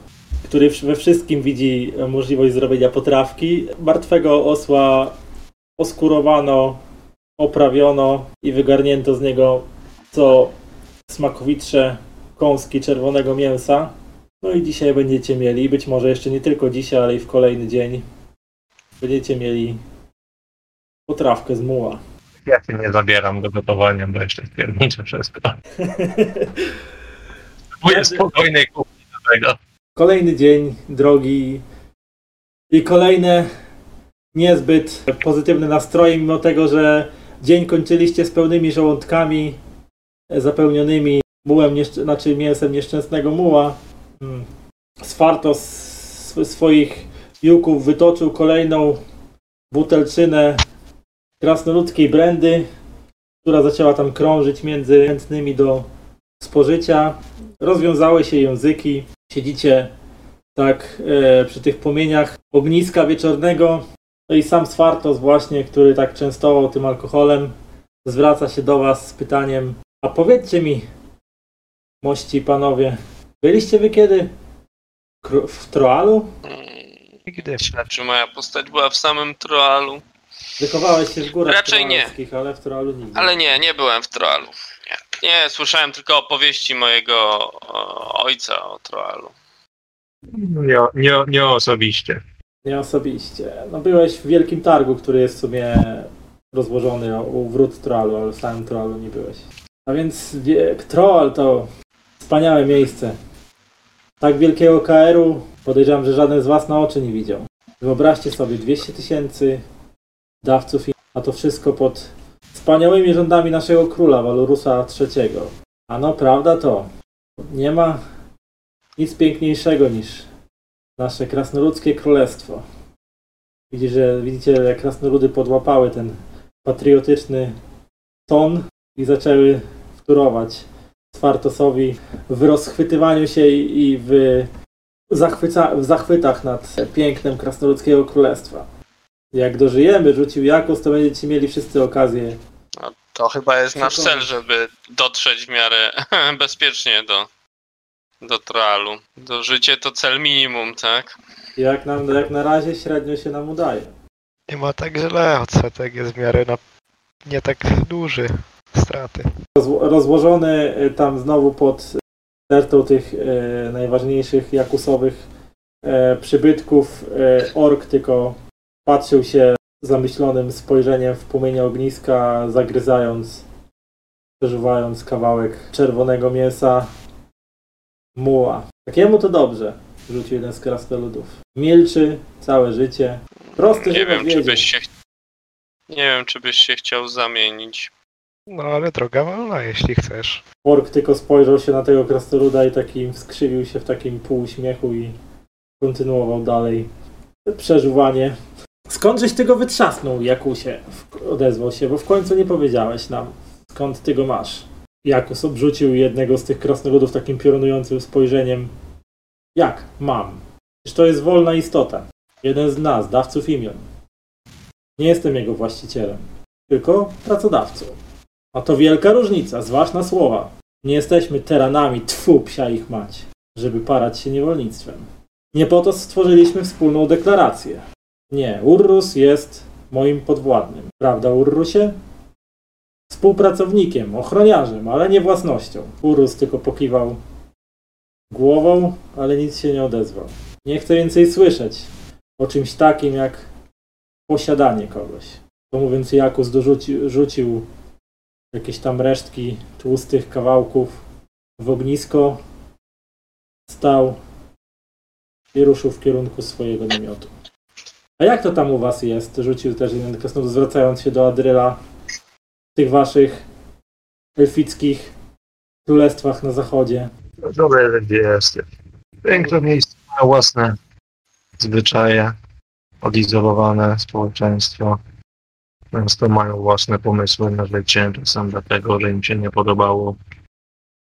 który w- we wszystkim widzi e, możliwość zrobienia potrawki, martwego osła oskurowano, oprawiono i wygarnięto z niego co smakowitsze kąski czerwonego mięsa. No i dzisiaj będziecie mieli, być może jeszcze nie tylko dzisiaj, ale i w kolejny dzień, będziecie mieli potrawkę z muła. Ja się nie zabieram do gotowania, bo jeszcze pierniczę wszystko. Próbuję spokojnej kuchni do tego. Kolejny dzień drogi i kolejne niezbyt pozytywne nastroje, mimo tego, że dzień kończyliście z pełnymi żołądkami, zapełnionymi mułem, nieszczę- znaczy mięsem nieszczęsnego muła. Mm. Sfartos z swoich juków wytoczył kolejną butelczynę krasnoludzkiej brandy, która zaczęła tam krążyć między chętnymi do spożycia. Rozwiązały się języki. Siedzicie tak e, przy tych płomieniach ogniska wieczornego. No i sam Sfartos właśnie, który tak częstował tym alkoholem, zwraca się do was z pytaniem a powiedzcie mi, mości panowie, byliście wy kiedy w Troalu? Mm, Nigdy. Czy moja postać była w samym Troalu? Wykowałeś się w górach Raczej nie. ale w Troalu nigdy. Ale nie, nie byłem w Troalu. Nie, nie słyszałem tylko opowieści mojego o, ojca o Troalu. Nie, nie, nie osobiście. Nie osobiście. No byłeś w Wielkim Targu, który jest w sumie rozłożony u wrót Troalu, ale w samym Troalu nie byłeś. A więc wie- Troal to wspaniałe miejsce. Tak wielkiego KR-u podejrzewam, że żaden z was na oczy nie widział. Wyobraźcie sobie 200 tysięcy dawców, a to wszystko pod wspaniałymi rządami naszego króla Walurusa III. A no prawda to nie ma nic piękniejszego niż nasze krasnoludzkie królestwo. Widzicie, widzicie, jak krasnoludy podłapały ten patriotyczny ton i zaczęły wtórować Sfartosowi w rozchwytywaniu się i, w, zachwyca, w zachwytach nad pięknem krasnoludzkiego królestwa. Jak dożyjemy, rzucił Jakus, to będziecie mieli wszyscy okazję. To chyba jest nasz cel, żeby dotrzeć w miarę bezpiecznie do, do Troalu. Do życie to cel minimum, tak? Jak, nam, jak na razie średnio się nam udaje. Nie ma tak źle, odsetek jest w miarę na... nie tak duży. Straty. Rozło- rozłożony y, tam znowu pod stertą tych e, najważniejszych jakusowych e, przybytków e, ork tylko patrzył się zamyślonym spojrzeniem w płomienie ogniska, zagryzając, przeżuwając kawałek czerwonego mięsa muła. Takiemu to dobrze, rzucił jeden z krasnoludów. Milczy całe życie. Prosty Nie wiem, czy byś się... ch- Nie wiem, czy byś się chciał zamienić. No ale droga wolna, jeśli chcesz. Ork tylko spojrzał się na tego krasnoluda i taki skrzywił się w takim półuśmiechu i kontynuował dalej przeżuwanie. Skądżeś ty go wytrzasnął, Jakusie? Odezwał się, bo w końcu nie powiedziałeś nam, skąd ty go masz. Jakus obrzucił jednego z tych krasnoludów takim piorunującym spojrzeniem. Jak? Mam. Przecież to jest wolna istota. Jeden z nas, dawców imion. Nie jestem jego właścicielem, tylko pracodawcą. A to wielka różnica, zważ na słowa. Nie jesteśmy teranami, tfu, psia ich mać, żeby parać się niewolnictwem. Nie po to stworzyliśmy wspólną deklarację. Nie, Urrus jest moim podwładnym. Prawda, Urrusie? Współpracownikiem, ochroniarzem, ale nie własnością. Urrus tylko pokiwał głową, ale nic się nie odezwał. Nie chcę więcej słyszeć o czymś takim jak posiadanie kogoś. To mówiąc, Jakus dorzucił rzucił jakieś tam resztki tłustych kawałków w ognisko, stał i ruszył w kierunku swojego namiotu. A jak to tam u was jest? Rzucił też jeden krasnolud, zwracając się do Adryla tych waszych elfickich królestwach na zachodzie. Dobre, jest. Piękne miejsce, ma własne zwyczaje, odizolowane społeczeństwo. Często mają własne pomysły na życie, czasem dlatego, że im się nie podobało.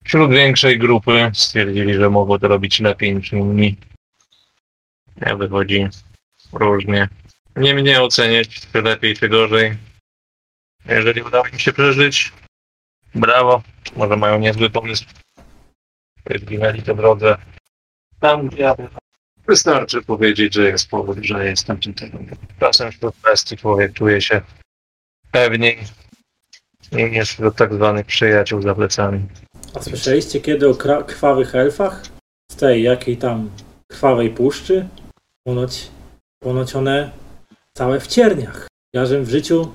Wśród większej grupy stwierdzili, że mogą to robić lepiej niż inni. Wychodzi różnie. Nie mnie oceniać, czy lepiej, czy gorzej. Jeżeli udało im się przeżyć, brawo. Może mają niezły pomysł. Zginęli to drodze. Tam, gdzie ja Wystarczy powiedzieć, że jest powód, że jestem tutaj. Czasem wśród bestii człowiek czuje się pewniej niż wśród tak zwanych przyjaciół za plecami. A słyszeliście kiedy o krwawych elfach? Z tej jakiej tam krwawej puszczy? Ponoć, ponoć one całe w cierniach. Ja żem w życiu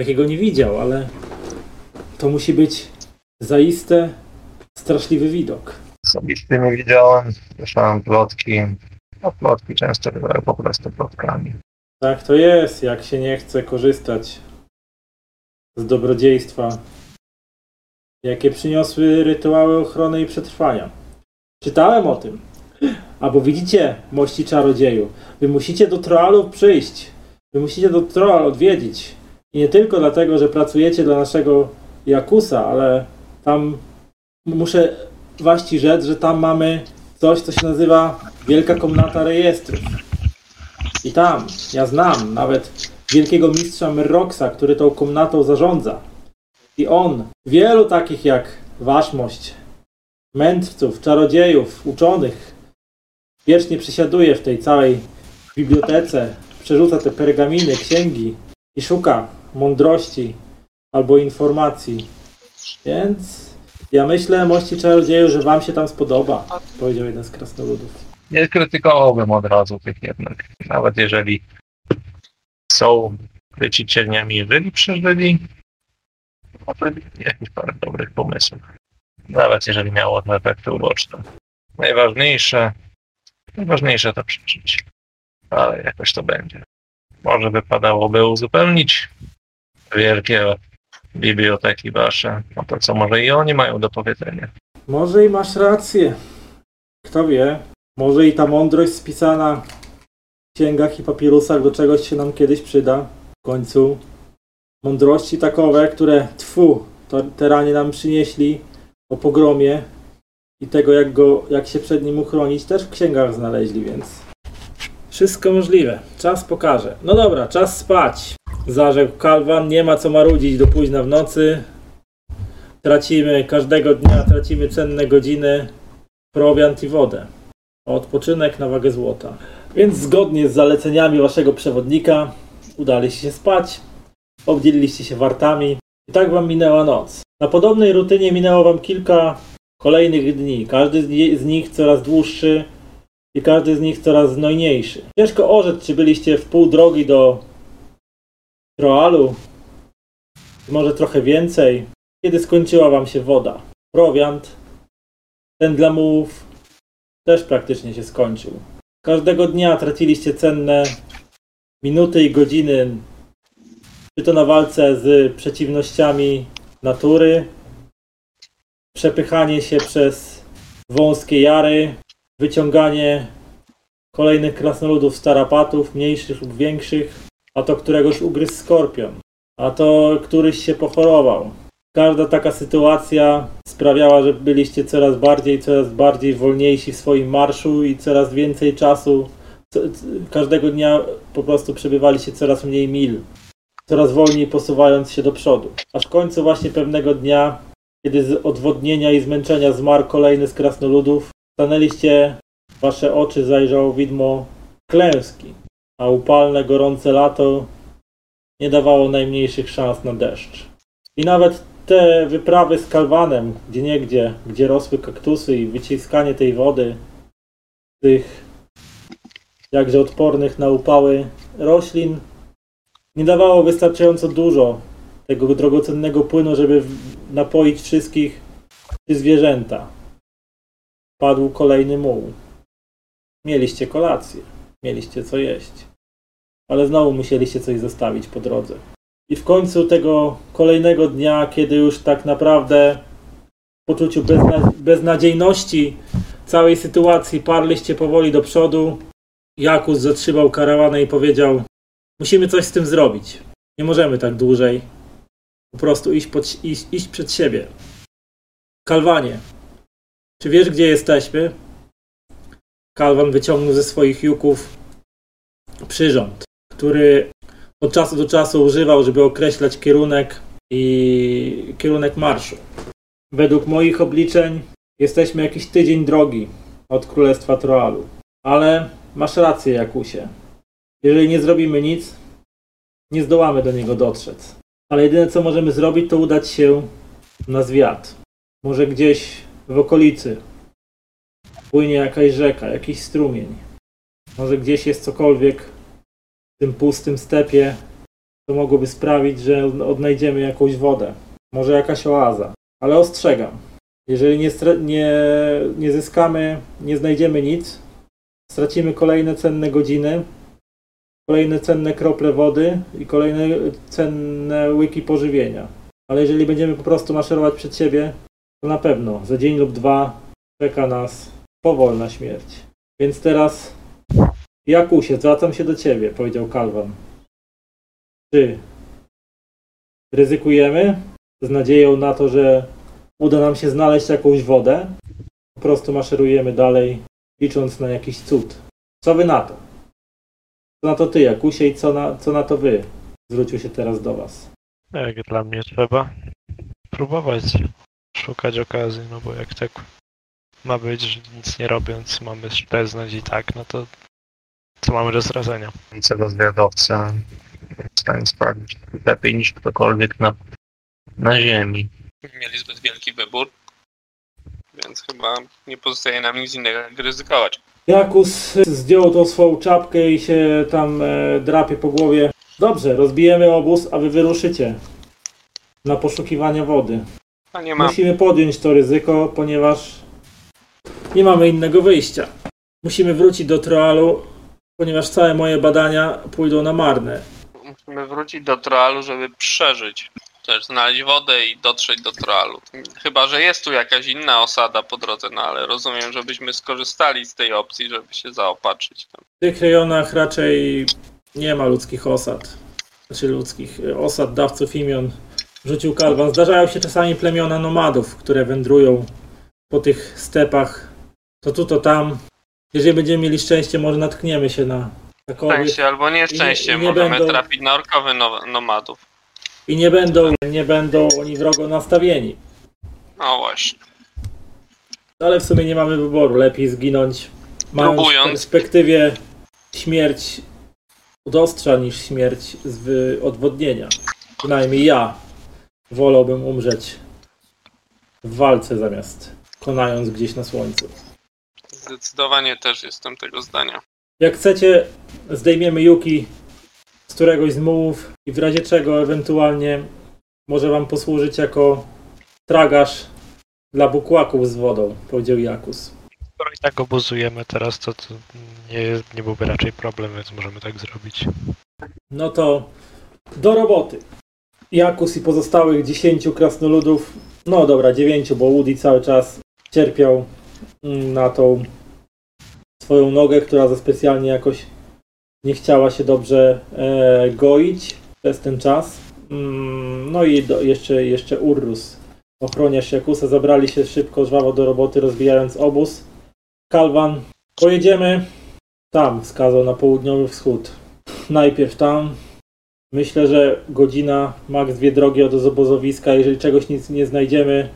takiego nie widział, ale to musi być zaiste straszliwy widok. Osobiście nie widziałem, słyszałem plotki. A plotki często bywają po prostu plotkami. Tak to jest, jak się nie chce korzystać z dobrodziejstwa jakie przyniosły rytuały ochrony i przetrwania. Czytałem o tym. Albo widzicie, mości czarodzieju, wy musicie do Troalu przyjść. Wy musicie do Troal odwiedzić. I nie tylko dlatego, że pracujecie dla naszego Jakusa, ale tam muszę waści rzec, że tam mamy coś, co się nazywa Wielka Komnata Rejestrów. I tam, ja znam nawet wielkiego mistrza Merroxa, który tą komnatą zarządza. I on, wielu takich jak waszmość, mędrców, czarodziejów, uczonych, wiecznie przysiaduje w tej całej bibliotece, przerzuca te pergaminy, księgi i szuka mądrości albo informacji. Więc ja myślę, mości czarodzieju, że wam się tam spodoba, powiedział jeden z krasnoludów. Nie krytykowałbym od razu tych jednak. Nawet jeżeli są krycicielniami, jeżeli przeżyli, no to jakieś parę dobrych pomysłów. Nawet jeżeli miało to efekty uboczne. Najważniejsze, najważniejsze to przeżyć. Ale jakoś to będzie. Może wypadałoby uzupełnić wielkie biblioteki wasze, no to co może i oni mają do powiedzenia. Może i masz rację. Kto wie, może i ta mądrość spisana w księgach i papirusach do czegoś się nam kiedyś przyda. W końcu mądrości takowe, które tfu, to te ranie nam przynieśli o pogromie i tego, jak, go, jak się przed nim uchronić, też w księgach znaleźli, więc wszystko możliwe. Czas pokaże. No dobra, czas spać. Zarzekł Kalwan, nie ma co marudzić do późna w nocy. Tracimy każdego dnia, tracimy cenne godziny, prowiant i wodę. Odpoczynek na wagę złota. Więc zgodnie z zaleceniami waszego przewodnika udaliście się spać, obdzieliliście się wartami i tak wam minęła noc. Na podobnej rutynie minęło wam kilka kolejnych dni, każdy z ni- z nich coraz dłuższy i każdy z nich coraz znojniejszy. Ciężko orzec, czy byliście w pół drogi do Troalu, może trochę więcej, kiedy skończyła wam się woda. Prowiant, ten dla mułów, też praktycznie się skończył. Każdego dnia traciliście cenne minuty i godziny, czy to na walce z przeciwnościami natury, przepychanie się przez wąskie jary, wyciąganie kolejnych krasnoludów z tarapatów, mniejszych lub większych, a to któregoś ugryzł skorpion, a to któryś się pochorował. Każda taka sytuacja sprawiała, że byliście coraz bardziej, coraz bardziej wolniejsi w swoim marszu i coraz więcej czasu, co, każdego dnia po prostu przebywaliście coraz mniej mil, coraz wolniej posuwając się do przodu. Aż w końcu właśnie pewnego dnia, kiedy z odwodnienia i zmęczenia zmarł kolejny z krasnoludów, stanęliście, wasze oczy zajrzało widmo klęski, a upalne, gorące lato nie dawało najmniejszych szans na deszcz. I nawet te wyprawy z kalwanem, gdzie niegdzie, gdzie rosły kaktusy i wyciskanie tej wody, tych jakże odpornych na upały roślin, nie dawało wystarczająco dużo tego drogocennego płynu, żeby napoić wszystkich czy zwierzęta. Padł kolejny muł. Mieliście kolację, mieliście co jeść, ale znowu musieliście coś zostawić po drodze. I w końcu tego kolejnego dnia, kiedy już tak naprawdę w poczuciu bezna- beznadziejności całej sytuacji parliście powoli do przodu, Jakus zatrzymał karawanę i powiedział: Musimy coś z tym zrobić. Nie możemy tak dłużej. Po prostu iść, pod, iść, iść przed siebie. Kalwanie, czy wiesz, gdzie jesteśmy? Kalwan wyciągnął ze swoich juków przyrząd, który od czasu do czasu używał, żeby określać kierunek i kierunek marszu. Według moich obliczeń jesteśmy jakiś tydzień drogi od Królestwa Troalu. Ale masz rację, Jakusie. Jeżeli nie zrobimy nic, nie zdołamy do niego dotrzeć. Ale jedyne co możemy zrobić, to udać się na zwiat. Może gdzieś w okolicy płynie jakaś rzeka, jakiś strumień. Może gdzieś jest cokolwiek w tym pustym stepie, to mogłoby sprawić, że odnajdziemy jakąś wodę. Może jakaś oaza. Ale ostrzegam, jeżeli nie, nie, nie zyskamy, nie znajdziemy nic, stracimy kolejne cenne godziny, kolejne cenne krople wody i kolejne cenne łyki pożywienia. Ale jeżeli będziemy po prostu maszerować przed siebie, to na pewno za dzień lub dwa czeka nas powolna śmierć. Więc teraz, Jakusie, zwracam się do ciebie, powiedział Kalwan. Czy ryzykujemy z nadzieją na to, że uda nam się znaleźć jakąś wodę? Po prostu maszerujemy dalej, licząc na jakiś cud. Co wy na to? Co na to ty, Jakusie, i co na, co na to wy? Zwrócił się teraz do was. Jak dla mnie trzeba próbować szukać okazji, no bo jak tak ma być, że nic nie robiąc, mamy szpeznąć i tak, no to co mamy do stracenia? Rozwiadowca w stanie sprawdzić lepiej niż ktokolwiek na, na ziemi. Mieli zbyt wielki wybór, więc chyba nie pozostaje nam nic innego jak ryzykować. Jakus zdjął tą swoją czapkę i się tam e, drapie po głowie. Dobrze, rozbijemy obóz, a wy wyruszycie na poszukiwanie wody. A nie ma. Musimy podjąć to ryzyko, ponieważ nie mamy innego wyjścia. Musimy wrócić do Troalu, ponieważ całe moje badania pójdą na marne. Musimy wrócić do Troalu, żeby przeżyć. Też znaleźć wodę i dotrzeć do Troalu. Chyba, że jest tu jakaś inna osada po drodze, no ale rozumiem, żebyśmy skorzystali z tej opcji, żeby się zaopatrzyć tam. W tych rejonach raczej nie ma ludzkich osad. Znaczy ludzkich e, osad, dawców imion. Rzucił Kalwan. Zdarzają się czasami plemiona nomadów, które wędrują po tych stepach. To tu, to tam. Jeżeli będziemy mieli szczęście, może natkniemy się na takowych. Szczęście albo nieszczęście, I nie- i nie możemy będą- trafić na orkowy no- nomadów. I nie będą, nie będą oni wrogo nastawieni. No właśnie. Ale w sumie nie mamy wyboru. Lepiej zginąć, mając Próbując. w perspektywie śmierć od ostrza niż śmierć z odwodnienia. Przynajmniej ja wolałbym umrzeć w walce zamiast konając gdzieś na słońcu. Zdecydowanie też jestem tego zdania. Jak chcecie, zdejmiemy Yuki z któregoś z mułów i w razie czego ewentualnie może wam posłużyć jako tragarz dla bukłaków z wodą, powiedział Jakus. Skoro i tak obozujemy teraz, to, to nie, nie byłby raczej problem, więc możemy tak zrobić. No to do roboty. Jakus i pozostałych 10 krasnoludów, no dobra, 9, bo Woody cały czas cierpiał mm, na tą swoją nogę, która za specjalnie jakoś nie chciała się dobrze e, goić przez ten czas. Mm, no i do, jeszcze, jeszcze Urrus, ochroniarz Jakusa, zabrali się szybko, żwawo do roboty, rozbijając obóz. Kalwan, pojedziemy tam, wskazał na południowy wschód. Najpierw tam, Myślę, że godzina, max dwie drogi od obozowiska. Jeżeli czegoś nic nie znajdziemy,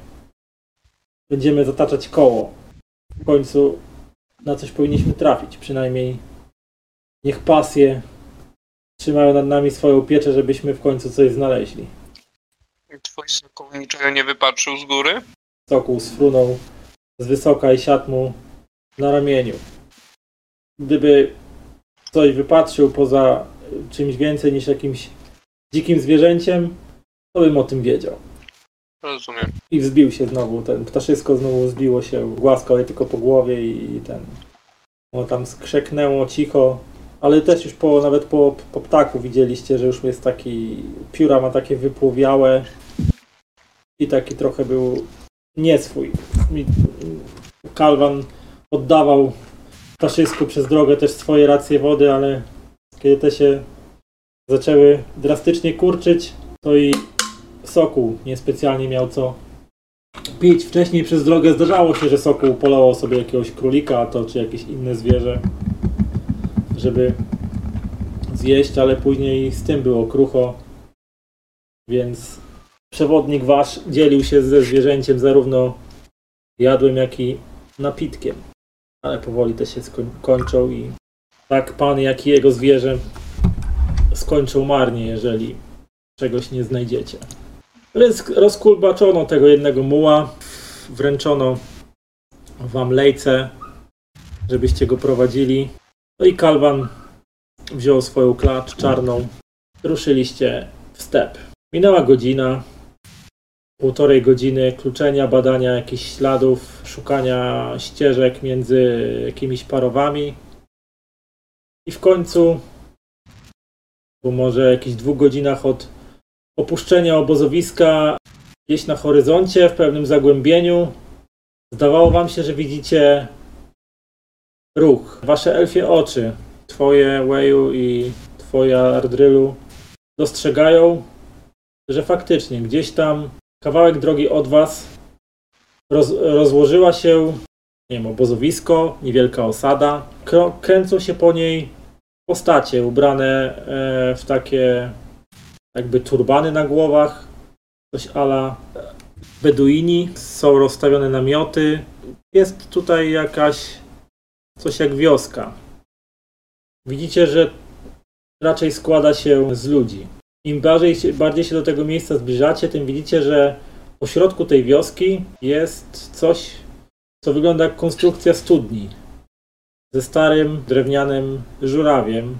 będziemy zataczać koło. W końcu na coś powinniśmy trafić. Przynajmniej niech pasje trzymają nad nami swoją pieczę, żebyśmy w końcu coś znaleźli. Twój sokół niczego nie wypatrzył z góry? Sokół sfrunął z wysoka i siadł mu na ramieniu. Gdyby coś wypatrzył poza czymś więcej niż jakimś dzikim zwierzęciem, to bym o tym wiedział. Rozumiem. I wzbił się znowu, ten ptaszysko znowu wzbiło się, głaskał je tylko po głowie i ten... No tam skrzeknęło cicho, ale też już po, nawet po, po ptaku widzieliście, że już jest taki, pióra ma takie wypłowiałe i taki trochę był nieswój. I Kalwan oddawał ptaszysku przez drogę też swoje racje wody, ale kiedy te się zaczęły drastycznie kurczyć, to i Sokół niespecjalnie miał co pić. Wcześniej przez drogę zdarzało się, że Sokół polował sobie jakiegoś królika, to czy jakieś inne zwierzę, żeby zjeść, ale później z tym było krucho, więc przewodnik wasz dzielił się ze zwierzęciem zarówno jadłem, jak i napitkiem. Ale powoli te się skoń- kończą i tak pan, jak i jego zwierzę skończą marnie, jeżeli czegoś nie znajdziecie. Rozkulbaczono tego jednego muła, wręczono wam lejce, żebyście go prowadzili. No i Kalwan wziął swoją klacz czarną. Ruszyliście w step. Minęła godzina, półtorej godziny kluczenia, badania jakichś śladów, szukania ścieżek między jakimiś parowami. I w końcu, po może jakichś dwóch godzinach od opuszczenia obozowiska Gdzieś na horyzoncie, w pewnym zagłębieniu, zdawało wam się, że widzicie ruch. Wasze elfie oczy, twoje Weju i twoja Ardrylu, dostrzegają, że faktycznie gdzieś tam kawałek drogi od was roz, rozłożyła się, nie wiem, obozowisko, niewielka osada. Kręcą się po niej postacie ubrane e, w takie jakby turbany na głowach, coś ala beduini, są rozstawione namioty. Jest tutaj jakaś coś jak wioska. Widzicie, że raczej składa się z ludzi. Im bardziej bardziej się do tego miejsca zbliżacie, tym widzicie, że po środku tej wioski jest coś, co wygląda jak konstrukcja studni. Ze starym drewnianym żurawiem,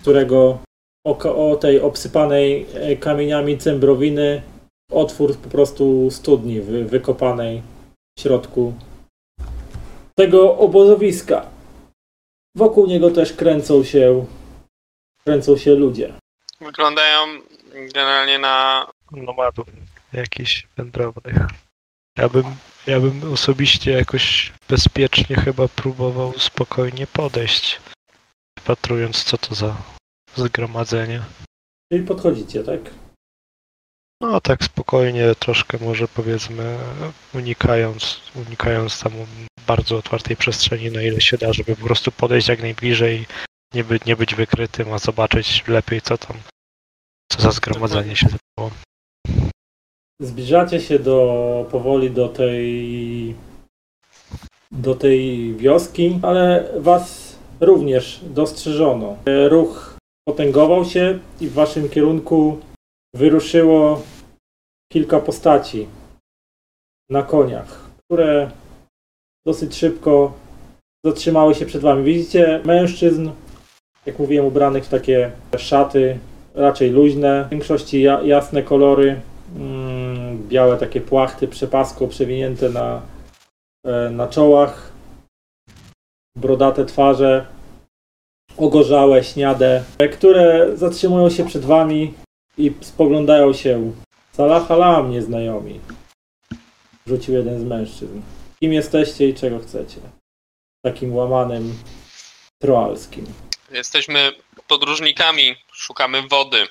którego o, o tej obsypanej e, kamieniami cembrowiny otwór po prostu studni wy, wykopanej w środku tego obozowiska. Wokół niego też kręcą się kręcą się ludzie. Wyglądają generalnie na Nomadów jakichś wędrownych. Ja bym, ja bym osobiście jakoś bezpiecznie chyba próbował spokojnie podejść, wpatrując co to za zgromadzenie. Czyli podchodzicie, tak? No tak spokojnie, troszkę może powiedzmy unikając, unikając tam bardzo otwartej przestrzeni na ile się da, żeby po prostu podejść jak najbliżej, nie, by, nie być wykrytym, a zobaczyć lepiej co tam, co za zgromadzenie się zaczęło. Zbliżacie się do, powoli do tej do tej wioski, ale was również dostrzeżono. Ruch potęgował się i w waszym kierunku wyruszyło kilka postaci na koniach, które dosyć szybko zatrzymały się przed wami. Widzicie mężczyzn, jak mówiłem, ubranych w takie szaty, raczej luźne, w większości ja, jasne kolory, mm, białe takie płachty, przepasko przewinięte na, e, na czołach, brodate twarze, ogorzałe, śniade, które zatrzymują się przed wami i spoglądają się. Salahalam, nieznajomi. Rzucił jeden z mężczyzn. Kim jesteście i czego chcecie? Takim łamanym troalskim. Jesteśmy podróżnikami, szukamy wody.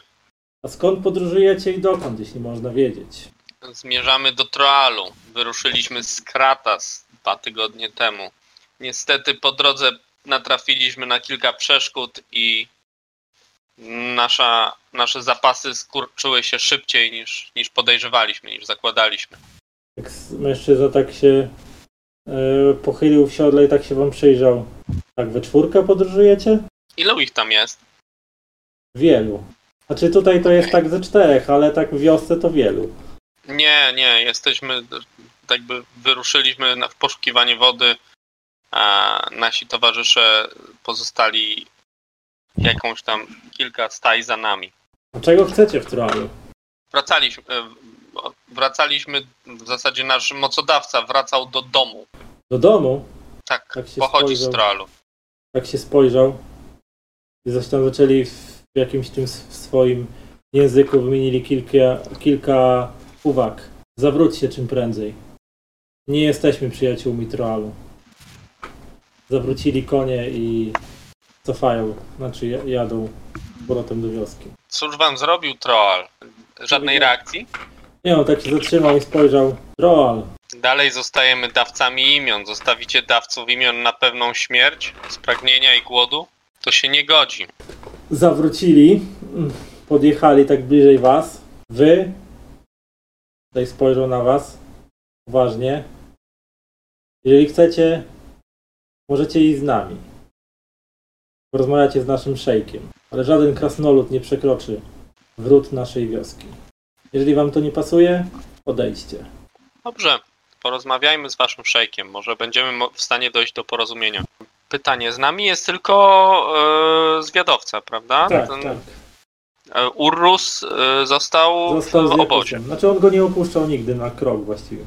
A skąd podróżujecie i dokąd, jeśli można wiedzieć? Zmierzamy do Troalu. Wyruszyliśmy z Kratas dwa tygodnie temu. Niestety po drodze natrafiliśmy na kilka przeszkód i nasza, nasze zapasy skurczyły się szybciej niż, niż podejrzewaliśmy, niż zakładaliśmy. Jak mężczyzna tak się e, pochylił w siodle i tak się wam przyjrzał. Tak, we czwórkę podróżujecie? Ilu ich tam jest? Wielu. Znaczy tutaj to jest tak ze czterech, ale tak w wiosce to wielu. Nie, nie, jesteśmy, tak jakby wyruszyliśmy na, w poszukiwanie wody, a nasi towarzysze pozostali jakąś tam kilka staj za nami. A czego chcecie w Troalu? Wracaliśmy, e, wracaliśmy, w zasadzie nasz mocodawca wracał do domu. Do domu? Tak, Tak pochodzi z spojrzał. Troalu. Tak się spojrzał. I zresztą zaczęli w jakimś tym swoim języku wymienili kilka, kilka uwag. Zawróć się czym prędzej. Nie jesteśmy przyjaciółmi Troalu. Zawrócili konie i cofają, znaczy ja- jadą z powrotem do wioski. Cóż wam zrobił Troal? Żadnej reakcji? Nie, on tak się zatrzymał i spojrzał. Troal, Dalej zostajemy dawcami imion. Zostawicie dawców imion na pewną śmierć, spragnienia i głodu? To się nie godzi. zawrócili, podjechali tak bliżej was. Wy, tutaj spojrzą na was uważnie. Jeżeli chcecie, możecie iść z nami. Porozmawiacie z naszym szejkiem, ale żaden krasnolud nie przekroczy wrót naszej wioski. Jeżeli wam to nie pasuje, odejdźcie. Dobrze, porozmawiajmy z waszym szejkiem. Może będziemy mo- w stanie dojść do porozumienia. Pytanie, z nami jest tylko e, zwiadowca, prawda? Tak, Ten, tak. e, Urrus e, został, Został z w obozie. Znaczy on go nie opuszczał nigdy na krok właściwie.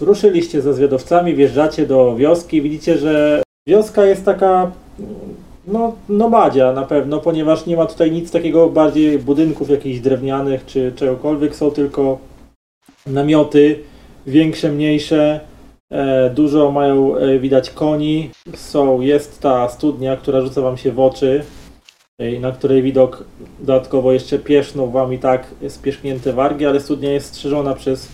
Ruszyliście ze zwiadowcami, wjeżdżacie do wioski, widzicie, że wioska jest taka no, nomadzia na pewno, ponieważ nie ma tutaj nic takiego bardziej budynków jakichś drewnianych czy czegokolwiek, są tylko namioty, większe, mniejsze. E, Dużo mają e, widać koni. Są, jest ta studnia, która rzuca wam się w oczy e, na której widok dodatkowo jeszcze pieszną wam i tak spieszknięte wargi, ale studnia jest strzeżona przez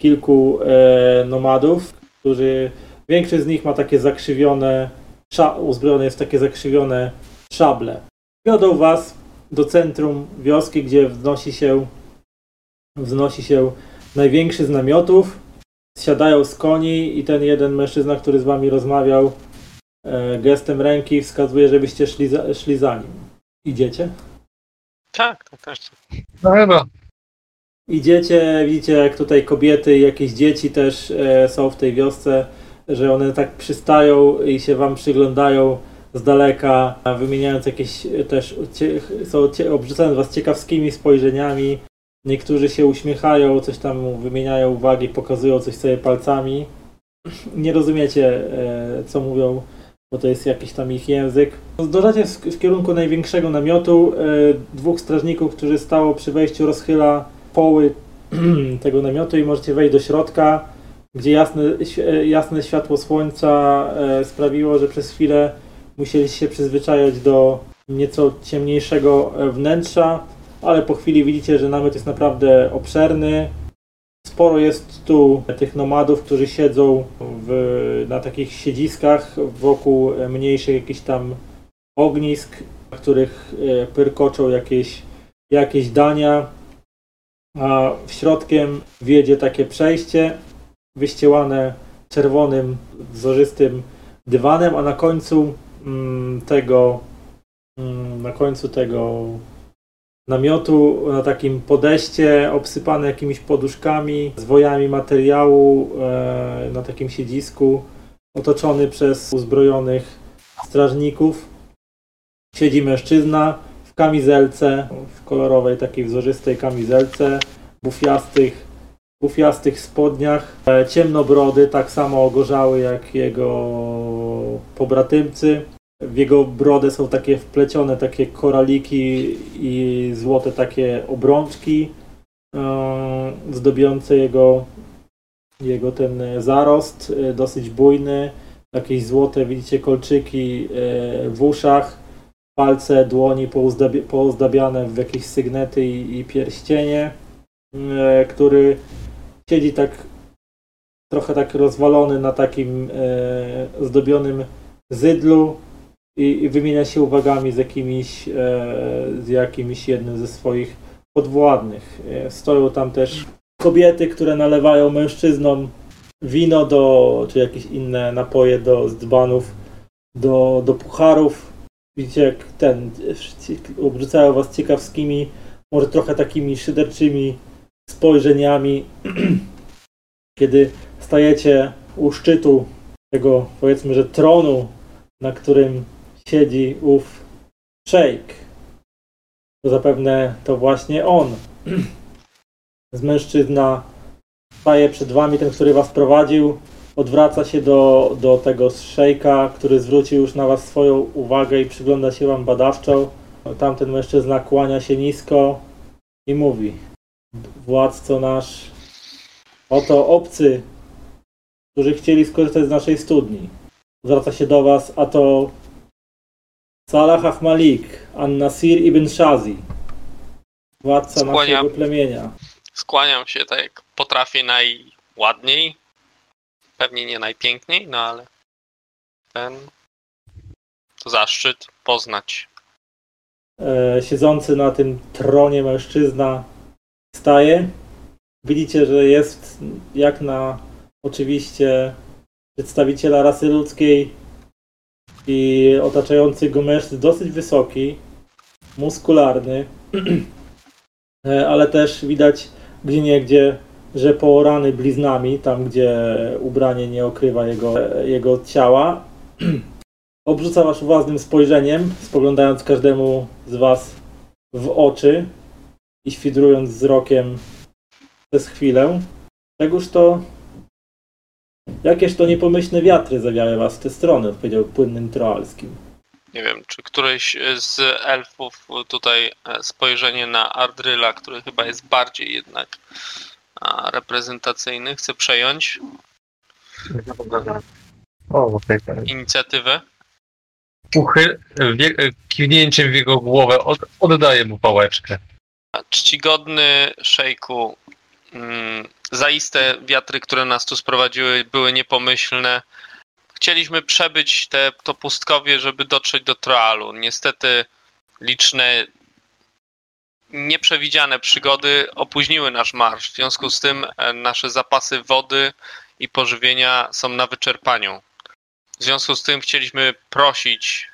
kilku e, nomadów, którzy większość z nich ma takie zakrzywione, sza, uzbrojone jest w takie zakrzywione szable. Wiodą was do centrum wioski, gdzie wznosi się wznosi się największy z namiotów. Siadają z koni i ten jeden mężczyzna, który z wami rozmawiał, e, gestem ręki wskazuje, żebyście szli za, szli za nim. Idziecie? Tak, tak, tak. No chyba. Idziecie, widzicie jak tutaj kobiety i jakieś dzieci też e, są w tej wiosce, że one tak przystają i się wam przyglądają z daleka, wymieniając jakieś e, też, są, obrzucając was ciekawskimi spojrzeniami. Niektórzy się uśmiechają, coś tam wymieniają uwagi, pokazują coś sobie palcami. Nie rozumiecie, e, co mówią, bo to jest jakiś tam ich język. Zdążacie w, w kierunku największego namiotu. E, dwóch strażników, którzy stało przy wejściu, rozchyla poły tego namiotu i możecie wejść do środka, gdzie jasne, jasne światło słońca e, sprawiło, że przez chwilę musieliście się przyzwyczajać do nieco ciemniejszego e, wnętrza, ale po chwili widzicie, że namiot jest naprawdę obszerny. Sporo jest tu tych nomadów, którzy siedzą w, na takich siedziskach wokół mniejszych jakichś tam ognisk, w których e, pyrkoczą jakieś, jakieś dania a w środkiem wiedzie takie przejście wyścielane czerwonym, wzorzystym dywanem, a na końcu mm, tego mm, na końcu tego namiotu na takim podejście obsypane jakimiś poduszkami, zwojami materiału e, na takim siedzisku otoczony przez uzbrojonych strażników. Siedzi mężczyzna w kamizelce, w kolorowej takiej wzorzystej kamizelce, bufiastych, bufiastych spodniach, e, ciemnobrody, tak samo ogorzały jak jego pobratymcy. W jego brodę są takie wplecione takie koraliki i złote takie obrączki e, zdobiące jego, jego ten zarost, e, dosyć bujny. Jakieś złote, widzicie, kolczyki e, w uszach palce, dłoni poozdabiane w jakieś sygnety i, i pierścienie, e, który siedzi tak trochę tak rozwalony na takim e, zdobionym zydlu i, i wymienia się uwagami z jakimiś, e, z jakimś jednym ze swoich podwładnych. E, stoją tam też kobiety, które nalewają mężczyznom wino do, czy jakieś inne napoje do z dzbanów, do, do pucharów. Widzicie, jak ten, obrzucają was ciekawskimi, może trochę takimi szyderczymi spojrzeniami, kiedy stajecie u szczytu tego, powiedzmy, że tronu, na którym siedzi ów szejk. To zapewne to właśnie on. Z mężczyzna staje przed wami, ten, który was prowadził, odwraca się do, do tego szejka, który zwrócił już na was swoją uwagę i przygląda się wam badawczo. Tamten mężczyzna kłania się nisko i mówi Władco nasz, oto obcy, którzy chcieli skorzystać z naszej studni. Zwraca się do was, a to Salah Ahmalik, An-Nasir ibn Shazi, władca naszego plemienia. Skłaniam się tak jak potrafię najładniej. Pewnie nie najpiękniej, no ale ten zaszczyt poznać. e, siedzący na tym tronie mężczyzna staje. Widzicie, że jest jak na oczywiście przedstawiciela rasy ludzkiej i otaczający go mężczyzn dosyć wysoki, muskularny, E, ale też widać gdzie że poorany bliznami, tam gdzie ubranie nie okrywa jego, jego ciała. Obrzuca was uważnym spojrzeniem, spoglądając każdemu z was w oczy i świdrując wzrokiem przez chwilę. Tegoż to jakież to niepomyślne wiatry zawiały was w tę stronę, odpowiedział płynnym troalskim. Nie wiem, czy któryś z elfów tutaj e, spojrzenie na Ardryla, który chyba jest bardziej jednak reprezentacyjny chce przejąć O, okej. inicjatywę. Uchy, wie, kiwnięciem w jego głowę od, oddaję mu pałeczkę. Czcigodny szejku, mm, zaiste wiatry, które nas tu sprowadziły, były niepomyślne. Chcieliśmy przebyć te, to pustkowie, żeby dotrzeć do Troalu. Niestety liczne nieprzewidziane przygody opóźniły nasz marsz. W związku z tym e, nasze zapasy wody i pożywienia są na wyczerpaniu. W związku z tym chcieliśmy prosić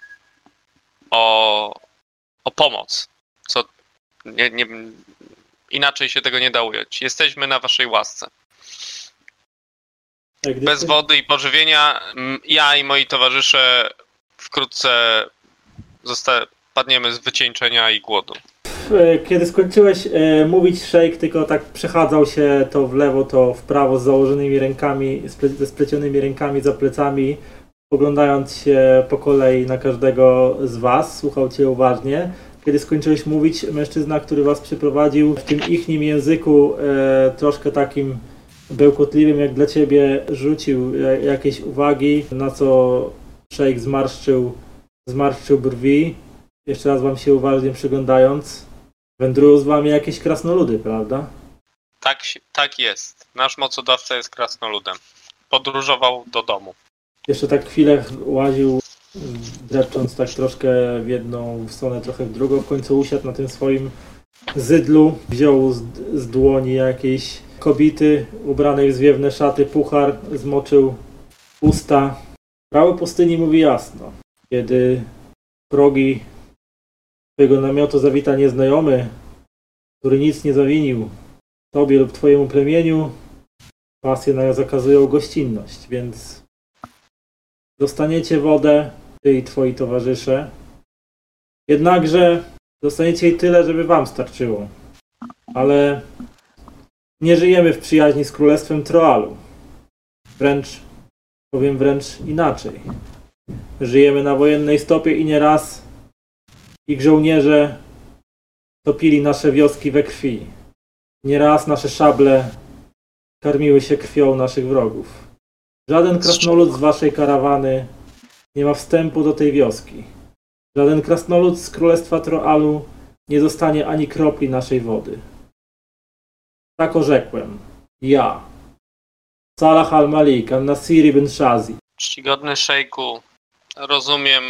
o, o pomoc. Co nie, nie, inaczej się tego nie da ująć. Jesteśmy na waszej łasce. Gdy Bez wody i pożywienia ja i moi towarzysze wkrótce zosta- padniemy z wycieńczenia i głodu. E, Kiedy skończyłeś e, mówić, Shake tylko tak przechadzał się to w lewo, to w prawo z założonymi rękami, ze splecionymi rękami za plecami, oglądając się po kolei na każdego z was, słuchał cię uważnie. Kiedy skończyłeś mówić, mężczyzna, który was przyprowadził w tym ichnim języku, e, troszkę takim bełkotliwym jak dla ciebie, rzucił jakieś uwagi, na co Shake zmarszczył, zmarszczył brwi. Jeszcze raz wam się uważnie przyglądając. Wędrują z wami jakieś krasnoludy, prawda? Tak, się- tak jest. Nasz mocodawca jest krasnoludem. Podróżował do domu. Jeszcze tak chwilę łaził, drepcząc tak troszkę w jedną stronę, trochę w drugą. W końcu usiadł na tym swoim zydlu. Wziął z, z dłoni jakiejś kobiety ubranej w zwiewne szaty puchar, zmoczył usta. Prawo pustyni mówi jasno. Kiedy progi twojego namiotu zawita nieznajomy, który nic nie zawinił tobie lub twojemu plemieniu, pasje zakazują gościnność, więc dostaniecie wodę, ty i twoi towarzysze. Jednakże dostaniecie jej tyle, żeby wam starczyło. Ale nie żyjemy w przyjaźni z królestwem Troalu. Wręcz, powiem wręcz inaczej. Żyjemy na wojennej stopie i nieraz ich żołnierze topili nasze wioski we krwi. Nieraz nasze szable karmiły się krwią naszych wrogów. Żaden krasnolud z waszej karawany nie ma wstępu do tej wioski. Żaden krasnolud z królestwa Troalu nie dostanie ani kropli naszej wody. Tak orzekłem. Ja. Salah al-Malik, al-Nasiri bin Shazi. Czcigodny szejku, rozumiem,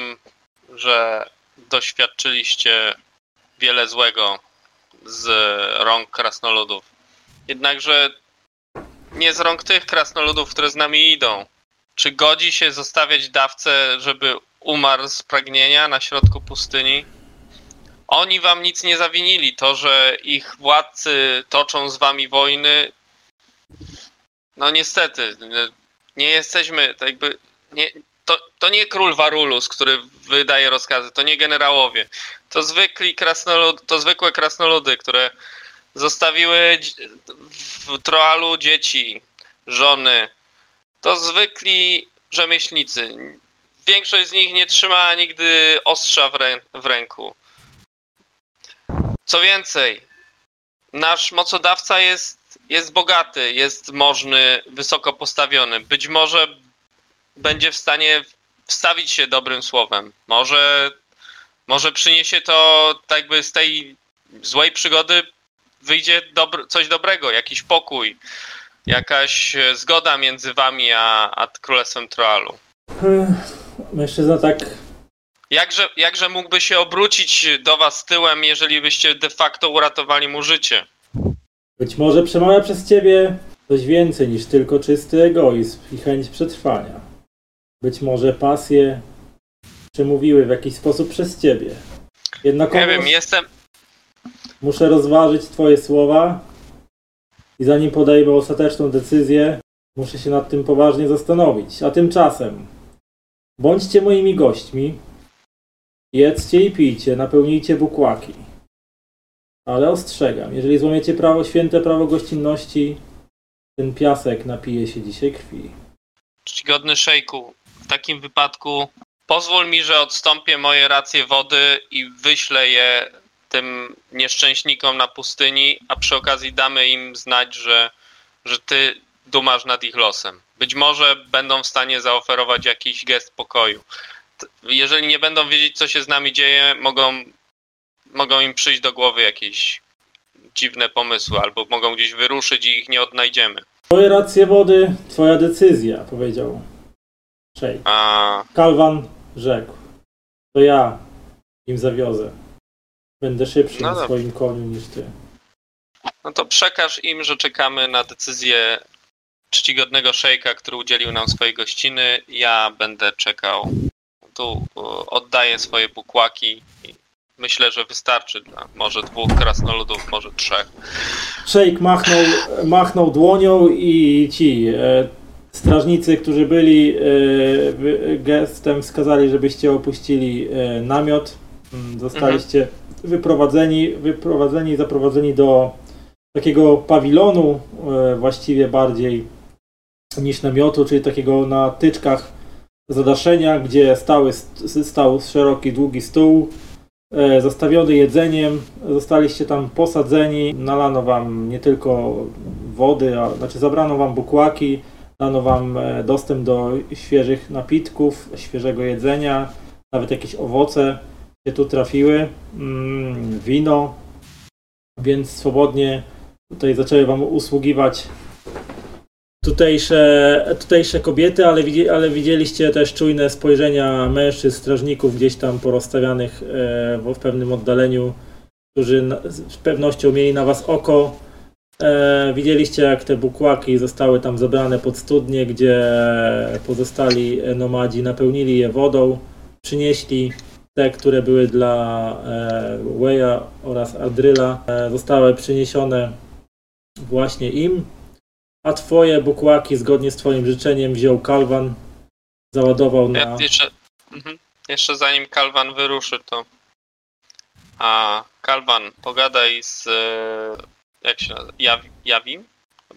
że doświadczyliście wiele złego z rąk krasnoludów. Jednakże nie z rąk tych krasnoludów, które z nami idą. Czy godzi się zostawiać dawcę, żeby umarł z pragnienia na środku pustyni? Oni wam nic nie zawinili. To, że ich władcy toczą z wami wojny, no niestety, nie jesteśmy, tak jakby, nie, to, to nie król Warulus, który wydaje rozkazy, to nie generałowie. To zwykli krasnolud, to zwykłe krasnoludy, które zostawiły w Troalu dzieci, żony. To zwykli rzemieślnicy. Większość z nich nie trzymała nigdy ostrza w, rę, w ręku. Co więcej, nasz mocodawca jest, jest bogaty, jest możny, wysoko postawiony. Być może będzie w stanie wstawić się dobrym słowem. Może, może przyniesie to tak jakby z tej złej przygody wyjdzie dobr, coś dobrego, jakiś pokój, jakaś e, zgoda między wami a, a królestwem Troalu. Ech, Mężczyzna tak Jakże, jakże mógłby się obrócić do was tyłem, jeżeli byście de facto uratowali mu życie? być może przemawia przez ciebie coś więcej niż tylko czysty egoizm i chęć przetrwania. Być może pasje przemówiły w jakiś sposób przez ciebie. Nie Jednakowoż wiem, jestem, muszę rozważyć twoje słowa i zanim podejmę ostateczną decyzję, muszę się nad tym poważnie zastanowić. A tymczasem bądźcie moimi gośćmi, jedzcie i pijcie, napełnijcie bukłaki. Ale ostrzegam, jeżeli złamiecie prawo, święte prawo gościnności, ten piasek napije się dzisiaj krwi. czcigodny szejku, w takim wypadku pozwól mi, że odstąpię moje racje wody i wyślę je tym nieszczęśnikom na pustyni, a przy okazji damy im znać, że że ty dumasz nad ich losem. Być może będą w stanie zaoferować jakiś gest pokoju. Jeżeli nie będą wiedzieć, co się z nami dzieje, mogą, mogą im przyjść do głowy jakieś dziwne pomysły, albo mogą gdzieś wyruszyć i ich nie odnajdziemy. Twoje racje wody, twoja decyzja, powiedział Szejk. A, Kalwan rzekł. To ja im zawiozę. Będę szybszy No na swoim koniu niż ty. no to przekaż im, że czekamy na decyzję czcigodnego szejka, który udzielił nam swojej gościny. Ja będę czekał. Tu e, oddaję swoje bukłaki myślę, że wystarczy dla może dwóch krasnoludów, może trzech. Szejk machnął, machnął dłonią i ci e, strażnicy, którzy byli e, gestem wskazali, żebyście opuścili e, namiot. Mm, Zostaliście wyprowadzeni, wyprowadzeni i zaprowadzeni do takiego pawilonu, e, właściwie bardziej niż namiotu, czyli takiego na tyczkach zadaszenia, gdzie stały, st- stał szeroki, długi stół, zastawiony jedzeniem. Zostaliście tam posadzeni, nalano wam nie tylko wody, a, znaczy zabrano wam bukłaki, dano wam e, dostęp do świeżych napitków, świeżego jedzenia, nawet jakieś owoce się tu trafiły, mm, wino, więc swobodnie tutaj zaczęły wam usługiwać tutejsze, tutejsze kobiety, ale, ale widzieliście też czujne spojrzenia mężczyzn, strażników gdzieś tam porozstawianych e, w, pewnym oddaleniu, którzy z pewnością mieli na was oko. E, widzieliście jak te bukłaki zostały tam zebrane pod studnie, gdzie pozostali nomadzi napełnili je wodą, przynieśli te, które były dla e, Weja oraz Adryla, e, zostały przyniesione właśnie im. A twoje bukłaki, zgodnie z twoim życzeniem, wziął Kalwan, załadował na... Ja jeszcze, mhm. jeszcze zanim Kalwan wyruszy, to. A Kalwan, pogadaj z. Jak się nazywa? Jawi, Jawim?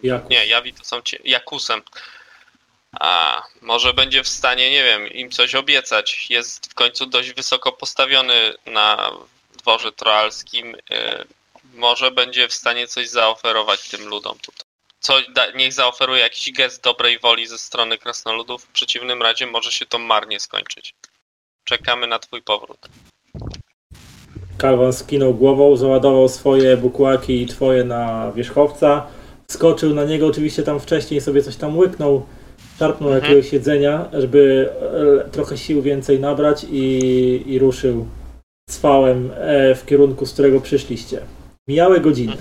Jakus. Nie, Jawi to są ci, Jakusem. A może będzie w stanie, nie wiem, im coś obiecać. Jest w końcu dość wysoko postawiony na dworze troalskim. e, Może będzie w stanie coś zaoferować tym ludom tutaj. Co, niech zaoferuje jakiś gest dobrej woli ze strony krasnoludów. W przeciwnym razie może się to marnie skończyć. Czekamy na twój powrót. Kalwan skinął głową, załadował swoje bukłaki i twoje na wierzchowca. Skoczył na niego, oczywiście tam wcześniej sobie coś tam łyknął, szarpnął Mhm. jakiegoś jedzenia, żeby e, trochę sił więcej nabrać i, i ruszył cwałem e, w kierunku, z którego przyszliście. Mijały godziny.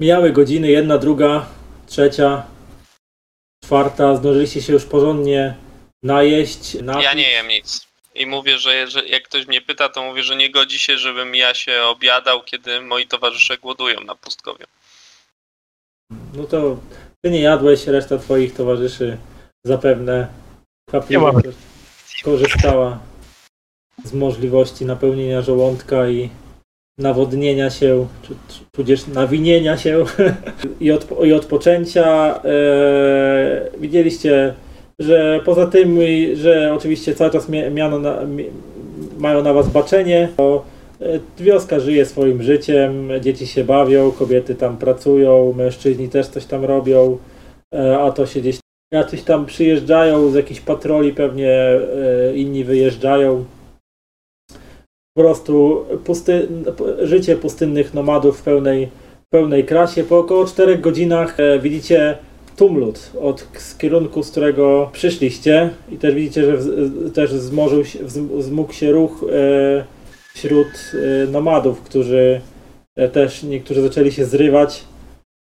Mijały godziny, jedna, druga, trzecia, czwarta. Zdążyliście się już porządnie najeść. Napić. Ja nie jem nic. I mówię, że jeżeli, jak ktoś mnie pyta, to mówię, że nie godzi się, żebym ja się obiadał, kiedy moi towarzysze głodują na pustkowiu. No to ty nie jadłeś, reszta twoich towarzyszy zapewne chwapliwie korzystała z możliwości napełnienia żołądka i nawodnienia się, czy, czy, tudzież nawinienia się i, odpo- i odpoczęcia. E, widzieliście, że poza tym, że oczywiście cały czas mia- miano na, mają na was baczenie, to e, wioska żyje swoim życiem, dzieci się bawią, kobiety tam pracują, mężczyźni też coś tam robią, e, a to się gdzieś jacyś tam przyjeżdżają z jakichś patroli, pewnie e, inni wyjeżdżają. Po prostu pusty, życie pustynnych nomadów w pełnej, w pełnej krasie. Po około 4 godzinach widzicie tumlut od z kierunku, z którego przyszliście i też widzicie, że w, też wz- wzmógł się ruch e, wśród e, nomadów, którzy e, też niektórzy zaczęli się zrywać,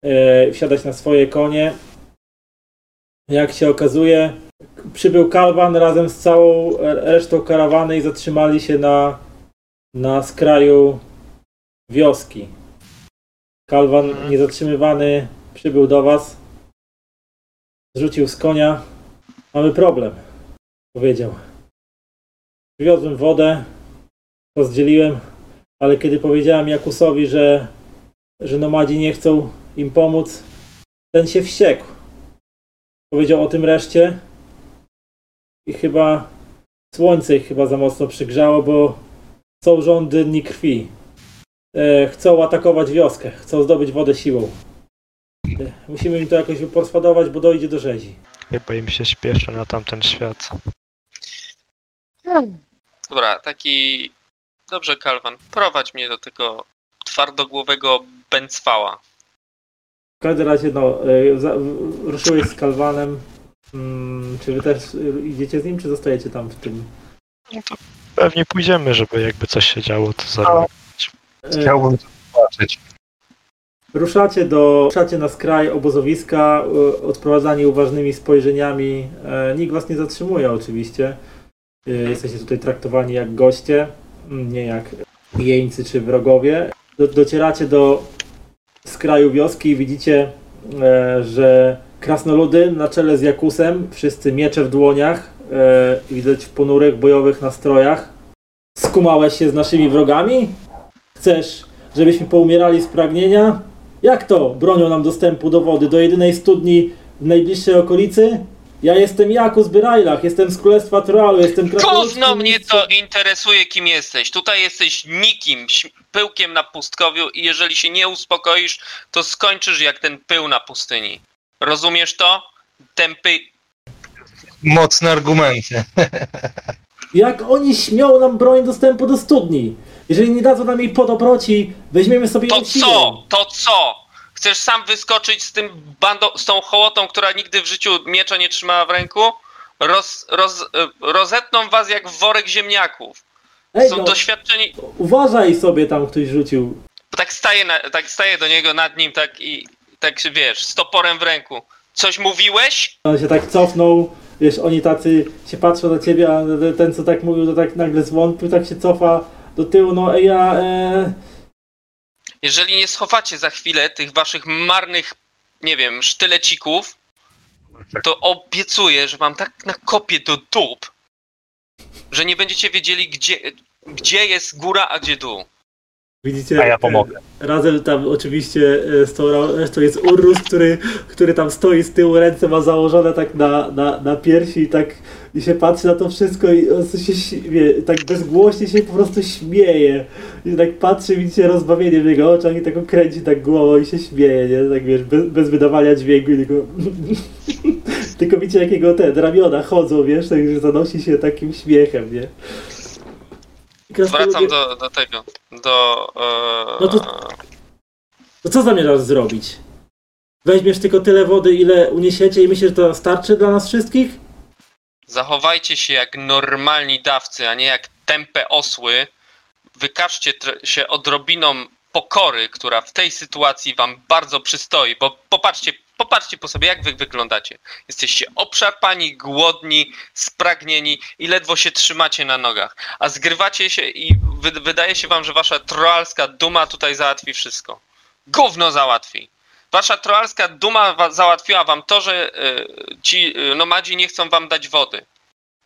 e, wsiadać na swoje konie. Jak się okazuje, przybył Kalwan razem z całą resztą karawany i zatrzymali się na, na skraju wioski. Kalwan niezatrzymywany przybył do was, zrzucił z konia. Mamy problem, powiedział. Przywiozłem wodę, rozdzieliłem, ale kiedy powiedziałem Jakusowi, że, że nomadzi nie chcą im pomóc, ten się wściekł. Powiedział o tym reszcie i chyba słońce ich chyba za mocno przygrzało, bo są rządy dni krwi. E, chcą atakować wioskę, chcą zdobyć wodę siłą. Musimy im to jakoś wyporswadować, bo dojdzie do rzezi. Chyba im się śpieszy na tamten świat. Dobra, taki... Dobrze, Kalwan, prowadź mnie do tego twardogłowego bęcwała. W każdym razie, no, e, za- w- ruszyłeś z Kalwanem. Mm, czy wy też e, idziecie z nim, czy zostajecie tam w tym? Pewnie pójdziemy, żeby jakby coś się działo, to zaraz. E, Chciałbym to zobaczyć. Ruszacie, do, ruszacie na skraj obozowiska, e, odprowadzani uważnymi spojrzeniami. E, Nikt was nie zatrzymuje oczywiście. E, Jesteście tutaj traktowani jak goście, mm, nie jak jeńcy czy wrogowie. Do, docieracie do skraju wioski i widzicie, że krasnoludy na czele z Jakusem, wszyscy miecze w dłoniach, widać w ponurych bojowych nastrojach. Skumałeś się z naszymi wrogami? Chcesz, żebyśmy poumierali z pragnienia? Jak to bronią nam dostępu do wody, do jedynej studni w najbliższej okolicy? Ja jestem Jakus Byrajlach, jestem z Królestwa Troalu, jestem Gówno mnie to interesuje, kim jesteś. Tutaj jesteś nikim, pyłkiem na pustkowiu i jeżeli się nie uspokoisz, to skończysz jak ten pył na pustyni. Rozumiesz to? Tępy... Mocne argumenty. Jak oni śmią nam bronić dostępu do studni? Jeżeli nie dadzą nam jej po dobroci, weźmiemy sobie To ją siłą. co? To co? Chcesz sam wyskoczyć z tym bandą, z tą hołotą, która nigdy w życiu miecza nie trzymała w ręku? Roz, roz, y, rozetną was jak worek ziemniaków. Ej, Są no, doświadczeni... uważaj sobie tam ktoś rzucił. Tak staję, na, tak staję do niego nad nim, tak i tak wiesz, z toporem w ręku. Coś mówiłeś? On się tak cofnął, wiesz, oni tacy się patrzą na ciebie, a ten co tak mówił, to tak nagle zwątpił, tak się cofa do tyłu, no ja... E... Jeżeli nie schowacie za chwilę tych waszych marnych, nie wiem, sztylecików, to obiecuję, że wam tak nakopię do dup, że nie będziecie wiedzieli, gdzie, gdzie jest góra, a gdzie dół. Widzicie? A ja e, pomogę. Razem tam oczywiście e, z tą resztą jest Urrus, który, który tam stoi z tyłu, ręce ma założone tak na, na, na piersi i tak i się patrzy na to wszystko i on się śmie, tak bezgłośnie się po prostu śmieje. I tak patrzy, widzicie rozbawienie w jego oczach i tak kręci tak głową i się śmieje, nie? Tak wiesz, bez, bez wydawania dźwięku i tylko... tylko widzicie jak jego te ramiona chodzą, wiesz, tak że zanosi się takim śmiechem, nie? Wracam do, do tego, do... E, No to- To co zamierzasz zrobić? Weźmiesz tylko tyle wody, ile uniesiecie i myślisz, że to starczy dla nas wszystkich? Zachowajcie się jak normalni dawcy, a nie jak tępe osły. Wykażcie się odrobiną pokory, która w tej sytuacji wam bardzo przystoi, bo popatrzcie, popatrzcie po sobie, jak wy wyglądacie. Jesteście obszarpani, głodni, spragnieni i ledwo się trzymacie na nogach. A zgrywacie się i wy- wydaje się wam, że wasza troalska duma tutaj załatwi wszystko. Gówno załatwi. Wasza troalska duma załatwiła wam to, że y, ci y, nomadzi nie chcą wam dać wody.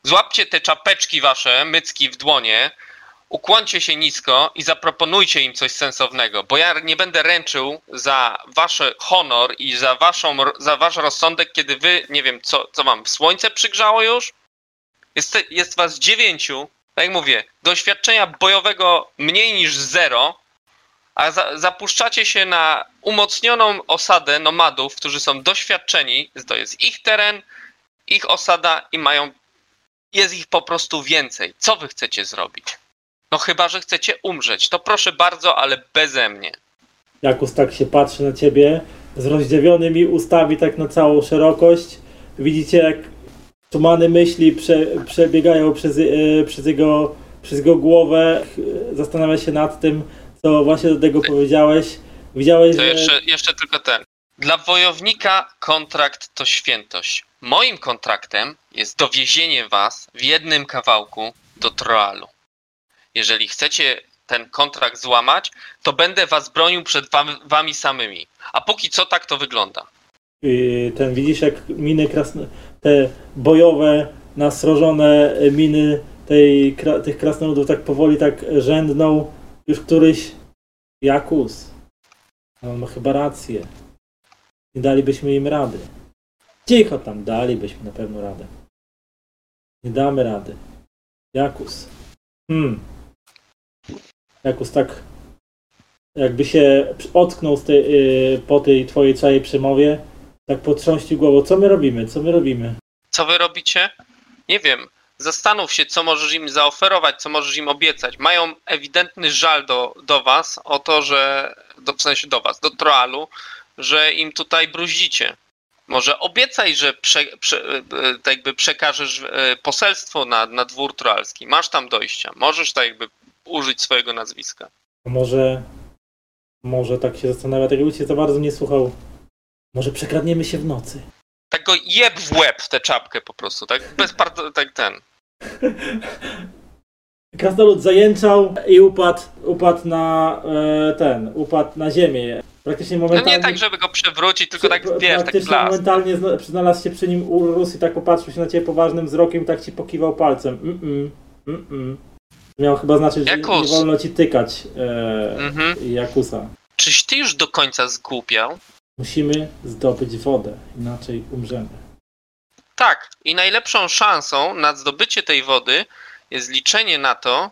Złapcie te czapeczki wasze, mycki w dłonie, ukłońcie się nisko i zaproponujcie im coś sensownego, bo ja nie będę ręczył za wasz honor i za, waszą, za wasz rozsądek, kiedy wy, nie wiem, co, co wam, słońce przygrzało już? Jest, jest was dziewięciu, tak jak mówię, doświadczenia bojowego mniej niż zero, a za, zapuszczacie się na umocnioną osadę nomadów, którzy są doświadczeni, to jest ich teren, ich osada i mają, jest ich po prostu więcej. Co wy chcecie zrobić? No chyba, że chcecie umrzeć, to proszę bardzo, ale beze mnie. Jakus tak się patrzy na ciebie, z rozdziawionymi ustami tak na całą szerokość. Widzicie, jak tumany myśli prze, przebiegają przez, e, przez, jego, przez jego głowę. E, Zastanawia się nad tym, co właśnie do tego powiedziałeś. Widziałeś, To że... jeszcze, jeszcze tylko ten. Dla wojownika kontrakt to świętość. Moim kontraktem jest dowiezienie was w jednym kawałku do Troalu. Jeżeli chcecie ten kontrakt złamać, to będę was bronił przed wam, wami samymi. A póki co tak to wygląda. Y, ten widzisz jak miny krasno, te bojowe, nasrożone miny tej, tych krasnoludów tak powoli tak rzędną. Już któryś Jakus. On ma chyba rację. Nie dalibyśmy im rady. Cicho tam, dalibyśmy na pewno radę. Nie damy rady. Jakus. Hmm. Jakus tak jakby się ocknął tej, y, po tej twojej całej przemowie, tak potrząścił głową. Co my robimy? Co my robimy? Co wy robicie? Nie wiem. Zastanów się, co możesz im zaoferować, co możesz im obiecać. Mają ewidentny żal do, do was o to, że. Do, w sensie do was, do Troalu, że im tutaj bruździcie. Może obiecaj, że prze, prze, tak jakby przekażesz e, poselstwo na, na dwór troalski. Masz tam dojścia. Możesz tak jakby użyć swojego nazwiska. Może, może tak się zastanawia, tak jakby cię za bardzo nie słuchał. Może przekradniemy się w nocy. Tak go jeb w łeb w tę czapkę po prostu, tak? Bez part- tak ten. Krasnolud zajęczał i upadł, upadł na e, ten, upadł na ziemię. Praktycznie No momentalnie... nie tak, żeby go przewrócić, tylko tak wiesz, tak Praktycznie blas. momentalnie zna- znalazł się przy nim Urus i tak popatrzył się na ciebie poważnym wzrokiem i tak ci pokiwał palcem. Mm-mm, mm-mm. Miał chyba znaczyć, że nie Jakus. wolno ci tykać e, Mhm. Jakusa. Czyś ty już do końca zgłupiał? Musimy zdobyć wodę, inaczej umrzemy. Tak. I najlepszą szansą na zdobycie tej wody jest liczenie na to,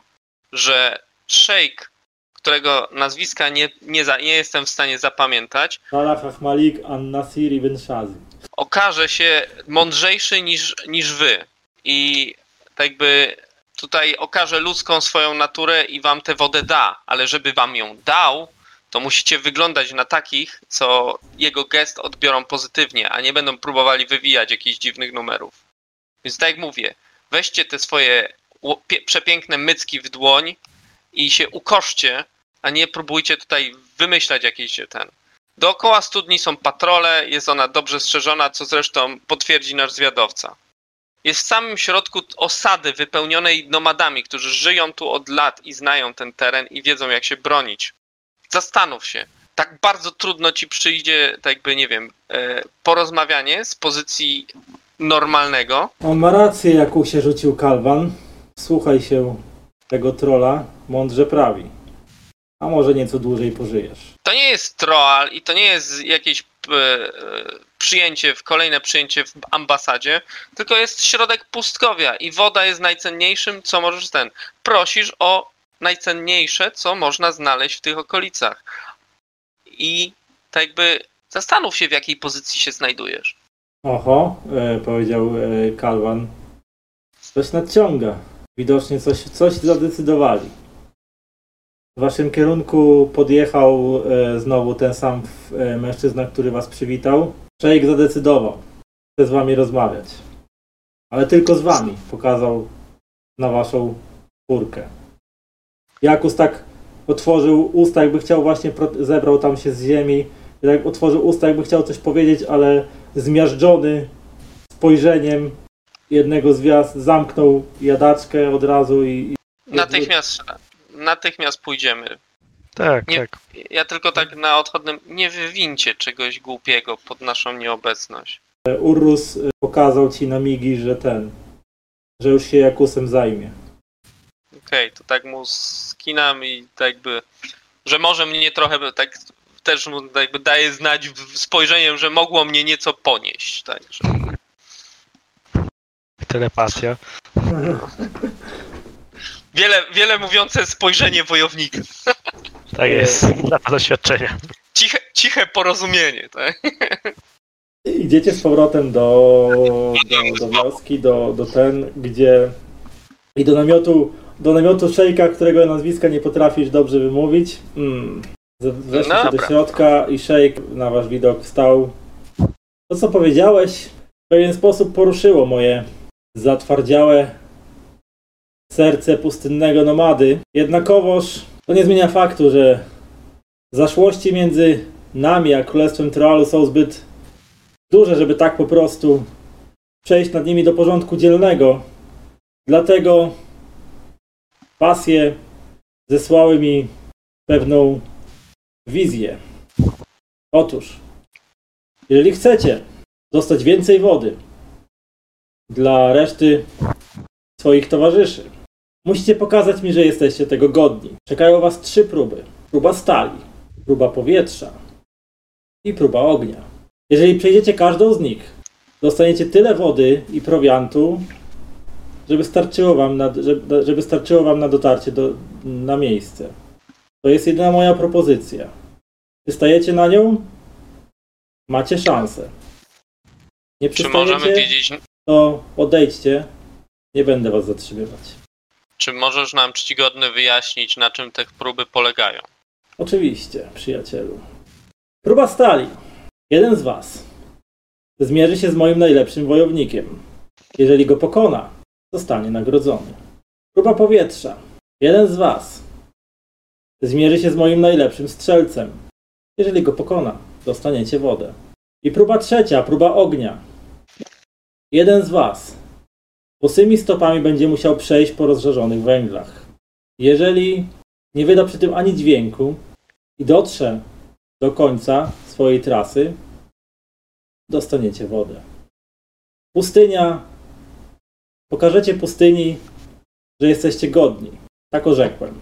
że szejk, którego nazwiska nie, nie, za, nie jestem w stanie zapamiętać, Salah Ahmalik An-Nasir ibn Shazi. okaże się mądrzejszy niż, niż wy. I tak jakby tutaj okaże ludzką swoją naturę i wam tę wodę da, ale żeby wam ją dał, to musicie wyglądać na takich, co jego gest odbiorą pozytywnie, a nie będą próbowali wywijać jakichś dziwnych numerów. Więc tak jak mówię, weźcie te swoje przepiękne mycki w dłoń i się ukoszcie, a nie próbujcie tutaj wymyślać jakiś ten. Dookoła studni są patrole, jest ona dobrze strzeżona, co zresztą potwierdzi nasz zwiadowca. Jest w samym środku osady wypełnionej nomadami, którzy żyją tu od lat i znają ten teren i wiedzą jak się bronić. Zastanów się. Tak bardzo trudno ci przyjdzie, tak jakby, nie wiem, e, porozmawianie z pozycji normalnego. On ma rację, jaką się rzucił Kalwan. Słuchaj się tego trola, mądrze prawi. A może nieco dłużej pożyjesz. To nie jest troll i to nie jest jakieś e, e, przyjęcie, w kolejne przyjęcie w ambasadzie, tylko jest środek pustkowia i woda jest najcenniejszym, co możesz ten. Prosisz o najcenniejsze, co można znaleźć w tych okolicach. I tak jakby zastanów się, w jakiej pozycji się znajdujesz. Oho, e, powiedział e, Kalwan. Coś nadciąga. Widocznie coś, coś zadecydowali. W waszym kierunku podjechał e, znowu ten sam e, mężczyzna, który was przywitał. Szejk zadecydował. Chce z wami rozmawiać. Ale tylko z wami. Pokazał na waszą furkę. Jakus tak otworzył usta, jakby chciał właśnie, zebrał tam się z ziemi. Jak otworzył usta, jakby chciał coś powiedzieć, ale zmiażdżony spojrzeniem jednego z gwiazd zamknął jadaczkę od razu i, i Natychmiast, natychmiast pójdziemy. Tak, Nie- tak. Ja tylko tak na odchodnym, nie wywincie czegoś głupiego pod naszą nieobecność. Urrus e, pokazał ci na migi, że ten, że już się Jakusem zajmie. Okej, to tak mu skinam i tak jakby, że może mnie trochę tak też mu tak jakby daje znać spojrzeniem, że mogło mnie nieco ponieść. Także. Telepatia. Wiele, wiele mówiące spojrzenie wojownika. Tak jest. Lata doświadczenia. Ciche, ciche porozumienie, tak? Idziecie z powrotem do, do, do wioski, do, do ten, gdzie i do namiotu, do namiotu szejka, którego nazwiska nie potrafisz dobrze wymówić. Mm. Weszliście do środka i szejk na wasz widok wstał. To, co powiedziałeś, w pewien sposób poruszyło moje zatwardziałe serce pustynnego nomady. Jednakowoż to nie zmienia faktu, że zaszłości między nami a Królestwem Troalu są zbyt duże, żeby tak po prostu przejść nad nimi do porządku dzielnego. Dlatego pasje zesłały mi pewną wizję. Otóż, jeżeli chcecie dostać więcej wody dla reszty swoich towarzyszy, musicie pokazać mi, że jesteście tego godni. Czekają was trzy próby. Próba stali, próba powietrza i próba ognia. Jeżeli przejdziecie każdą z nich, dostaniecie tyle wody i prowiantu, żeby starczyło wam na, żeby, żeby starczyło wam na dotarcie do, na miejsce. To jest jedyna moja propozycja. Przystajecie na nią? Macie szansę. Nie Czy możemy wiedzieć, to odejdźcie. Nie będę was zatrzymywać. czy możesz nam czcigodny wyjaśnić, na czym te próby polegają? Oczywiście, przyjacielu. Próba stali. Jeden z was zmierzy się z moim najlepszym wojownikiem. Jeżeli go pokona, zostanie nagrodzony. Próba powietrza. Jeden z was zmierzy się z moim najlepszym strzelcem. Jeżeli go pokona, dostaniecie wodę. I próba trzecia, próba ognia. Jeden z was bosymi stopami będzie musiał przejść po rozżarzonych węglach. Jeżeli nie wyda przy tym ani dźwięku i dotrze do końca swojej trasy, dostaniecie wodę. Pustynia. Pokażecie pustyni, że jesteście godni. Tak orzekłem.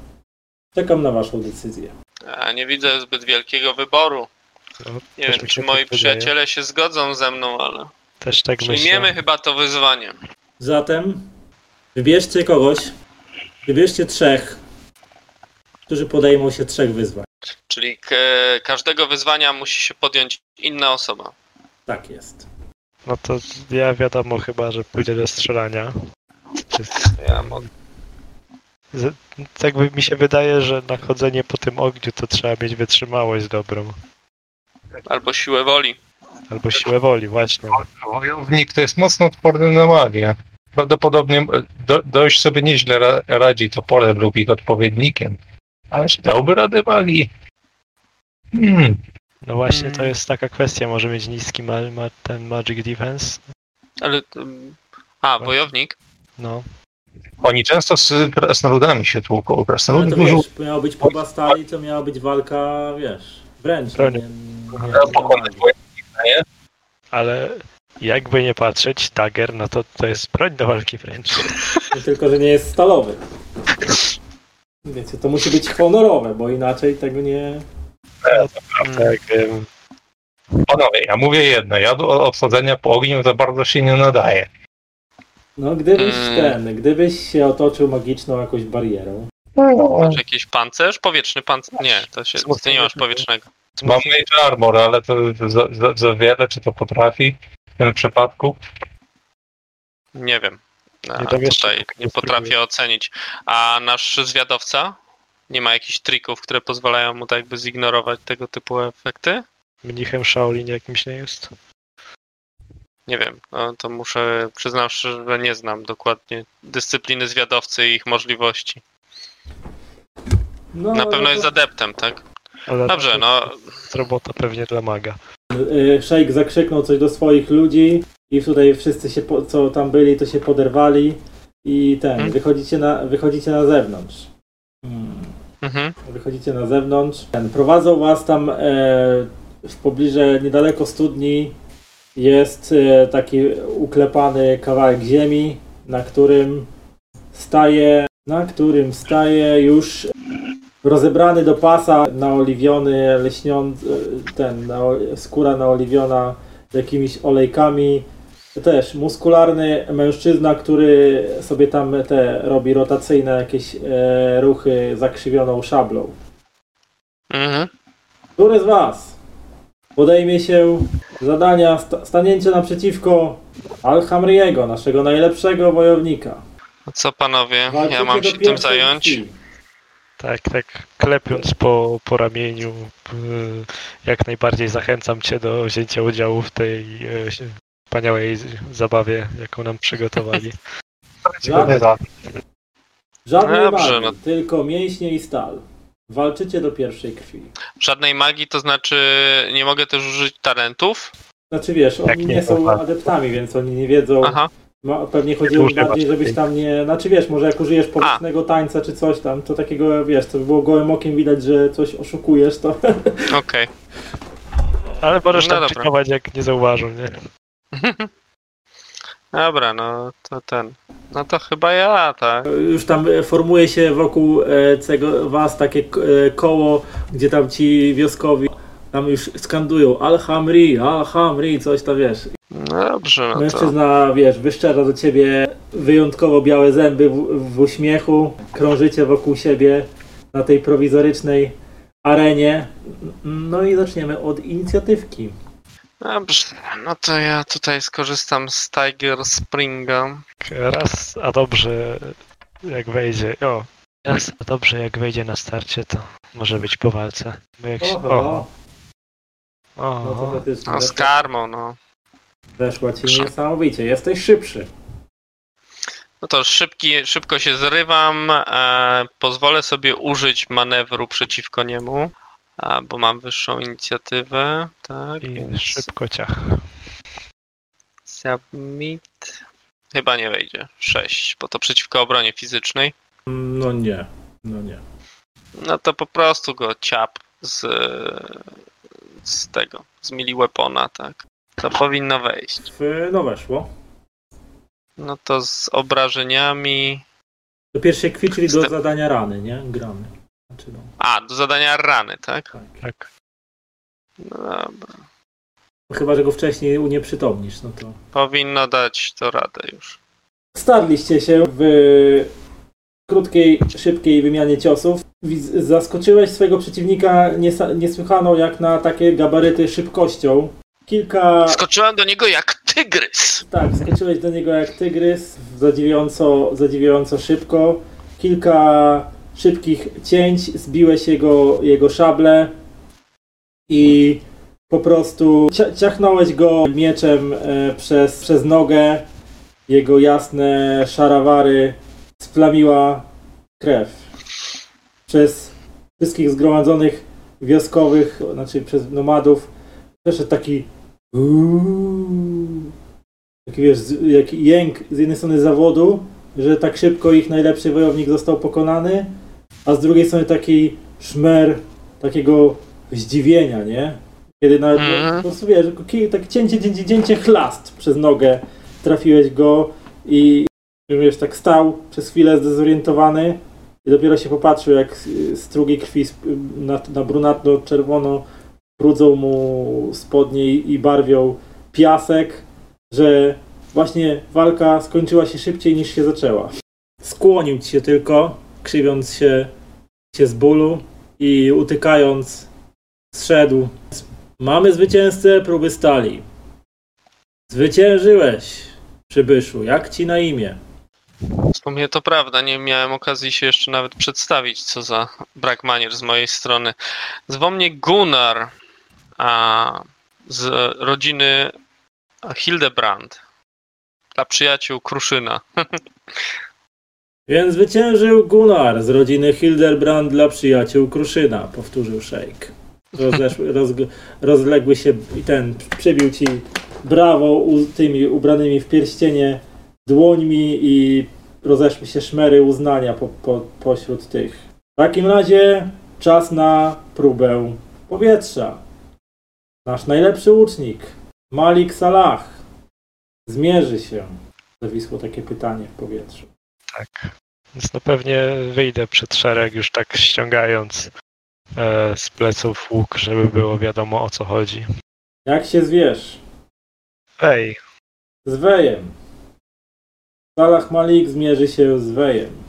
Czekam na waszą decyzję. Ja nie widzę zbyt wielkiego wyboru. No, Nie też wiem, mi czy moi tak wydaje. przyjaciele się zgodzą ze mną, ale Też tak przyjmiemy myślę. chyba to wyzwanie. Zatem wybierzcie kogoś, wybierzcie trzech, którzy podejmą się trzech wyzwań. Czyli k- każdego wyzwania musi się podjąć inna osoba. Tak jest. No to ja wiadomo chyba, że pójdę do strzelania. Ja mogę. z, tak by mi się wydaje, że na chodzenie po tym ogniu to trzeba mieć wytrzymałość dobrą. Albo siłę woli. Albo siłę woli, właśnie. Wojownik to jest mocno odporny na magię. Prawdopodobnie e, do, dość sobie nieźle ra, radzi toporem lub ich odpowiednikiem. Ale czy dałby radę magii? Hmm. No właśnie to Mm. jest taka kwestia, może mieć niski ma, ma ten Magic Defense. Ale. ym, A, wojownik? No, Oni często z krasnoludami się tłuką. Ale Krasnoludy to dużo wiesz, miała być próba stali, to miała być walka, wiesz, wręcz. Nie, nie, nie? ale jakby nie patrzeć, dagger, no to to jest broń do walki wręcz. nie, tylko, że nie jest stalowy. Wiecie, to musi być honorowe, bo inaczej tego nie... Tak, wiem. Panowie, ja mówię jedno. Ja do obsadzenia po ogniu za bardzo się nie nadaje. No, gdybyś Mm. ten, gdybyś się otoczył magiczną jakąś barierą. Masz jakiś pancerz? Powietrzny pancerz? Nie, to się. Ty nie masz powietrznego. Mam Mage Armor, ale to za, za, za wiele, czy to potrafi w tym przypadku? Nie wiem. A, Nie, tutaj nie potrafię ocenić. A nasz zwiadowca? Nie ma jakichś trików, które pozwalają mu tak jakby zignorować tego typu efekty? Mnichem Shaolin jakimś nie jest. Nie wiem, no to muszę, przyznam szczerze, że nie znam dokładnie dyscypliny zwiadowcy i ich możliwości. No, Na pewno no jest to- adeptem, tak? Ale Dobrze, to no robota pewnie dla maga. Y, Szejk zakrzyknął coś do swoich ludzi i tutaj wszyscy się, po, co tam byli, to się poderwali i ten, Hmm. wychodzicie, na, wychodzicie na zewnątrz. Hmm. Mhm. Wychodzicie na zewnątrz. Ten, prowadzą was tam e, w pobliżu, niedaleko studni jest e, taki uklepany kawałek ziemi, na którym staje, na którym staje już rozebrany do pasa, naoliwiony, leśniąc, ten, na, skóra naoliwiona jakimiś olejkami. Też muskularny mężczyzna, który sobie tam te robi rotacyjne jakieś e, ruchy zakrzywioną szablą. Mhm. Który z Was podejmie się zadania sta- stanięcia naprzeciwko Alhamriego, naszego najlepszego wojownika? Co panowie, ja Walczycie mam do się tym zająć? Tak, tak klepiąc po, po ramieniu, jak najbardziej zachęcam cię do wzięcia udziału w tej y, wspaniałej zabawie, jaką nam przygotowali. Żadnej, żadnej Dobrze, magii, no. tylko mięśnie i stal. Walczycie do pierwszej krwi. Żadnej magii, to znaczy nie mogę też użyć talentów? Znaczy wiesz, Jak oni nie, nie są tak. adeptami, więc oni nie wiedzą. Aha, Ma, pewnie chodziło Używasz bardziej, żebyś tam nie. Znaczy wiesz, może jak użyjesz powietrznego tańca czy coś tam, to takiego wiesz, to by było gołym okiem widać, że coś oszukujesz, to. okej. Ale możesz No tam jak nie zauważą, nie? Dobra, no to ten. No to chyba ja, tak. Już tam e, formuje się wokół e, tego was takie e, koło, gdzie tam ci wioskowi tam już skandują Alhamri, Alhamri, coś tam wiesz. No dobrze, no to. Mężczyzna, wiesz, wyszczera do ciebie wyjątkowo białe zęby w, w uśmiechu, krążycie wokół siebie na tej prowizorycznej arenie. No i zaczniemy od inicjatywki. Dobrze, no to ja tutaj skorzystam z Tiger Springa. Raz, a dobrze, jak wejdzie. O, raz, a dobrze, jak wejdzie na starcie, to może być po walce. Bo jak się. Oho, O, no to o, faktycznie No z weszła, karmą, no. weszła ci niesamowicie. Jesteś szybszy. No to szybki, szybko się zrywam. E, pozwolę sobie użyć manewru przeciwko niemu, a, bo mam wyższą inicjatywę. Tak, i więc szybko ciach. submit. Chyba nie wejdzie. 6, bo to przeciwko obronie fizycznej. No nie, no nie. No to po prostu go ciap z, z tego, z mili weapona, tak. To powinno wejść. No weszło. No to z obrażeniami. Do pierwszej krwi, czyli do zadania rany, nie? Gramy. Znaczy no, A, do zadania rany, tak? tak. Tak. No dobra. Chyba, że go wcześniej unieprzytomnisz, no to... Powinno dać to radę już. Starliście się w krótkiej, szybkiej wymianie ciosów. Zaskoczyłeś swojego przeciwnika niesłychaną jak na takie gabaryty szybkością. Kilka... Skoczyłem do niego jak tygrys. Tak, skoczyłeś do niego jak tygrys, zadziwiająco, zadziwiająco szybko. Kilka szybkich cięć, zbiłeś jego, jego szable i po prostu cia- ciachnąłeś go mieczem e, przez, przez nogę. Jego jasne szarawary splamiła krew. Przez wszystkich zgromadzonych wioskowych, znaczy przez nomadów, przeszedł taki. Taki wiesz, jaki jęk z jednej strony zawodu, że tak szybko ich najlepszy wojownik został pokonany, a z drugiej strony taki szmer takiego zdziwienia, nie? Kiedy nawet Mhm. po prostu wiesz, tak cięcie, cięcie, cięcie chlast przez nogę trafiłeś go i wiesz, tak stał przez chwilę zdezorientowany i dopiero się popatrzył, jak strugi krwi na, na brunatno-czerwono brudzą mu spodnie i i barwią piasek, że właśnie walka skończyła się szybciej niż się zaczęła. Skłonił ci się tylko, krzywiąc się, się z bólu i utykając zszedł. Mamy zwycięzcę próby stali. Zwyciężyłeś, przybyszu. Jak ci na imię? W sumie to prawda, nie miałem okazji się jeszcze nawet przedstawić, co za brak manier z mojej strony. Zwał mnie Gunnar a, z rodziny Hildebrand. Dla przyjaciół Kruszyna. Więc zwyciężył Gunnar z rodziny Hildebrand dla przyjaciół Kruszyna, powtórzył szejk. Roz, rozległy się i ten przybił ci brawo u, tymi ubranymi w pierścienie dłońmi i rozeszły się szmery uznania po, po, pośród tych. W takim razie czas na próbę powietrza. Nasz najlepszy łucznik, Malik Salah, zmierzy się. Zawisło takie pytanie w powietrzu. Tak. Więc no pewnie wyjdę przed szereg, już tak ściągając e, z pleców łuk, żeby było wiadomo o co chodzi. Jak się zwierz? Ej, Z Wejem. Salah Malik zmierzy się z Wejem.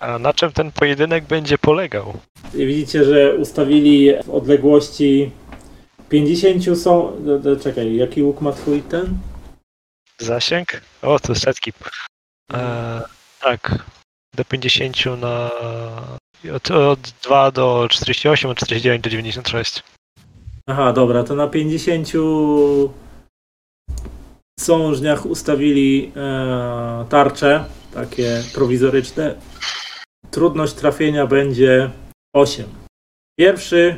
a na czym ten pojedynek będzie polegał? I widzicie, że ustawili w odległości 50 są... Czekaj, jaki łuk ma twój ten? Zasięg? O, to jest setki. E, tak, do 50 na... Od, od 2 do 48, od 49 do 96. Aha, dobra, to na 50 sążniach ustawili e, tarcze, takie prowizoryczne. Trudność trafienia będzie 8. Pierwszy,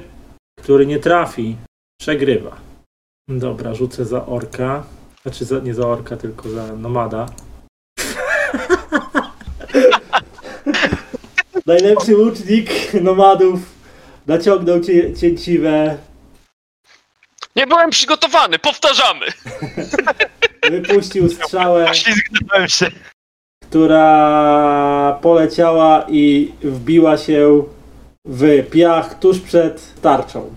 który nie trafi, przegrywa. Dobra, rzucę za orka. Znaczy za, nie za orka, tylko za nomada. Najlepszy łucznik nomadów naciągnął cię, cięciwe Nie byłem przygotowany, powtarzamy! Wypuścił strzałę, Ślizgnąłem się. która poleciała i wbiła się w piach tuż przed tarczą.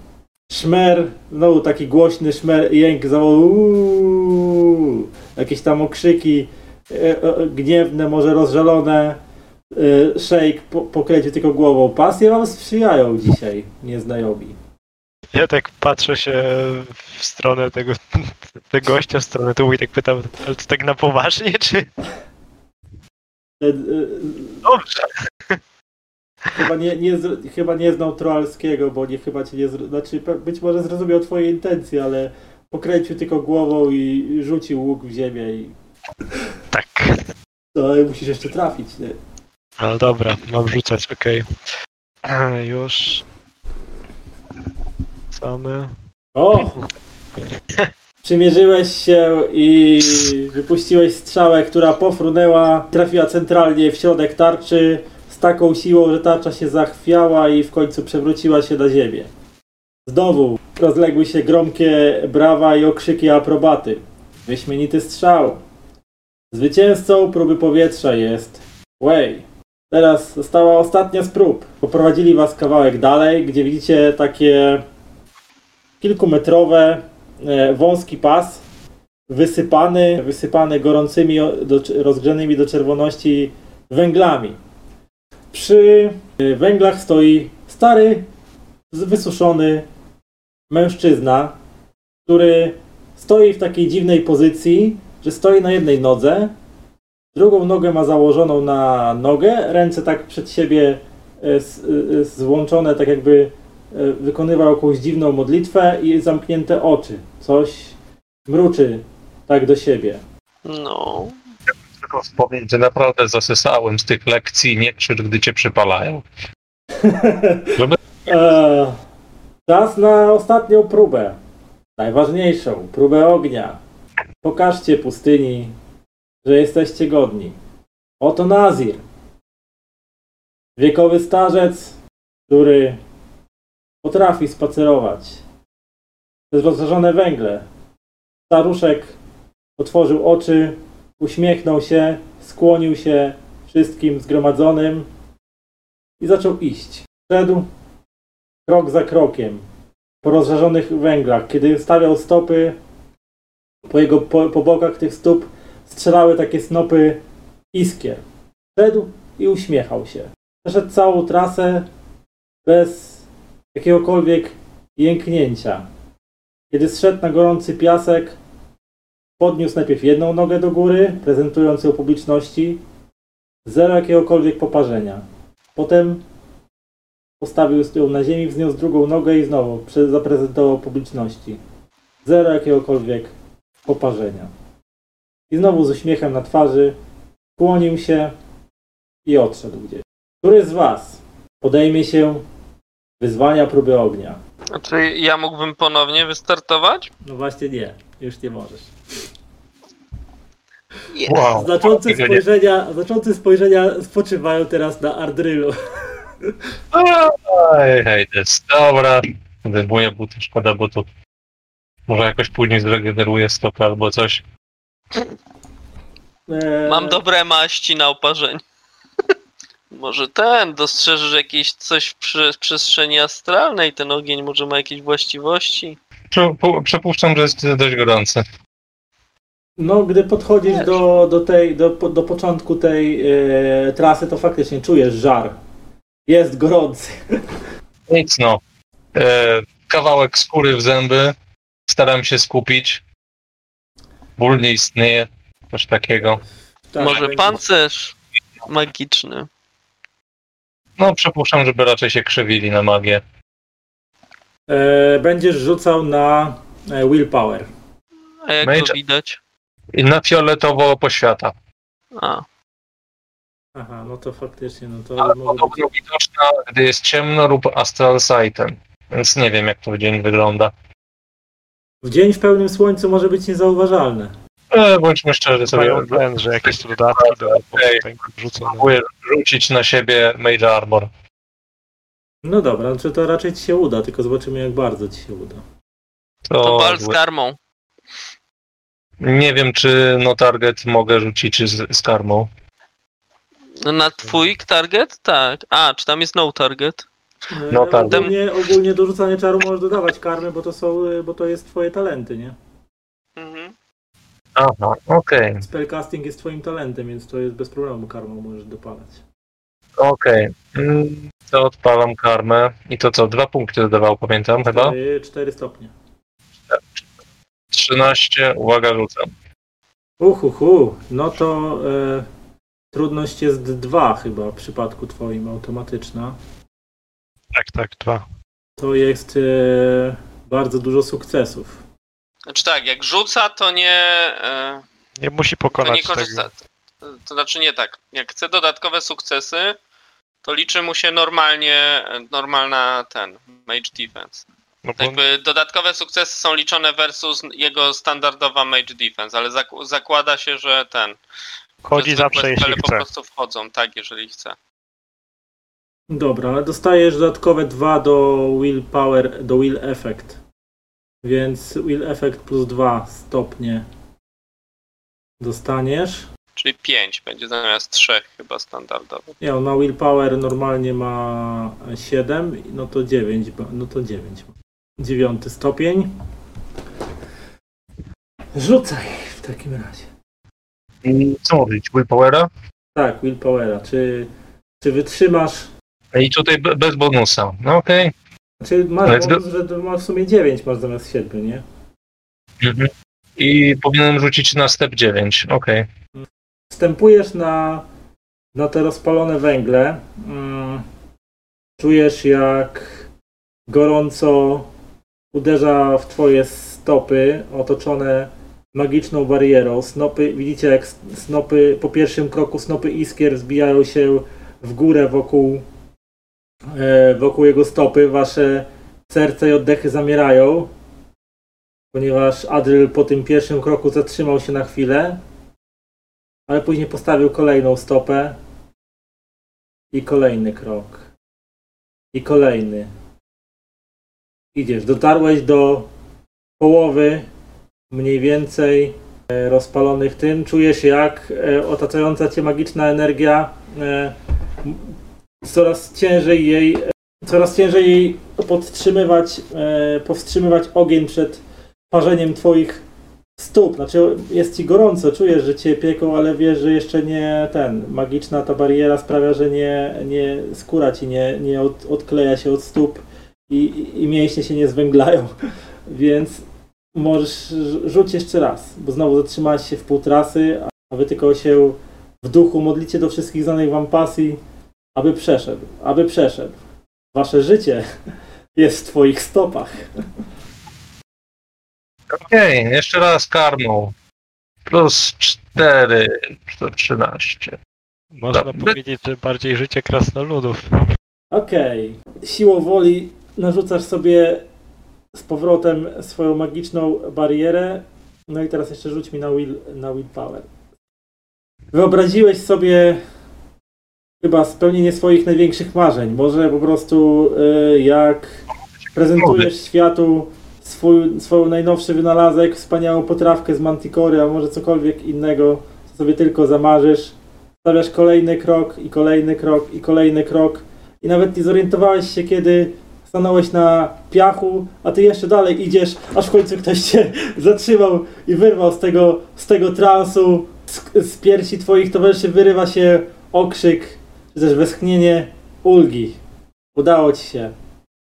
Szmer, znowu taki głośny szmer, jęk zawołał "Uuu", jakieś tam okrzyki e, e, gniewne, może rozżalone. Y, Shake po, pokręcił tylko głową. Pasje wam sprzyjają dzisiaj, nieznajomi. Ja tak patrzę się w stronę tego, tego gościa, w stronę tu i tak pytam, ale to tak na poważnie, czy... Y, y, Dobrze. Chyba nie, nie, chyba nie znał Troalskiego, bo nie chyba cię nie. Znaczy, być może zrozumiał twoje intencje, ale pokręcił tylko głową i rzucił łuk w ziemię i... Tak. No, ale musisz jeszcze trafić, nie? No dobra, mam rzucać, okej. Już. Samy. O! Przymierzyłeś się i wypuściłeś strzałę, która pofrunęła, trafiła centralnie w środek tarczy z taką siłą, że tarcza się zachwiała i w końcu przewróciła się na ziemię. Znowu rozległy się gromkie brawa i okrzyki aprobaty. Wyśmienity strzał. Zwycięzcą próby powietrza jest Way. Teraz została ostatnia z prób. Poprowadzili was kawałek dalej, gdzie widzicie takie kilkumetrowe, e, wąski pas, wysypany, wysypany gorącymi, rozgrzanymi do czerwoności węglami. Przy e, węglach stoi stary, wysuszony mężczyzna, który stoi w takiej dziwnej pozycji, że stoi na jednej nodze, drugą nogę ma założoną na nogę, ręce tak przed siebie e, s- e, złączone, tak jakby e, wykonywał jakąś dziwną modlitwę i zamknięte oczy. Coś mruczy tak do siebie. No. Tylko wspomnieć, że naprawdę zasysałem z tych lekcji, nie krzycz, gdy cię przypalają. Eee, czas na ostatnią próbę. Najważniejszą, próbę ognia. Pokażcie pustyni, że jesteście godni. Oto Nazir. Wiekowy starzec, który potrafi spacerować przez rozżarzone węgle. Staruszek otworzył oczy, uśmiechnął się, skłonił się wszystkim zgromadzonym i zaczął iść. Szedł krok za krokiem po rozżarzonych węglach. Kiedy stawiał stopy, po jego po, po bokach tych stóp strzelały takie snopy iskier. Szedł i uśmiechał się. Przeszedł całą trasę bez jakiegokolwiek jęknięcia. Kiedy zszedł na gorący piasek, podniósł najpierw jedną nogę do góry, prezentując ją publiczności. Zero jakiegokolwiek poparzenia. Potem Postawił ją na ziemi, wzniósł drugą nogę i znowu zaprezentował publiczności. Zero jakiegokolwiek poparzenia. I znowu z uśmiechem na twarzy kłonił się i odszedł gdzieś. Który z Was podejmie się wyzwania próby ognia? Znaczy ja mógłbym ponownie wystartować? No właśnie nie, już nie możesz. Wow. Znaczące spojrzenia, znaczące spojrzenia spoczywają teraz na Ardrylu. Ej, hej, to jest dobra. Zdejmuję buty, szkoda butów. Może jakoś później zregeneruję stopę albo coś. Eee, Mam dobre maści na oparzenie. Może ten, dostrzeżesz jakieś coś w prze- przestrzeni astralnej, ten ogień może ma jakieś właściwości. Prze- pu- Przypuszczam, że jest dość gorący. No, gdy podchodzisz Wiesz. do, do, tej, do, do początku tej e, trasy, to faktycznie czujesz żar. Jest gorący. Nic no. E, kawałek skóry w zęby. Staram się skupić. Ból nie istnieje. Coś takiego. Tak, może będzie- pancerz magiczny. No, przypuszczam, żeby raczej się krzywili na magię. E, będziesz rzucał na e, willpower. A jak Mage- to widać? I na fioletowo poświata. A, Aha, no to faktycznie, no to Ale być... widoczna, gdy jest ciemno lub astral sightem. Więc nie wiem, jak to w dzień wygląda. W dzień w pełnym słońcu może być niezauważalne. E, bądźmy szczerzy sobie. Mają ten, że jakieś dodatki do. Próbuję rzucić na siebie Mage Armor. No dobra, znaczy to raczej ci się uda, tylko zobaczymy jak bardzo ci się uda. to wal z złe. karmą. Nie wiem, czy no target mogę rzucić z, z karmą. No Na twój target? Tak. A, czy tam jest no target? E, No tak. Ogólnie, ogólnie do rzucania czaru możesz dodawać karmy, bo to są, e, bo to jest twoje talenty, nie? Mhm. Aha, okej. Spellcasting jest twoim talentem, więc to jest bez problemu karmą możesz dopalać. Okej. Mm, To odpalam karmę. I to co? Dwa punkty dodawał, pamiętam chyba? 4, 4 stopnie. 13, uwaga, rzucam. Uhuhu, no to e, trudność jest 2 chyba w przypadku twoim automatyczna. Tak, tak, dwa. To jest e, bardzo dużo sukcesów. Znaczy tak, jak rzuca, to nie. e, Nie musi To nie pokonać korzysta. tego. To znaczy nie tak. Jak chce dodatkowe sukcesy, to liczy mu się normalnie, normalna ten, mage defense. No bo Jakby dodatkowe sukcesy są liczone versus jego standardowa mage defense, ale zak- zakłada się, że ten. chodzi że zawsze jeśli spele po chce. prostu wchodzą, tak, jeżeli chce. Dobra, ale dostajesz dodatkowe 2 do will power, do will effect. Więc will effect plus 2 stopnie dostaniesz. Czyli 5 będzie zamiast 3 chyba standardowo. Nie, on ma will power normalnie ma 7, no to 9, ba- no to 9. Dziewiąty stopień. Rzucaj w takim razie. I co mówić? Willpowera? Tak, will powera. Czy, czy wytrzymasz I tutaj be- bez bonusa. No okej. Czy masz Let's go. bonus, że masz w sumie 9 masz zamiast 7, nie? Mhm. I powinienem rzucić na step 9. Okej. Wstępujesz na, na te rozpalone węgle. Mm, czujesz jak gorąco uderza w twoje stopy otoczone magiczną barierą. Snopy, widzicie jak snopy, po pierwszym kroku snopy iskier zbijają się w górę wokół, wokół jego stopy. Wasze serce i oddechy zamierają, ponieważ Adryl po tym pierwszym kroku zatrzymał się na chwilę, ale później postawił kolejną stopę i kolejny krok. I kolejny. Idziesz, dotarłeś do połowy mniej więcej e, rozpalonych tym. Czujesz jak e, otaczająca cię magiczna energia e, coraz ciężej jej coraz ciężej jej podtrzymywać, e, powstrzymywać ogień przed parzeniem twoich stóp. Znaczy jest ci gorąco, czujesz, że cię pieką, ale wiesz, że jeszcze nie ten. Magiczna ta bariera sprawia, że nie, nie skóra ci nie, nie od, odkleja się od stóp i, i mięśnie się nie zwęglają. Więc możesz rz- rzuć jeszcze raz, bo znowu zatrzymałeś się w pół trasy, a wy tylko się w duchu modlicie do wszystkich znanych wam pasji, aby przeszedł, aby przeszedł. Wasze życie jest w twoich stopach. Okej, jeszcze raz karmą. Plus 4, to 13. Można Dobra. powiedzieć, że bardziej życie krasnoludów. Okej. Siłą woli narzucasz sobie z powrotem swoją magiczną barierę. No i teraz jeszcze rzuć mi na will, na will power. Wyobraziłeś sobie chyba spełnienie swoich największych marzeń. Może po prostu y, jak prezentujesz światu swój, swój najnowszy wynalazek, wspaniałą potrawkę z manticory, a może cokolwiek innego, co sobie tylko zamarzysz. Stawiasz kolejny krok i kolejny krok i kolejny krok i nawet nie zorientowałeś się, kiedy stanąłeś na piachu, a ty jeszcze dalej idziesz, aż w końcu ktoś cię zatrzymał i wyrwał z tego, z tego transu. Z, z piersi twoich towarzyszy wyrywa się okrzyk, też westchnienie ulgi. Udało ci się.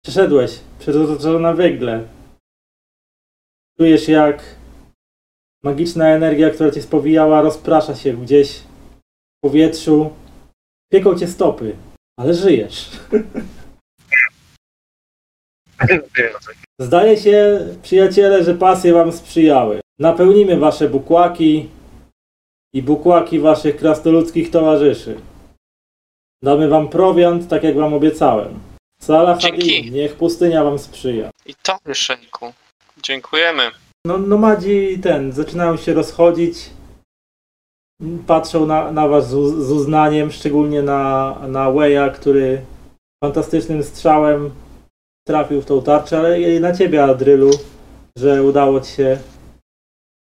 Przeszedłeś przez otoczone węgle. Czujesz jak magiczna energia, która cię spowijała, rozprasza się gdzieś w powietrzu. Pieką cię stopy, ale żyjesz. Zdaje się, przyjaciele, że pasje wam sprzyjały. Napełnimy wasze bukłaki i bukłaki waszych krasnoludzkich towarzyszy. Damy wam prowiant, tak jak wam obiecałem. Salah Dzięki. Hadin, niech pustynia wam sprzyja. I to Szejku. Dziękujemy. No, nomadzi ten, zaczynają się rozchodzić. Patrzą na, na was z, uz- z uznaniem, szczególnie na, na Weya, który fantastycznym strzałem trafił w tą tarczę, ale i na ciebie, Adrylu, że udało ci się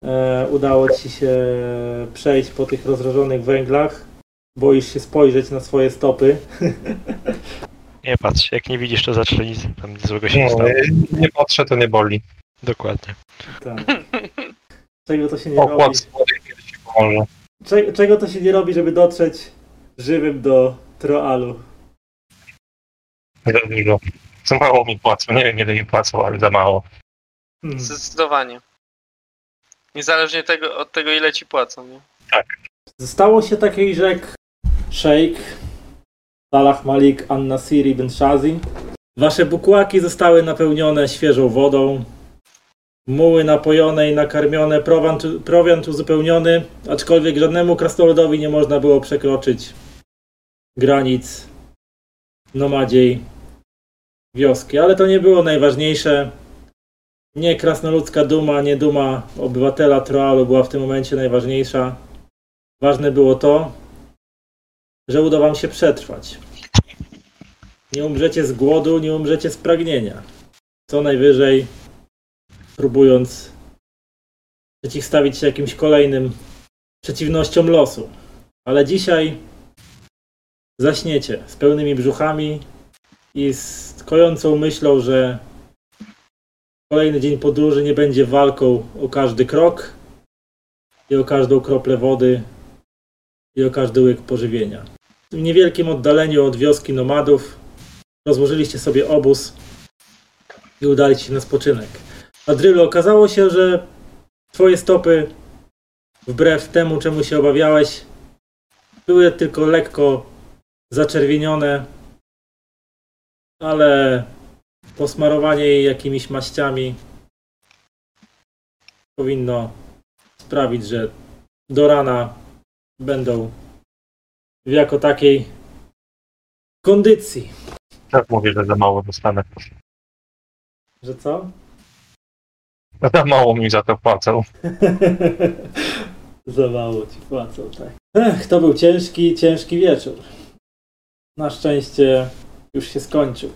e, udało ci się przejść po tych rozrożonych węglach. Boisz się spojrzeć na swoje stopy. Nie patrz, jak nie widzisz, to zawsze nic tam złego się nie No, stało. nie patrzę, to nie boli. Dokładnie. Tak. Czego to się nie robi? Okład słodek kiedyś ci pomoże. Cze- czego to się nie robi, żeby dotrzeć żywym do Troalu. Za dużo. Za mało mi płacą. Nie wiem ile mi płacą, ale za mało. Hmm. Zdecydowanie. Niezależnie tego, od tego, ile ci płacą, nie? Stało się takiej rzek Sheikh, Salah Malik, An-Nasiri, Ben Shazi. Wasze bukłaki zostały napełnione świeżą wodą. Muły napojone i nakarmione, prowiant, prowiant uzupełniony, aczkolwiek żadnemu krasnoludowi nie można było przekroczyć granic nomadziej wioski. Ale to nie było najważniejsze. Nie krasnoludzka duma, nie duma obywatela Troalu była w tym momencie najważniejsza. Ważne było to, że uda wam się przetrwać. Nie umrzecie z głodu, nie umrzecie z pragnienia. Co najwyżej próbując przeciwstawić się jakimś kolejnym przeciwnościom losu. Ale dzisiaj zaśniecie z pełnymi brzuchami i z kojącą myślą, że kolejny dzień podróży nie będzie walką o każdy krok i o każdą kroplę wody i o każdy łyk pożywienia. W tym niewielkim oddaleniu od wioski nomadów rozłożyliście sobie obóz i udaliście się na spoczynek. Adrylo, okazało się, że twoje stopy, wbrew temu, czemu się obawiałeś, były tylko lekko zaczerwienione, ale posmarowanie jej jakimiś maściami powinno sprawić, że do rana będą w jako takiej kondycji. Tak mówię, że za mało dostanę. Że co? Za mało mi za to płacą. Za mało ci płacą, tak. Ech, to był ciężki, ciężki wieczór. Na szczęście już się skończył.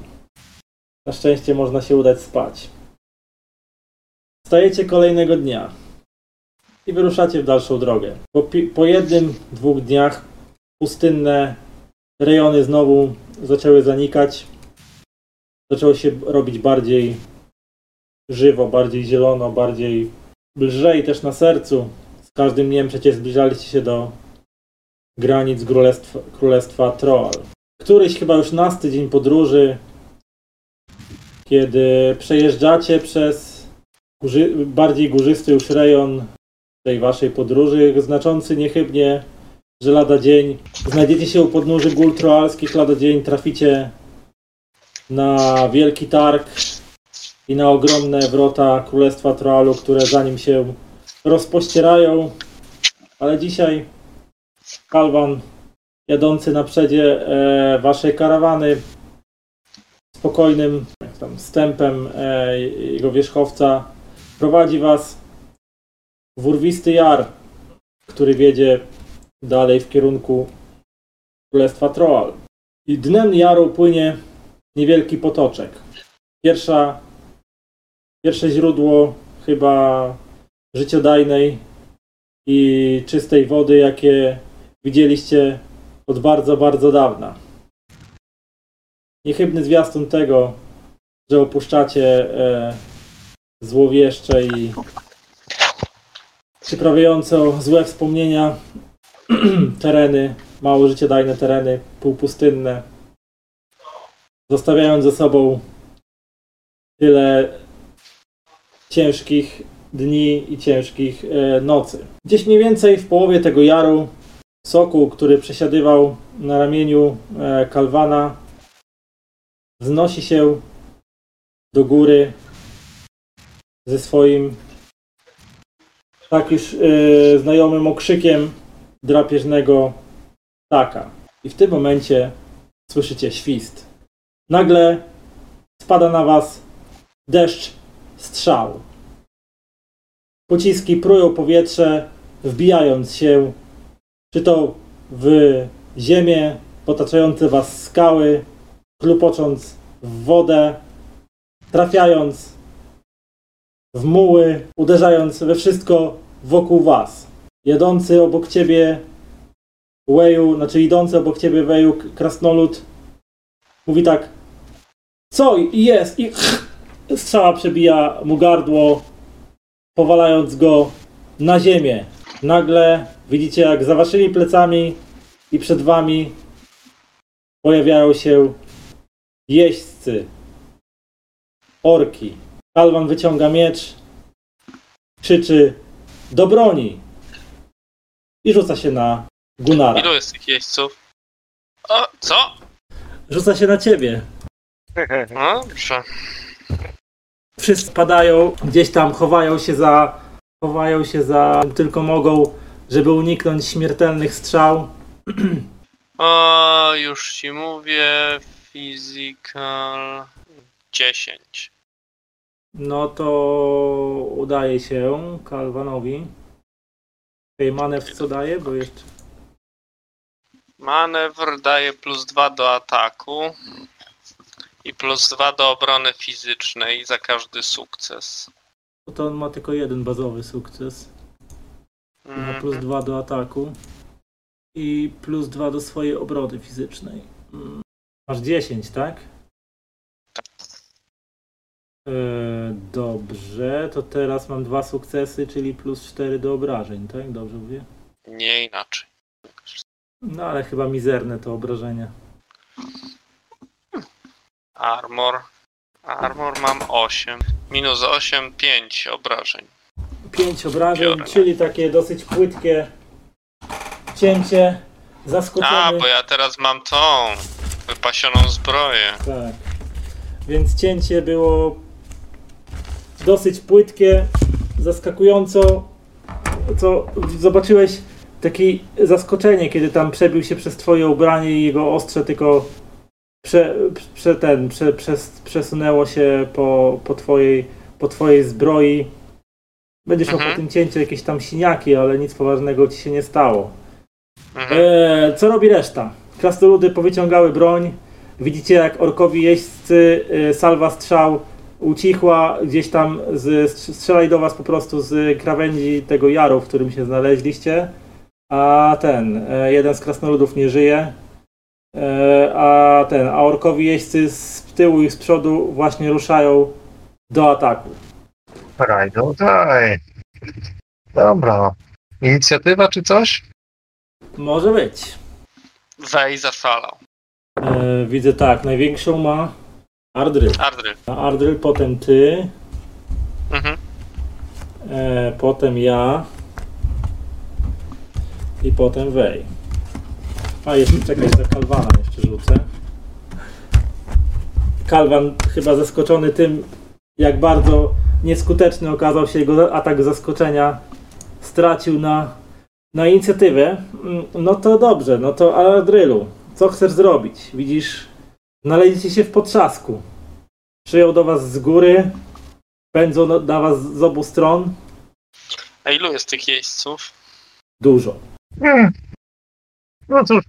Na szczęście można się udać spać. Wstajecie kolejnego dnia i wyruszacie w dalszą drogę. Po, po jednym, dwóch dniach pustynne rejony znowu zaczęły zanikać. Zaczęło się robić bardziej żywo, bardziej zielono, bardziej lżej też na sercu. Z każdym dniem przecież zbliżaliście się do granic królestwa, królestwa Troal. Któryś chyba już nasty dzień podróży, kiedy przejeżdżacie przez bardziej górzysty już rejon tej waszej podróży, znaczący niechybnie, że lada dzień znajdziecie się u podnóży gór troalskich, lada dzień traficie na wielki targ i na ogromne wrota Królestwa Troalu, które za nim się rozpościerają. Ale dzisiaj Kalwan, jadący na przedzie e, waszej karawany, spokojnym tam, stępem e, jego wierzchowca, prowadzi was w urwisty jar, który wiedzie dalej w kierunku Królestwa Troal. I dnem jaru płynie niewielki potoczek. Pierwsza pierwsze źródło chyba życiodajnej i czystej wody, jakie widzieliście od bardzo, bardzo dawna. Niechybny zwiastun tego, że opuszczacie e, złowieszcze i przyprawiające złe wspomnienia tereny, mało życiodajne tereny, półpustynne, zostawiając za sobą tyle ciężkich dni i ciężkich e, nocy. Gdzieś mniej więcej w połowie tego jaru soku, który przesiadywał na ramieniu e, Kalwana, wznosi się do góry ze swoim tak już e, znajomym okrzykiem drapieżnego ptaka. I w tym momencie słyszycie świst. Nagle spada na was deszcz strzał. Pociski prują powietrze, wbijając się czy to w ziemię, otaczające was skały, klupocząc w wodę, trafiając w muły, uderzając we wszystko wokół was. Jadący obok ciebie Weju, znaczy idący obok ciebie Weju krasnolud mówi tak co jest i Strzała przebija mu gardło, powalając go na ziemię. Nagle widzicie, jak za waszymi plecami i przed wami pojawiają się jeźdźcy, orki. Kalwan wyciąga miecz, krzyczy do broni i rzuca się na Gunara. Ilu jest tych jeźdźców? O, co? Rzuca się na ciebie. No, dobrze. Wszyscy padają, gdzieś tam chowają się za, chowają się za, tylko mogą, żeby uniknąć śmiertelnych strzał. O, już ci mówię. Physical 10. No to udaje się Kalwanowi. Okej, manewr co daje, bo jeszcze... Manewr daje plus 2 do ataku i plus 2 do obrony fizycznej za każdy sukces. To on ma tylko jeden bazowy sukces. Ma Mhm. plus 2 do ataku. I plus 2 do swojej obrony fizycznej. Mm. Masz 10, tak? E, dobrze, to teraz mam dwa sukcesy, czyli plus 4 do obrażeń, tak? Dobrze mówię? Nie inaczej. No ale chyba mizerne to obrażenia. Armor. Armor mam 8. Minus 8, 5 obrażeń. 5 obrażeń, Biorę. czyli takie dosyć płytkie cięcie, zaskoczony. A, bo ja teraz mam tą wypasioną zbroję. Tak. Więc cięcie było dosyć płytkie, zaskakująco. Co zobaczyłeś takie zaskoczenie, kiedy tam przebił się przez twoje ubranie i jego ostrze tylko prze, prze ten, prze, przez, przesunęło się po, po, twojej, po twojej zbroi. Będziesz miał Mhm. po tym cięciu jakieś tam siniaki, ale nic poważnego ci się nie stało. Mhm. Eee, co robi reszta? Krasnoludy powyciągały broń. Widzicie, jak orkowi jeźdźcy, e, salwa strzał ucichła. Gdzieś tam z, strzelali do was po prostu z krawędzi tego jaru, w którym się znaleźliście. A ten, e, jeden z krasnoludów nie żyje. E, a ten, a orkowi jeźdźcy z tyłu i z przodu właśnie ruszają do ataku. Rajdo, daj. Dobra. Inicjatywa czy coś? Może być. Wej zaszalał. E, widzę tak, największą ma Ardryl. Ardryl. Ardryl, potem ty, Mhm. E, potem ja i potem Wej. A jeszcze czekaj, za Kalwana jeszcze rzucę. Kalwan chyba zaskoczony tym, jak bardzo nieskuteczny okazał się jego atak zaskoczenia, stracił na, na inicjatywę. Mm, No to dobrze, no to Adrylu, co chcesz zrobić? Widzisz, znaleźliście się w potrzasku. Przyjął do was z góry, pędzą na- was z obu stron. A ilu jest tych jeźdźców? Dużo. Hmm. No cóż,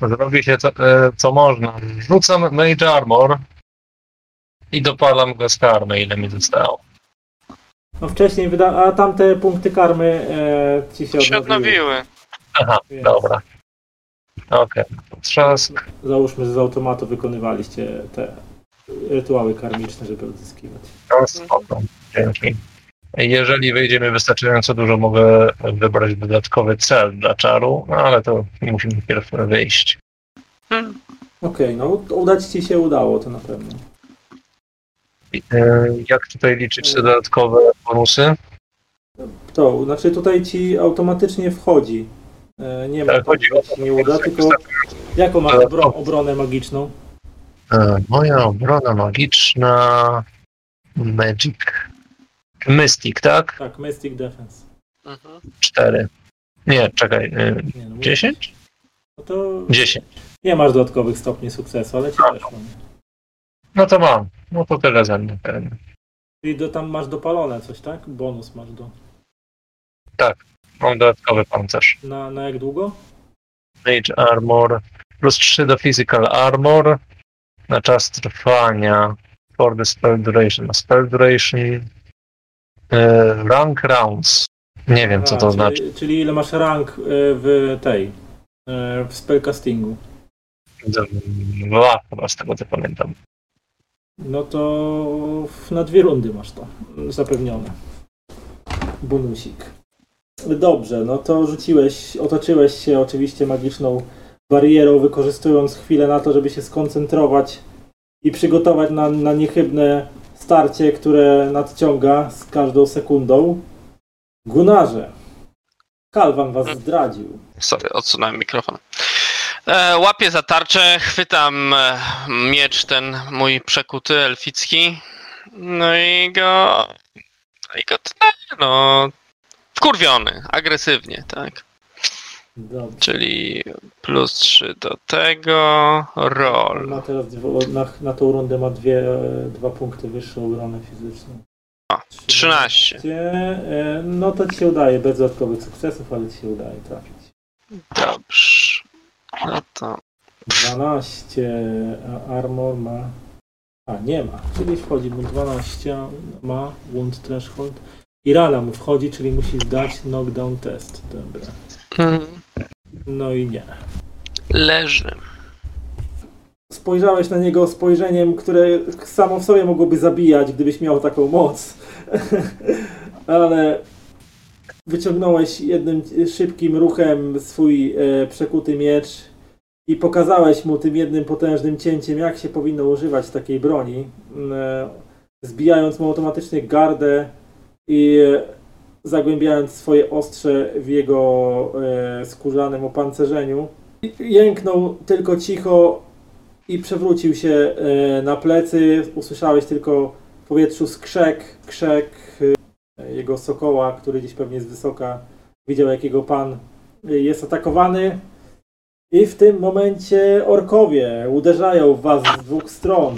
zrobi się co, e, co można. Rzucam Mage Armor i dopalam go z karmy, ile mi zostało. No wcześniej wyda... A tamte punkty karmy e, ci się Się odnowiły. odnowiły. Aha, Więc dobra. Okej. Trzask. Załóżmy, że z automatu wykonywaliście te rytuały karmiczne, żeby odzyskiwać. No, spoko. Dzięki. Jeżeli wyjdziemy wystarczająco dużo, mogę wybrać dodatkowy cel dla czaru, no ale to musimy pierw wyjść. Hmm. Okej, no udać ci się udało to na pewno. I, e, Jak tutaj liczyć te dodatkowe bonusy? To, znaczy tutaj ci automatycznie wchodzi. E, nie ma Tak, chodzi o ci nie uda, tylko jaką masz obro- obronę magiczną? E, Moja obrona magiczna. Magic. Mystic, tak? Tak, Mystic Defense. Mhm. Cztery. Nie, czekaj. e, Nie, no, Dziesięć? No to Dziesięć. nie masz dodatkowych stopni sukcesu, ale ci weszło. nie? No to mam. No to tyle ze mnie. pewnie. Czyli do, tam masz dopalone coś, tak? Bonus masz do. Mam dodatkowy pancerz. Na, na jak długo? Mage Armor. Plus 3 do Physical Armor. Na czas trwania. For the spell duration. Spell duration. E, rank rounds. Nie wiem, co A, to czyli, znaczy. Czyli ile masz rank y, w tej, y, w spellcastingu? Dwa chyba z tego co pamiętam. No to na dwie rundy masz to zapewnione. Bonusik. Dobrze, no to rzuciłeś, otoczyłeś się oczywiście magiczną barierą, wykorzystując chwilę na to, żeby się skoncentrować i przygotować na, na niechybne starcie, które nadciąga z każdą sekundą. Gunarze, Kalwan was zdradził. Sorry, odsunąłem mikrofon. E, łapię za tarczę, chwytam e, miecz ten mój przekuty, elficki. No i go. I go tnę, no. Wkurwiony, agresywnie, tak. Dobrze. Czyli plus 3 do tego. Roll. Ma teraz na, na tą rundę ma dwie, e, dwa punkty wyższą obronę fizyczną. A, 13. E, No to ci się udaje, bez dodatkowych sukcesów, ale ci się udaje trafić. Dobrze. No to. 12, a armor ma... A, nie ma, czyli wchodzi mu 12, ma wound threshold. I rana mu wchodzi, czyli musi zdać knockdown test. Dobra. Mm, No i nie. Leży. Spojrzałeś na niego spojrzeniem, które samo w sobie mogłoby zabijać, gdybyś miał taką moc. Ale wyciągnąłeś jednym szybkim ruchem swój e, przekuty miecz i pokazałeś mu tym jednym potężnym cięciem, jak się powinno używać takiej broni. E, zbijając mu automatycznie gardę i zagłębiając swoje ostrze w jego e, skórzanym opancerzeniu. Jęknął tylko cicho i przewrócił się e, na plecy. Usłyszałeś tylko w powietrzu skrzek, krzek e, jego sokoła, który gdzieś pewnie z wysoka widział, jak jego pan e, jest atakowany. I w tym momencie orkowie uderzają w was z dwóch stron.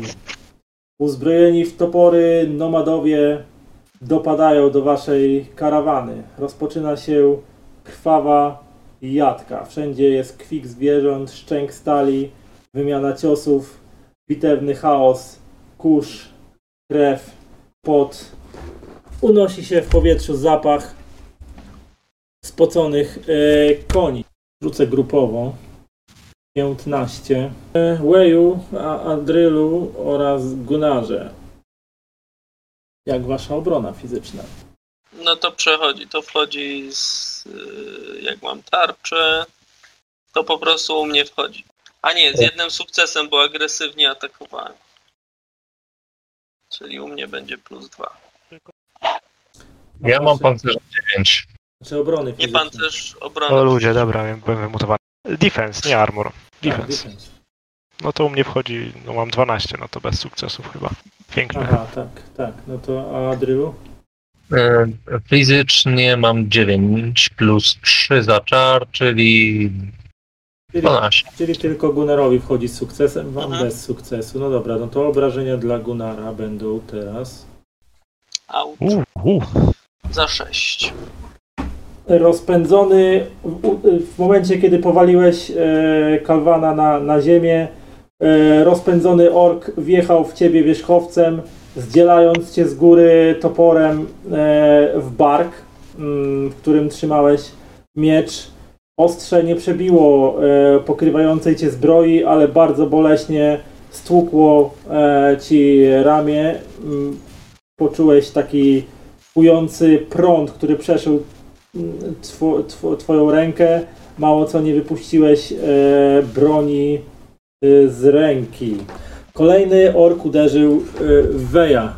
Uzbrojeni w topory nomadowie dopadają do waszej karawany. Rozpoczyna się krwawa jadka. Wszędzie jest kwik zwierząt, szczęk stali, wymiana ciosów, bitewny chaos, kurz, krew, pot. Unosi się w powietrzu zapach spoconych e, koni. Rzucę grupowo. 15. E, Weju, Adrylu oraz Gunarze. Jak wasza obrona fizyczna? No to przechodzi, to wchodzi z. y, Jak mam tarczę, to po prostu u mnie wchodzi. A nie, z jednym sukcesem, bo agresywnie atakowałem. Czyli u mnie będzie plus dwa. Ja mam pancerza 9. Czy obrony Nie fizycznej? pancerz obrony. O ludzie, dobra, byłem wymutowany. Defense, nie armor. Tak, Defense. No to u mnie wchodzi, no mam 12, no to bez sukcesów chyba. Piękne. Aha, tak, tak. No to a Adrylu? E, Fizycznie mam 9 plus 3 za czar, czyli Czyli, 12. czyli tylko Gunarowi wchodzi z sukcesem, wam Mhm. bez sukcesu. No dobra, no to obrażenia dla Gunara będą teraz. Out. Uh, uh. Za 6. Rozpędzony w, u- w momencie, kiedy powaliłeś e, Kalwana na, na ziemię, rozpędzony ork wjechał w ciebie wierzchowcem, zdzielając cię z góry toporem e, w bark, mm, w którym trzymałeś miecz. Ostrze nie przebiło e, pokrywającej cię zbroi, ale bardzo boleśnie stłukło e, ci ramię. Mm, Poczułeś taki kujący prąd, który przeszył mm, two, two, twoją rękę. Mało co nie wypuściłeś e, broni e, z ręki. Kolejny ork uderzył e, w Weja.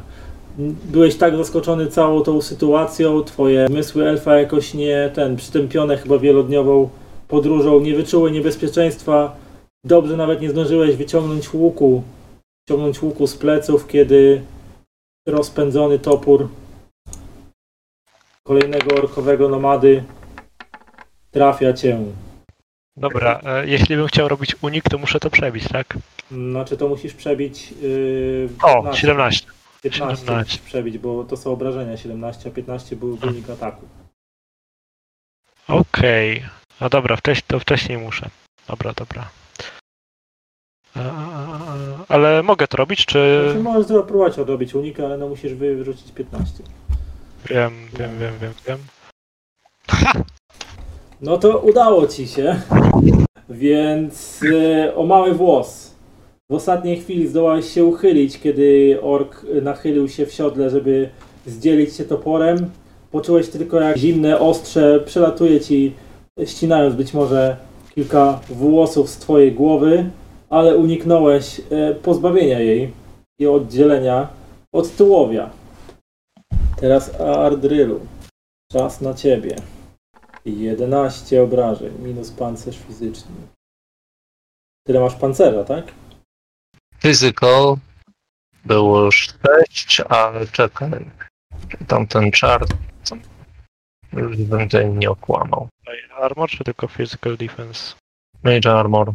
Byłeś tak zaskoczony całą tą sytuacją, twoje zmysły elfa jakoś nie, ten, przytępione chyba wielodniową podróżą, nie wyczuły niebezpieczeństwa. Dobrze nawet nie zdążyłeś wyciągnąć łuku, wyciągnąć łuku z pleców, kiedy rozpędzony topór kolejnego orkowego nomady trafia cię. Dobra, e, jeśli bym chciał robić unik, to muszę to przebić, tak? Znaczy to musisz przebić. Yy, O, 17. 15 17. musisz przebić, bo to są obrażenia 17, a 15 był wynik ataku. Okej. No dobra, wcześniej, to wcześniej muszę. Dobra, dobra. E, e, Ale mogę to robić, czy... Znaczy, możesz spróbować odrobić unik, ale no musisz wy- wyrzucić 15. Wiem, wiem, wiem, wiem, wiem. No to udało ci się, więc e, o mały włos. W ostatniej chwili zdołałeś się uchylić, kiedy ork nachylił się w siodle, żeby zdzielić się toporem. Poczułeś tylko jak zimne ostrze przelatuje ci, ścinając być może kilka włosów z twojej głowy, ale uniknąłeś e, pozbawienia jej i oddzielenia od tułowia. Teraz Ardrylu. Czas na ciebie. 11 obrażeń, minus pancerz fizyczny. Tyle masz pancerza, tak? Physical było 6, ale czekaj. Tamten czar. Już bym tutaj nie okłamał. Armor czy tylko physical defense? Major Armor.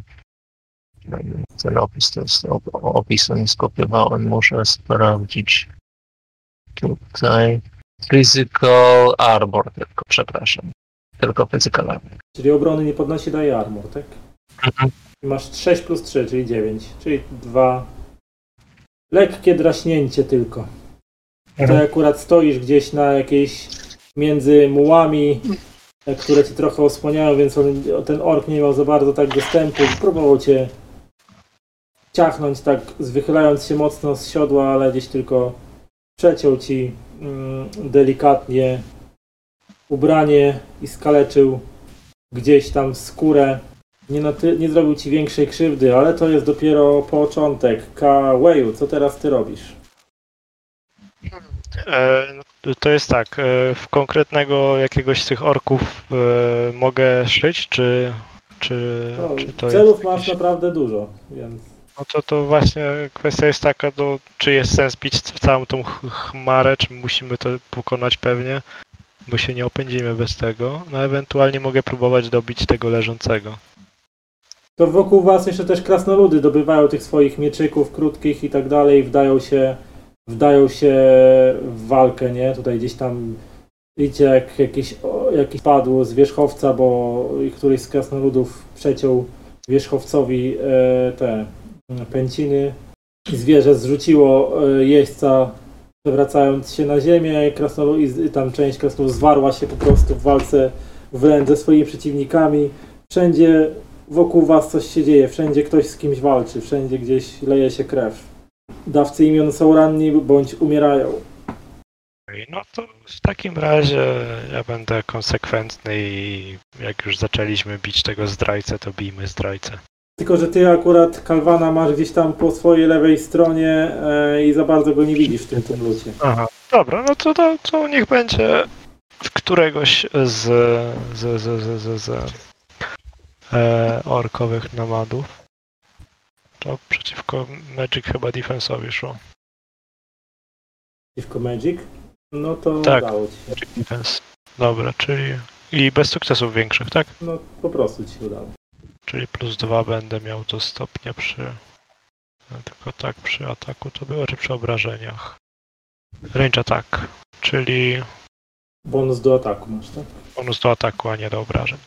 Ten opis to jest op- opis, nie skopiowałem, muszę sprawdzić. Tutaj. Physical Armor tylko, przepraszam. Tylko Physical Armor. Czyli obrony nie podnosi, daje armor, tak? Mhm. I masz 6 plus 3, czyli 9, czyli 2. Lekkie draśnięcie tylko. Ty Mhm. akurat stoisz gdzieś na jakiejś między mułami, e, które ci trochę osłaniają, więc on, ten ork nie miał za bardzo tak dostępu. Próbował cię ciachnąć tak, wychylając się mocno z siodła, ale gdzieś tylko przeciął ci mm, delikatnie ubranie i skaleczył gdzieś tam skórę. Nie, naty- nie zrobił ci większej krzywdy, ale to jest dopiero początek. Kaweju, co teraz ty robisz? E, no, to jest tak, e, w konkretnego jakiegoś z tych orków e, mogę szyć, czy, czy, No, czy to celów jest masz jakieś... naprawdę dużo, więc No to, to właśnie kwestia jest taka, to, czy jest sens bić całą tą ch- chmarę, czy musimy to pokonać pewnie, bo się nie opędzimy bez tego. No ewentualnie mogę próbować dobić tego leżącego. to wokół was jeszcze też krasnoludy dobywają tych swoich mieczyków krótkich i tak dalej, wdają się, wdają się w walkę, nie? Tutaj gdzieś tam idzie jak jakiś, o, jakiś padł z wierzchowca, bo któryś z krasnoludów przeciął wierzchowcowi e, te pęciny zwierzę zrzuciło e, jeźdźca przewracając się na ziemię, krasnolud, i tam część krasnoludów zwarła się po prostu w walce wręcz ze swoimi przeciwnikami. Wszędzie wokół was coś się dzieje, wszędzie ktoś z kimś walczy, wszędzie gdzieś leje się krew. Dawcy imion są ranni bądź umierają. No to w takim razie ja będę konsekwentny i jak już zaczęliśmy bić tego zdrajcę, to bijmy zdrajcę. Tylko, że ty akurat Kalwana masz gdzieś tam po swojej lewej stronie e, i za bardzo go nie widzisz w tym tumlucie. Aha, dobra, no to, to, to niech będzie w któregoś z, z, z, z, z, z e, orkowych namadów. To przeciwko Magic chyba defensowi szło. Przeciwko Magic? No to Tak. udało ci się. Magic defense. Dobra, czyli i bez sukcesów większych, tak? No po prostu ci się udało. Czyli plus dwa będę miał to stopnie przy. no, Tylko tak przy ataku to było, czy przy obrażeniach? Range attack, czyli Bonus do ataku masz, tak? bonus do ataku, a nie do obrażeń.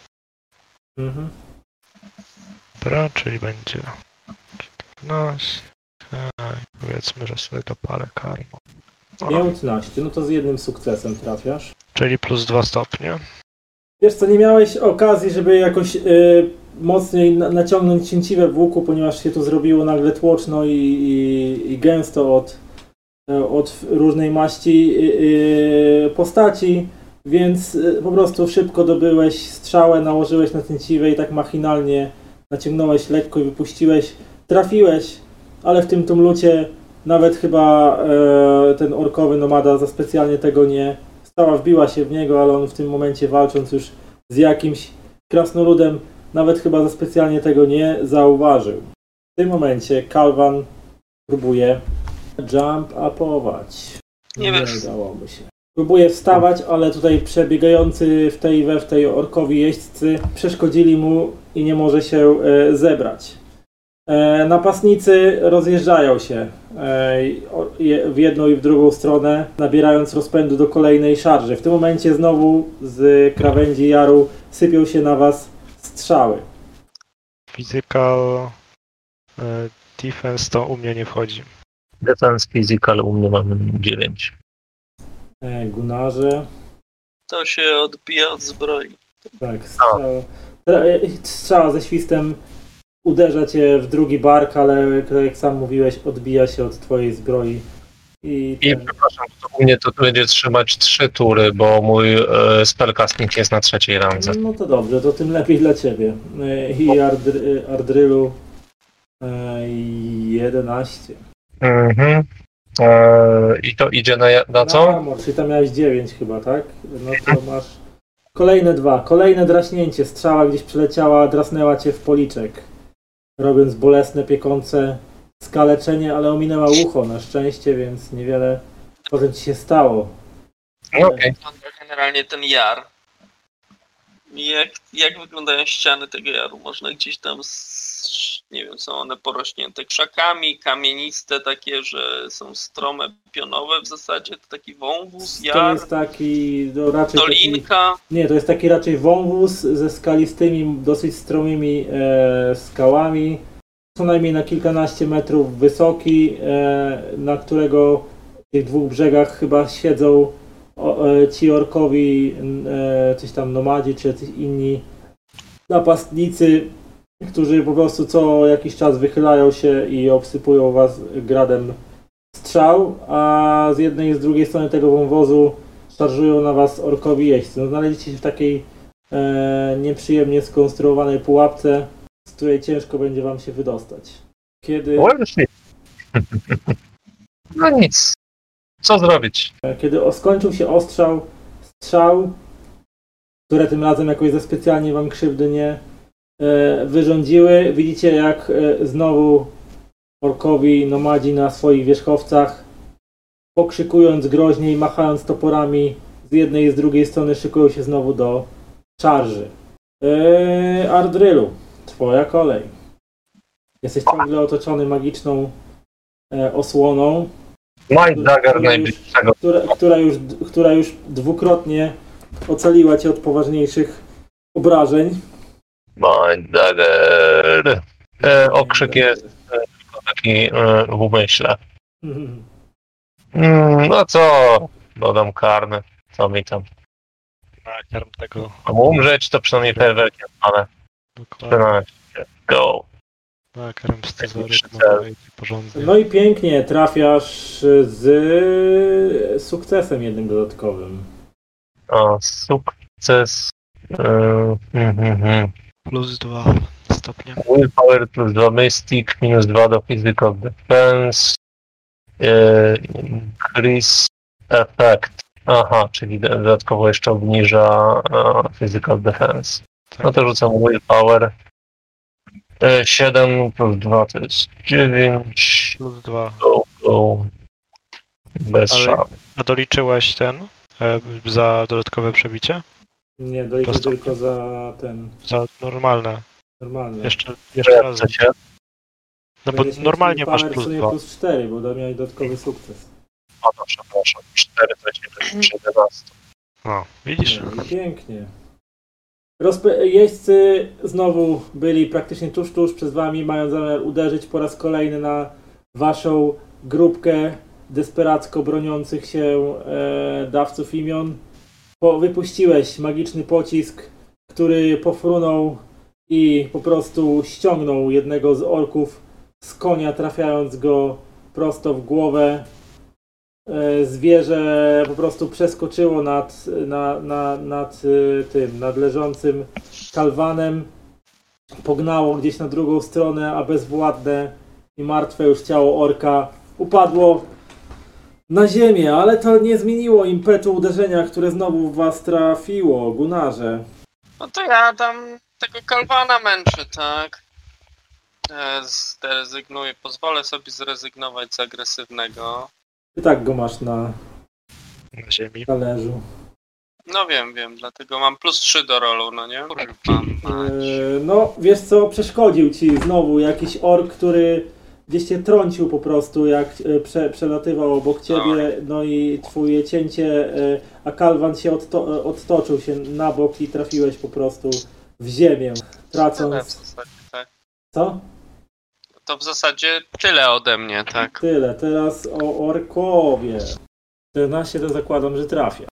Mhm. Dobra, czyli będzie 14. Tak, powiedzmy, że sobie dopalę karmą. O, 15, no to z jednym sukcesem trafiasz. czyli plus 2 stopnie. Wiesz co, nie miałeś okazji, żeby jakoś y, mocniej na, naciągnąć cięciwe w łuku, ponieważ się tu zrobiło nagle tłoczno i, i, i gęsto od, od różnej maści y, y, postaci, więc y, po prostu szybko dobyłeś strzałę, nałożyłeś na cięciwe i tak machinalnie naciągnąłeś lekko i wypuściłeś. Trafiłeś, ale w tym tumlucie nawet chyba e, ten orkowy nomada za specjalnie tego nie, Stała wbiła się w niego, ale on w tym momencie walcząc już z jakimś krasnoludem, nawet chyba za specjalnie tego nie zauważył. W tym momencie Kalwan próbuje jump upować. Nie nie udało mu się. Próbuje wstawać, ale tutaj przebiegający w tej we w tej orkowi jeźdźcy przeszkodzili mu i nie może się e, zebrać. E, napastnicy rozjeżdżają się e, w jedną i w drugą stronę, nabierając rozpędu do kolejnej szarży. W tym momencie znowu z krawędzi jaru sypią się na was strzały. Physical e, defense to u mnie nie wchodzi. Defense Physical u mnie mamy 9. E, gunarze, To się odbija od zbroi. tak, strzała, e, strzała ze świstem uderza cię w drugi bark, ale jak sam mówiłeś, odbija się od twojej zbroi. I, I ten, przepraszam, to U mnie to będzie trzymać trzy tury, bo mój e, jest na trzeciej randze. No to dobrze, to tym lepiej dla ciebie. E, I Ardry, Ardrylu e, 11. Mhm. E, I to idzie na, na co? armor, czyli tam miałeś 9 chyba, tak? No to masz kolejne dwa. Kolejne draśnięcie. Strzała gdzieś przeleciała, drasnęła cię w policzek. Robiąc bolesne, piekące skaleczenie, ale ominęła ucho na szczęście, więc niewiele potem ci się stało. No, Okej. Generalnie ten jar. Jak, jak wyglądają ściany tego jaru? Można gdzieś tam, s- nie wiem, są one porośnięte krzakami, kamieniste takie, że są strome, pionowe w zasadzie, to taki wąwóz, To jar, jest taki, no raczej taki, dolinka. nie, to jest taki raczej wąwóz ze skalistymi, dosyć stromymi e, skałami, co najmniej na kilkanaście metrów wysoki, e, na którego tych dwóch brzegach chyba siedzą e, ci orkowi, e, coś tam nomadzi, czy inni napastnicy, którzy po prostu co jakiś czas wychylają się i obsypują was gradem strzał, a z jednej i z drugiej strony tego wąwozu szarżują na was orkowi jeźdźcy. No, znaleźliście się w takiej e, nieprzyjemnie skonstruowanej pułapce, z której ciężko będzie wam się wydostać. Kiedy, shit. No nic. Co zrobić? kiedy skończył się ostrzał, strzał, które tym razem jakoś za specjalnie wam krzywdy nie e, wyrządziły, widzicie jak e, znowu orkowi nomadzi na swoich wierzchowcach pokrzykując groźnie i machając toporami z jednej i z drugiej strony szykują się znowu do szarży. Eee, Ardrylu, twoja kolej. Jesteś ciągle otoczony magiczną e, osłoną, Mind Dagger Która najbliższego. która, która, już, która już dwukrotnie ocaliła cię od poważniejszych obrażeń. Mind Dagger. E, okrzyk jest e, taki e, w umyśle. Mhm. Mm, no co? Dodam karny. Co mi tam? Umrzeć, to przynajmniej fajerwerki ale dokładnie. 13. Go. Scyzoryk Najbliższy ma porządnie. No i pięknie trafiasz z sukcesem jednym dodatkowym. O, sukces. E, mhm, mhm. Plus dwa stopnie. Willpower plus 2 Mystic, minus 2 do Physical Defense. E, increase Effect. Aha, czyli do- dodatkowo jeszcze obniża e, Physical Defense. No to rzucam Willpower. E, 7 plus 2 to jest 9. Plus dwa. Go, go. Bez Ale- szans. A doliczyłeś ten e, za dodatkowe przebicie? Nie, dojdzie Prosto. tylko za ten Za normalne. normalny. Jeszcze, jeszcze raz. Chcecie? No bo Będziesz mieć normalnie power masz w plus sumie dwa. plus 4, bo miałeś dodatkowy sukces. O, no, przepraszam. 4 to jest przy 11. No, widzisz? No i pięknie. Rozpe- jeźdźcy znowu byli praktycznie tuż, tuż przed wami, mają zamiar uderzyć po raz kolejny na waszą grupkę desperacko broniących się e, dawców imion. Po, wypuściłeś magiczny pocisk, który pofrunął i po prostu ściągnął jednego z orków z konia, trafiając go prosto w głowę. E, zwierzę po prostu przeskoczyło nad, na, na, nad y, tym, nad leżącym kalwanem, pognało gdzieś na drugą stronę, a bezwładne i martwe już ciało orka upadło na ziemię, ale to nie zmieniło impetu uderzenia, które znowu w was trafiło, Gunarze. No to ja tam tego kalwana męczę, tak? E, Zrezygnuję, pozwolę sobie zrezygnować z agresywnego. Ty tak go masz na Na ziemi. talerzu. No wiem, wiem, dlatego mam plus 3 do rolu, no nie? Kurwa, mać. Eee, No, wiesz co, przeszkodził ci znowu jakiś ork, który gdzieś cię trącił po prostu, jak e, prze, przelatywał obok ciebie, no i twoje cięcie, e, a kalwan się odto, odtoczył się na bok i trafiłeś po prostu w ziemię, Tyle w tracąc... zasadzie, tak. Co? To w zasadzie tyle ode mnie, tak? Tyle, teraz o orkowie. 14 to zakładam, że trafia.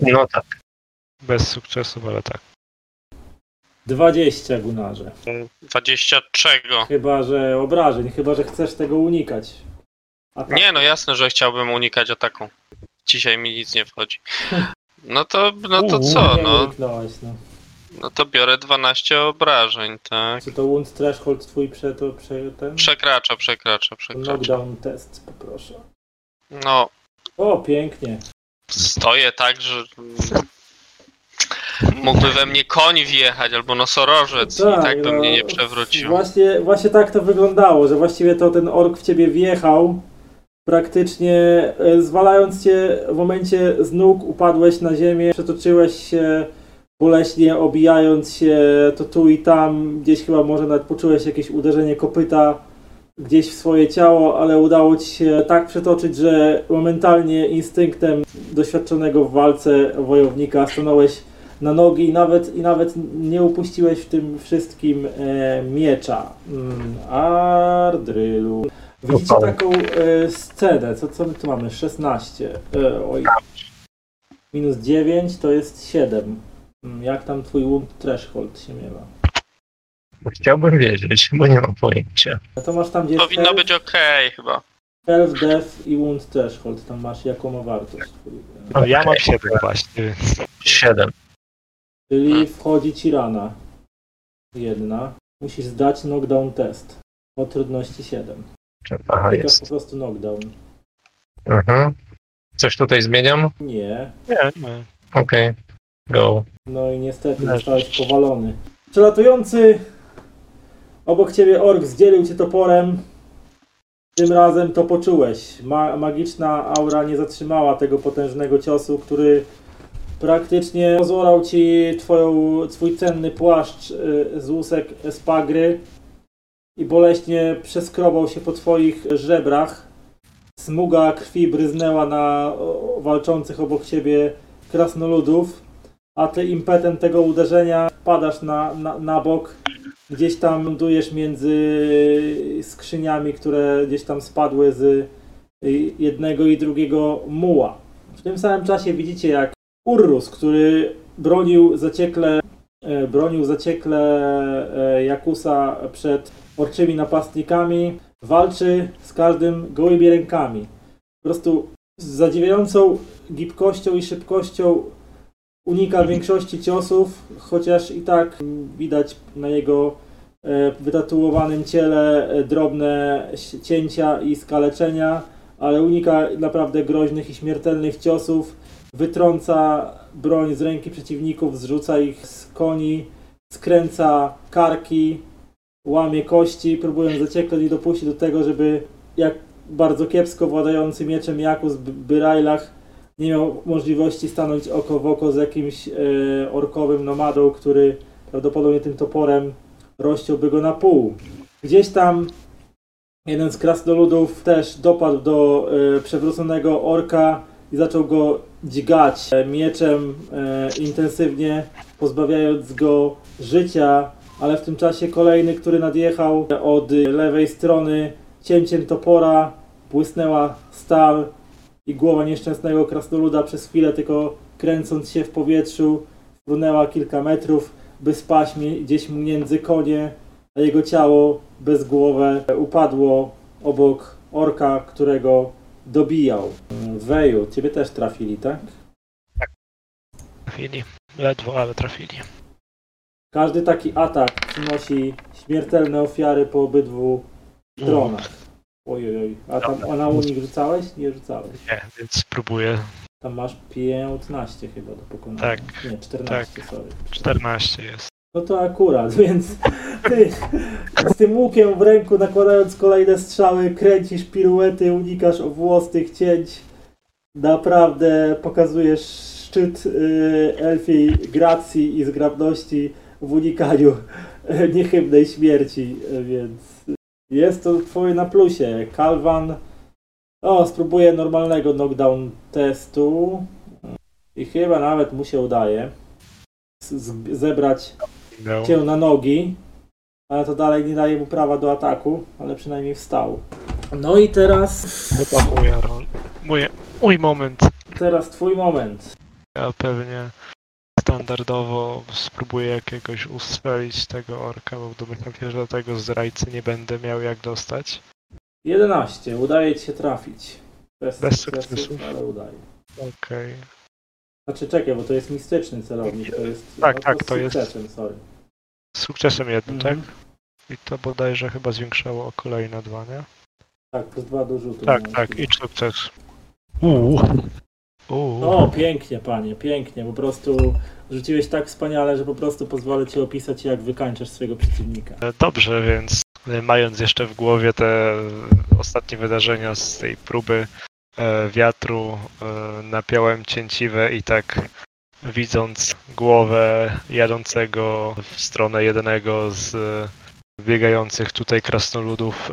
No tak. Bez sukcesów, ale tak. 20 Gunarze. 20 czego? Chyba, że obrażeń, chyba, że chcesz tego unikać. atak. Nie, no jasne, że chciałbym unikać ataku. Dzisiaj mi nic nie wchodzi. No to, no to co, Nie no, uniknąłeś, no. No to biorę 12 obrażeń, tak? Czy to wound threshold twój prze, to, prze, ten? Przekracza, przekracza, przekracza. Knockdown test, poproszę. No, O, pięknie. stoję tak, że mógłby we mnie koń wjechać albo nosorożec i tak by no, mnie nie przewrócił. Właśnie, właśnie tak to wyglądało, że właściwie to ten ork w ciebie wjechał, praktycznie e, zwalając cię w momencie z nóg, upadłeś na ziemię, przetoczyłeś się boleśnie, obijając się to tu i tam, gdzieś chyba może nawet poczułeś jakieś uderzenie kopyta gdzieś w swoje ciało, ale udało ci się tak przetoczyć, że momentalnie instynktem doświadczonego w walce wojownika stanąłeś na nogi i nawet, i nawet nie upuściłeś w tym wszystkim e, miecza. Mm, Ardrylu. Widzicie taką e, scenę, co, co my tu mamy? 16. E, oj. Minus 9 to jest 7. Jak tam twój wound threshold się miewa? Chciałbym wiedzieć, bo nie mam pojęcia. No to masz tam gdzie Powinno health, być okej chyba. health, death i wound threshold. Tam masz jaką ma wartość. twój, e, No ja mam 7 właśnie, więc Siedem. Czyli wchodzi ci rana. Jedna. Musisz zdać knockdown test. O trudności 7. Aha, Klikasz jest. po prostu knockdown. Mhm. Coś tutaj zmieniam? Nie. nie, nie. Okej. Go. No i niestety zostałeś powalony. Przelatujący obok ciebie ork zdzielił cię toporem. Tym razem to poczułeś. Ma magiczna aura nie zatrzymała tego potężnego ciosu, który praktycznie pozorał ci twoją, twój cenny płaszcz y, z łusek spagry i boleśnie przeskrobał się po twoich żebrach. Smuga krwi bryznęła na walczących obok ciebie krasnoludów a ty impetem tego uderzenia padasz na, na, na bok, gdzieś tam lądujesz między skrzyniami, które gdzieś tam spadły z jednego i drugiego muła. W tym samym czasie widzicie jak Urrus, który bronił zaciekle, e, bronił zaciekle e, Jakusa przed orczymi napastnikami, walczy z każdym gołymi rękami. Po prostu z zadziwiającą gibkością i szybkością unika większości ciosów, chociaż i tak widać na jego e, wytatuowanym ciele e, drobne cięcia i skaleczenia, ale unika naprawdę groźnych i śmiertelnych ciosów, wytrąca broń z ręki przeciwników, zrzuca ich z koni, skręca karki, łamie kości, próbując zaciekle nie dopuścić do tego, żeby jak bardzo kiepsko władający mieczem Jakus Byrajlach nie miał możliwości stanąć oko w oko z jakimś e, orkowym nomadą, który prawdopodobnie tym toporem rozciąłby go na pół. Gdzieś tam jeden z krasnoludów też dopadł do e, przewróconego orka i zaczął go dźgać e, mieczem e, intensywnie, pozbawiając go życia, ale w tym czasie kolejny, który nadjechał od lewej strony cięciem topora, błysnęła stal i głowa nieszczęsnego krasnoluda przez chwilę tylko kręcąc się w powietrzu frunęła kilka metrów, by spaść gdzieś między konie, a jego ciało bezgłowe upadło obok orka, którego dobijał. Weju, ciebie też trafili, tak? Trafili. Ledwo, ale trafili. Każdy taki atak przynosi śmiertelne ofiary po obydwu stronach. Ojej, oj. A tam a na unik rzucałeś? Nie rzucałeś. Nie, więc spróbuję. Tam masz 15 chyba do pokonania. Tak, Nie, 14, sorry. 14 jest. No to akurat, więc ty z tym łukiem w ręku nakładając kolejne strzały, kręcisz piruety, unikasz owłostych cięć. Naprawdę pokazujesz szczyt y, elfiej gracji i zgrabności w unikaniu niechybnej śmierci, więc jest to twoje na plusie. Kalwan o, spróbuję normalnego knockdown testu i chyba nawet mu się udaje zebrać No. cię na nogi, ale to dalej nie daje mu prawa do ataku, ale przynajmniej wstał. No i teraz, Chyba rola. Mój, mój moment. teraz twój moment. Ja pewnie standardowo spróbuję jakiegoś ustrzelić tego orka, bo domyślam się, że do tego zdrajcy nie będę miał jak dostać. 11. Udaje ci się trafić. Bez, Bez sukcesów, sukcesów. ale udaje. Okej. Znaczy czekaj, bo to jest mistyczny celownik, to jest... Tak, no, tak, z to jest- sukcesem, Sorry. Z sukcesem jednym, Mhm. tak? I to bodajże chyba zwiększało o kolejne dwa, nie? Tak, plus dwa do rzutu. Tak, miałeś tak, i sukces. Uuu. Uuu. O, pięknie, panie, pięknie. Po prostu rzuciłeś tak wspaniale, że po prostu pozwolę ci opisać, jak wykańczasz swojego przeciwnika. E, Dobrze, więc e, mając jeszcze w głowie te e, ostatnie wydarzenia z tej próby wiatru, e, napiąłem cięciwe i tak widząc głowę jadącego w stronę jednego z biegających tutaj krasnoludów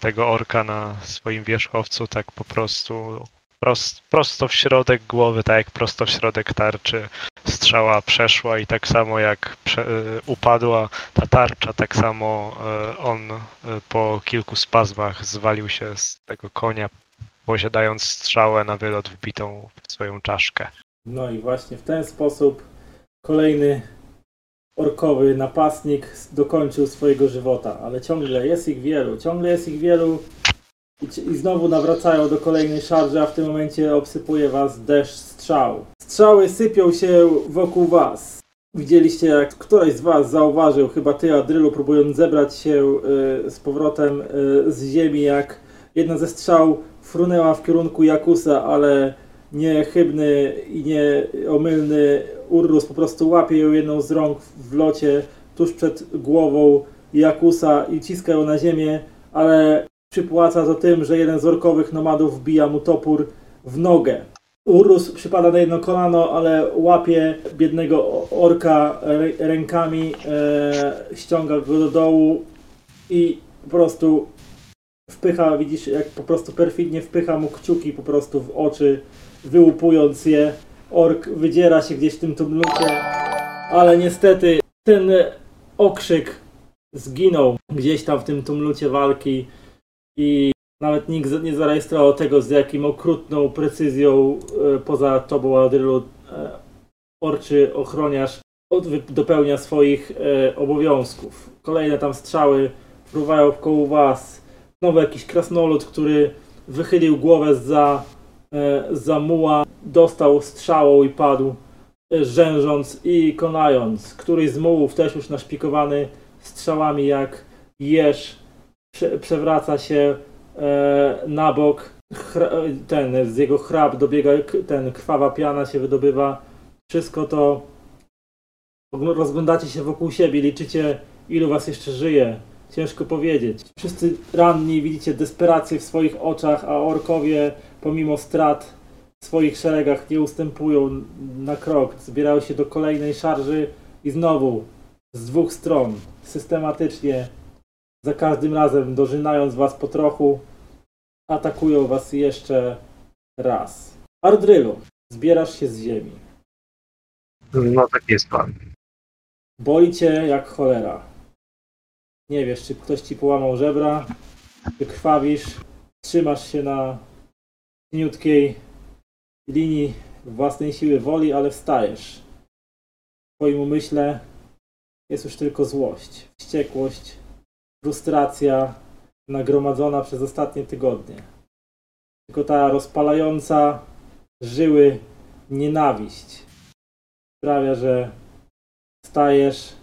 tego orka na swoim wierzchowcu, tak po prostu prost, prosto w środek głowy, tak jak prosto w środek tarczy strzała przeszła i tak samo jak prze, e, upadła ta tarcza, tak samo e, on e, po kilku spazmach zwalił się z tego konia, posiadając strzałę na wylot wbitą w swoją czaszkę. No i właśnie w ten sposób kolejny orkowy napastnik dokończył swojego żywota, ale ciągle jest ich wielu, ciągle jest ich wielu i, i znowu nawracają do kolejnej szarży, a w tym momencie obsypuje was deszcz strzał. Strzały sypią się wokół was. Widzieliście, jak któryś z was zauważył, chyba ty, Adrylu, próbując zebrać się y, z powrotem y, z ziemi, jak jedna ze strzał frunęła w kierunku Jakusa, ale niechybny i nieomylny Urrus po prostu łapie ją jedną z rąk w locie tuż przed głową Jakusa i ciska ją na ziemię, ale przypłaca to tym, że jeden z orkowych nomadów wbija mu topór w nogę. Urrus przypada na jedno kolano, ale łapie biednego orka rę- rękami, e, ściąga go do dołu i po prostu wpycha, widzisz, jak po prostu perfidnie wpycha mu kciuki po prostu w oczy, wyłupując je. Ork wydziera się gdzieś w tym tumlucie, ale niestety ten okrzyk zginął gdzieś tam w tym tumlucie walki i nawet nikt nie zarejestrował tego, z jakim okrutną precyzją e, poza tobą, Adrylu, e, orczy ochroniarz dopełnia swoich e, obowiązków. Kolejne tam strzały fruwają koło was. Znowu jakiś krasnolud, który wychylił głowę za, za muła, dostał strzałą i padł, rzężąc i konając. Któryś z mułów, też już naszpikowany strzałami jak jeż, prze, przewraca się e, na bok. Ten, z jego chrap dobiega ten, krwawa piana się wydobywa. Wszystko to rozglądacie się wokół siebie, liczycie ilu was jeszcze żyje. Ciężko powiedzieć. Wszyscy ranni widzicie desperację w swoich oczach, a orkowie pomimo strat w swoich szeregach nie ustępują na krok. Zbierają się do kolejnej szarży i znowu z dwóch stron systematycznie za każdym razem dożynając was po trochu atakują was jeszcze raz. Ardrylu, zbierasz się z ziemi. No taki jest plan. Boli cię jak cholera. Nie wiesz, czy ktoś ci połamał żebra, czy krwawisz, trzymasz się na cieniutkiej linii własnej siły woli, ale wstajesz. W twoim umyśle jest już tylko złość, wściekłość, frustracja nagromadzona przez ostatnie tygodnie. Tylko ta rozpalająca żyły nienawiść sprawia, że stajesz,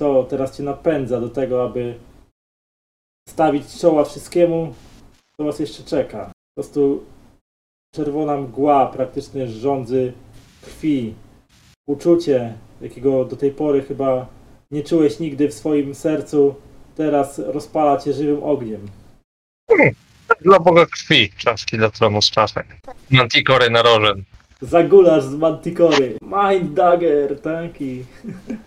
co teraz cię napędza do tego, aby stawić czoła wszystkiemu, co was jeszcze czeka. Po prostu czerwona mgła praktycznie rządzy krwi, uczucie, jakiego do tej pory chyba nie czułeś nigdy w swoim sercu, teraz rozpala cię żywym ogniem. Dla Boga krwi, czaszki dla tronu z czaszek. Mantikory na rożen. Zagulasz z Manticory. Mind Dagger, taki.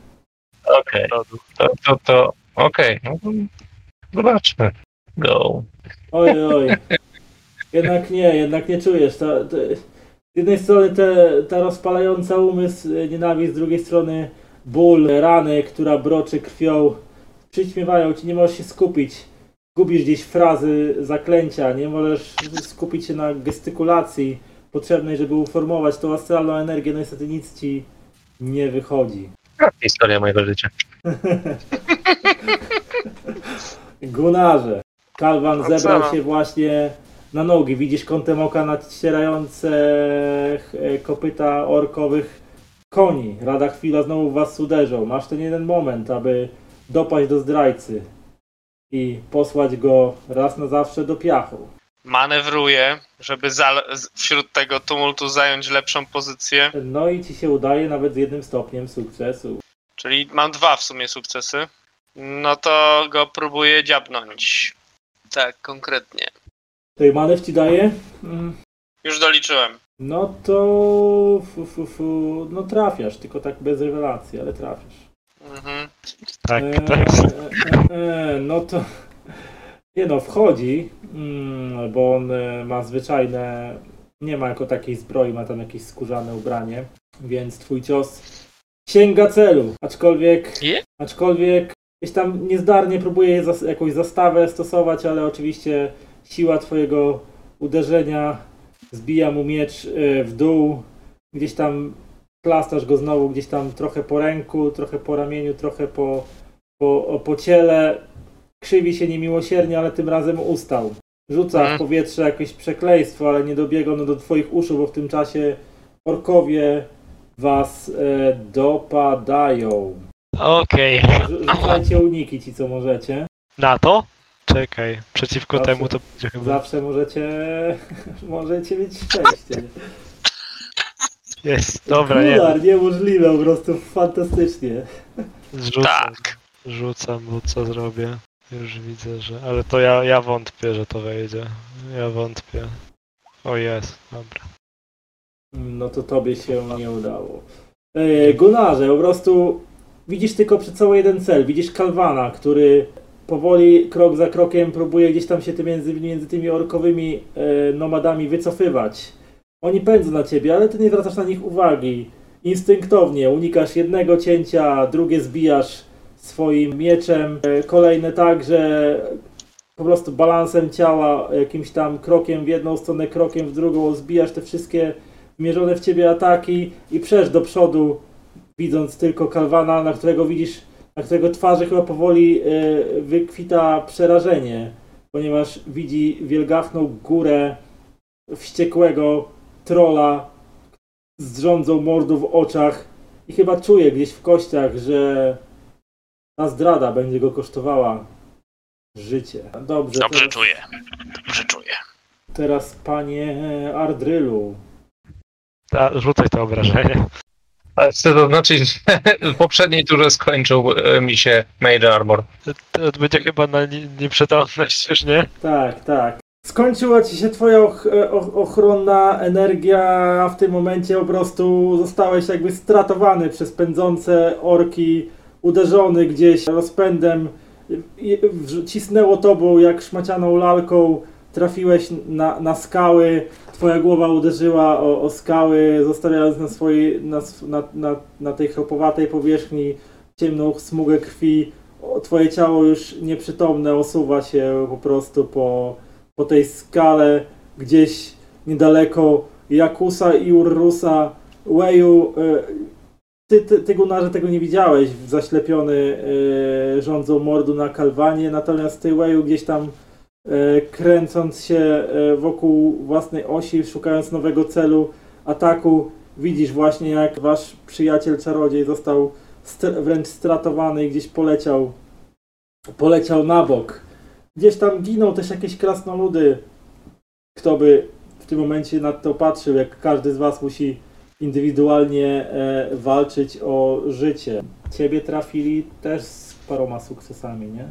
Okej, to, to, to okej. No, to zobaczmy. Go. Oj, oj. Jednak nie, jednak nie czujesz. Ta, ta, z jednej strony te, ta rozpalająca umysł e, nienawiść, z drugiej strony ból, rany, która broczy krwią, przyćmiewają ci, nie możesz się skupić. Gubisz gdzieś frazy, zaklęcia, nie możesz skupić się na gestykulacji potrzebnej, żeby uformować tą astralną energię, no niestety nic ci nie wychodzi. Historia mojego życia. Gunarze. Kalwan No zebrał się właśnie na nogi. Widzisz kątem oka nacierające e, kopyta orkowych koni. Rada chwila znowu w was uderzą. Masz ten jeden moment, aby dopaść do zdrajcy i posłać go raz na zawsze do piachu. Manewruję, żeby wśród tego tumultu zająć lepszą pozycję. No i ci się udaje nawet z jednym stopniem sukcesu. Czyli mam dwa w sumie sukcesy. No to go próbuję dziabnąć. Tak, konkretnie. Tej manewr ci daje? Mm, Już doliczyłem. No to fu, fu, fu, no trafiasz, tylko tak bez rewelacji, ale trafiasz. Mhm. Tak, E, jest. e, e, no to nie no, wchodzi, mm, bo on e, ma zwyczajne, nie ma jako takiej zbroi, ma tam jakieś skórzane ubranie, więc twój cios sięga celu, aczkolwiek, aczkolwiek gdzieś tam niezdarnie próbuje zas- jakąś zastawę stosować, ale oczywiście siła twojego uderzenia zbija mu miecz e, w dół, gdzieś tam plastasz go znowu gdzieś tam trochę po ręku, trochę po ramieniu, trochę po, po, po ciele. Krzywi się niemiłosiernie, ale tym razem ustał. Rzuca w Mhm. powietrze jakieś przekleństwo, ale nie dobiega ono do twoich uszu, bo w tym czasie orkowie was e, dopadają. Okej. Rzu- Rzucajcie uniki ci, co możecie. Na to? Czekaj, przeciwko Zawsze. temu to będzie chyba. Zawsze możecie, możecie mieć szczęście. Jest, dobra, nie. Gular, niemożliwe, po prostu fantastycznie. Zrzucam, Tak. rzucam, bo co zrobię. Już widzę, że. Ale to ja, ja wątpię, że to wejdzie. Ja wątpię. O jest, dobra. No to tobie się nie udało. E, Gunarze, po prostu widzisz tylko przed sobą jeden cel. Widzisz Kalwana, który powoli, krok za krokiem próbuje gdzieś tam się ty między, między tymi orkowymi e, nomadami wycofywać. Oni pędzą na ciebie, ale ty nie zwracasz na nich uwagi. Instynktownie unikasz jednego cięcia, drugie zbijasz swoim mieczem, e, kolejne tak, że po prostu balansem ciała, jakimś tam krokiem w jedną stronę, krokiem w drugą, zbijasz te wszystkie mierzone w ciebie ataki i przesz do przodu, widząc tylko Kalwana, na którego widzisz, na którego twarzy chyba powoli e, wykwita przerażenie, ponieważ widzi wielgachną górę wściekłego trola z drządzą mordu w oczach i chyba czuje gdzieś w kościach, że ta zdrada będzie go kosztowała życie. Dobrze, Dobrze teraz, czuję. Dobrze czuję. teraz panie Ardrylu. A, rzucaj to obrażenie. Ale chcę zaznaczyć, że w poprzedniej turze skończył e, mi się Major Armor. To, to będzie chyba na nie- nieprzytomność, już nie? Tak, tak. Skończyła ci się twoja och och ochronna energia, w tym momencie po prostu zostałeś jakby stratowany przez pędzące orki, uderzony gdzieś rozpędem, cisnęło tobą jak szmacianą lalką, trafiłeś na, na skały, twoja głowa uderzyła o, o skały, zostawiając na swojej, na, na, na, tej chropowatej powierzchni ciemną smugę krwi. Twoje ciało już nieprzytomne osuwa się po prostu po, po tej skale gdzieś niedaleko Jakusa i Urrusa. Weju, e, ty, ty, ty tego nie widziałeś, zaślepiony e, rządzą mordu na Kalwanie, natomiast ty Weju gdzieś tam e, kręcąc się wokół własnej osi, szukając nowego celu ataku, widzisz właśnie jak wasz przyjaciel czarodziej został st- wręcz stratowany i gdzieś poleciał poleciał na bok. Gdzieś tam giną też jakieś krasnoludy. Kto by w tym momencie na to patrzył, jak każdy z was musi indywidualnie e, walczyć o życie. Ciebie trafili też z paroma sukcesami, nie?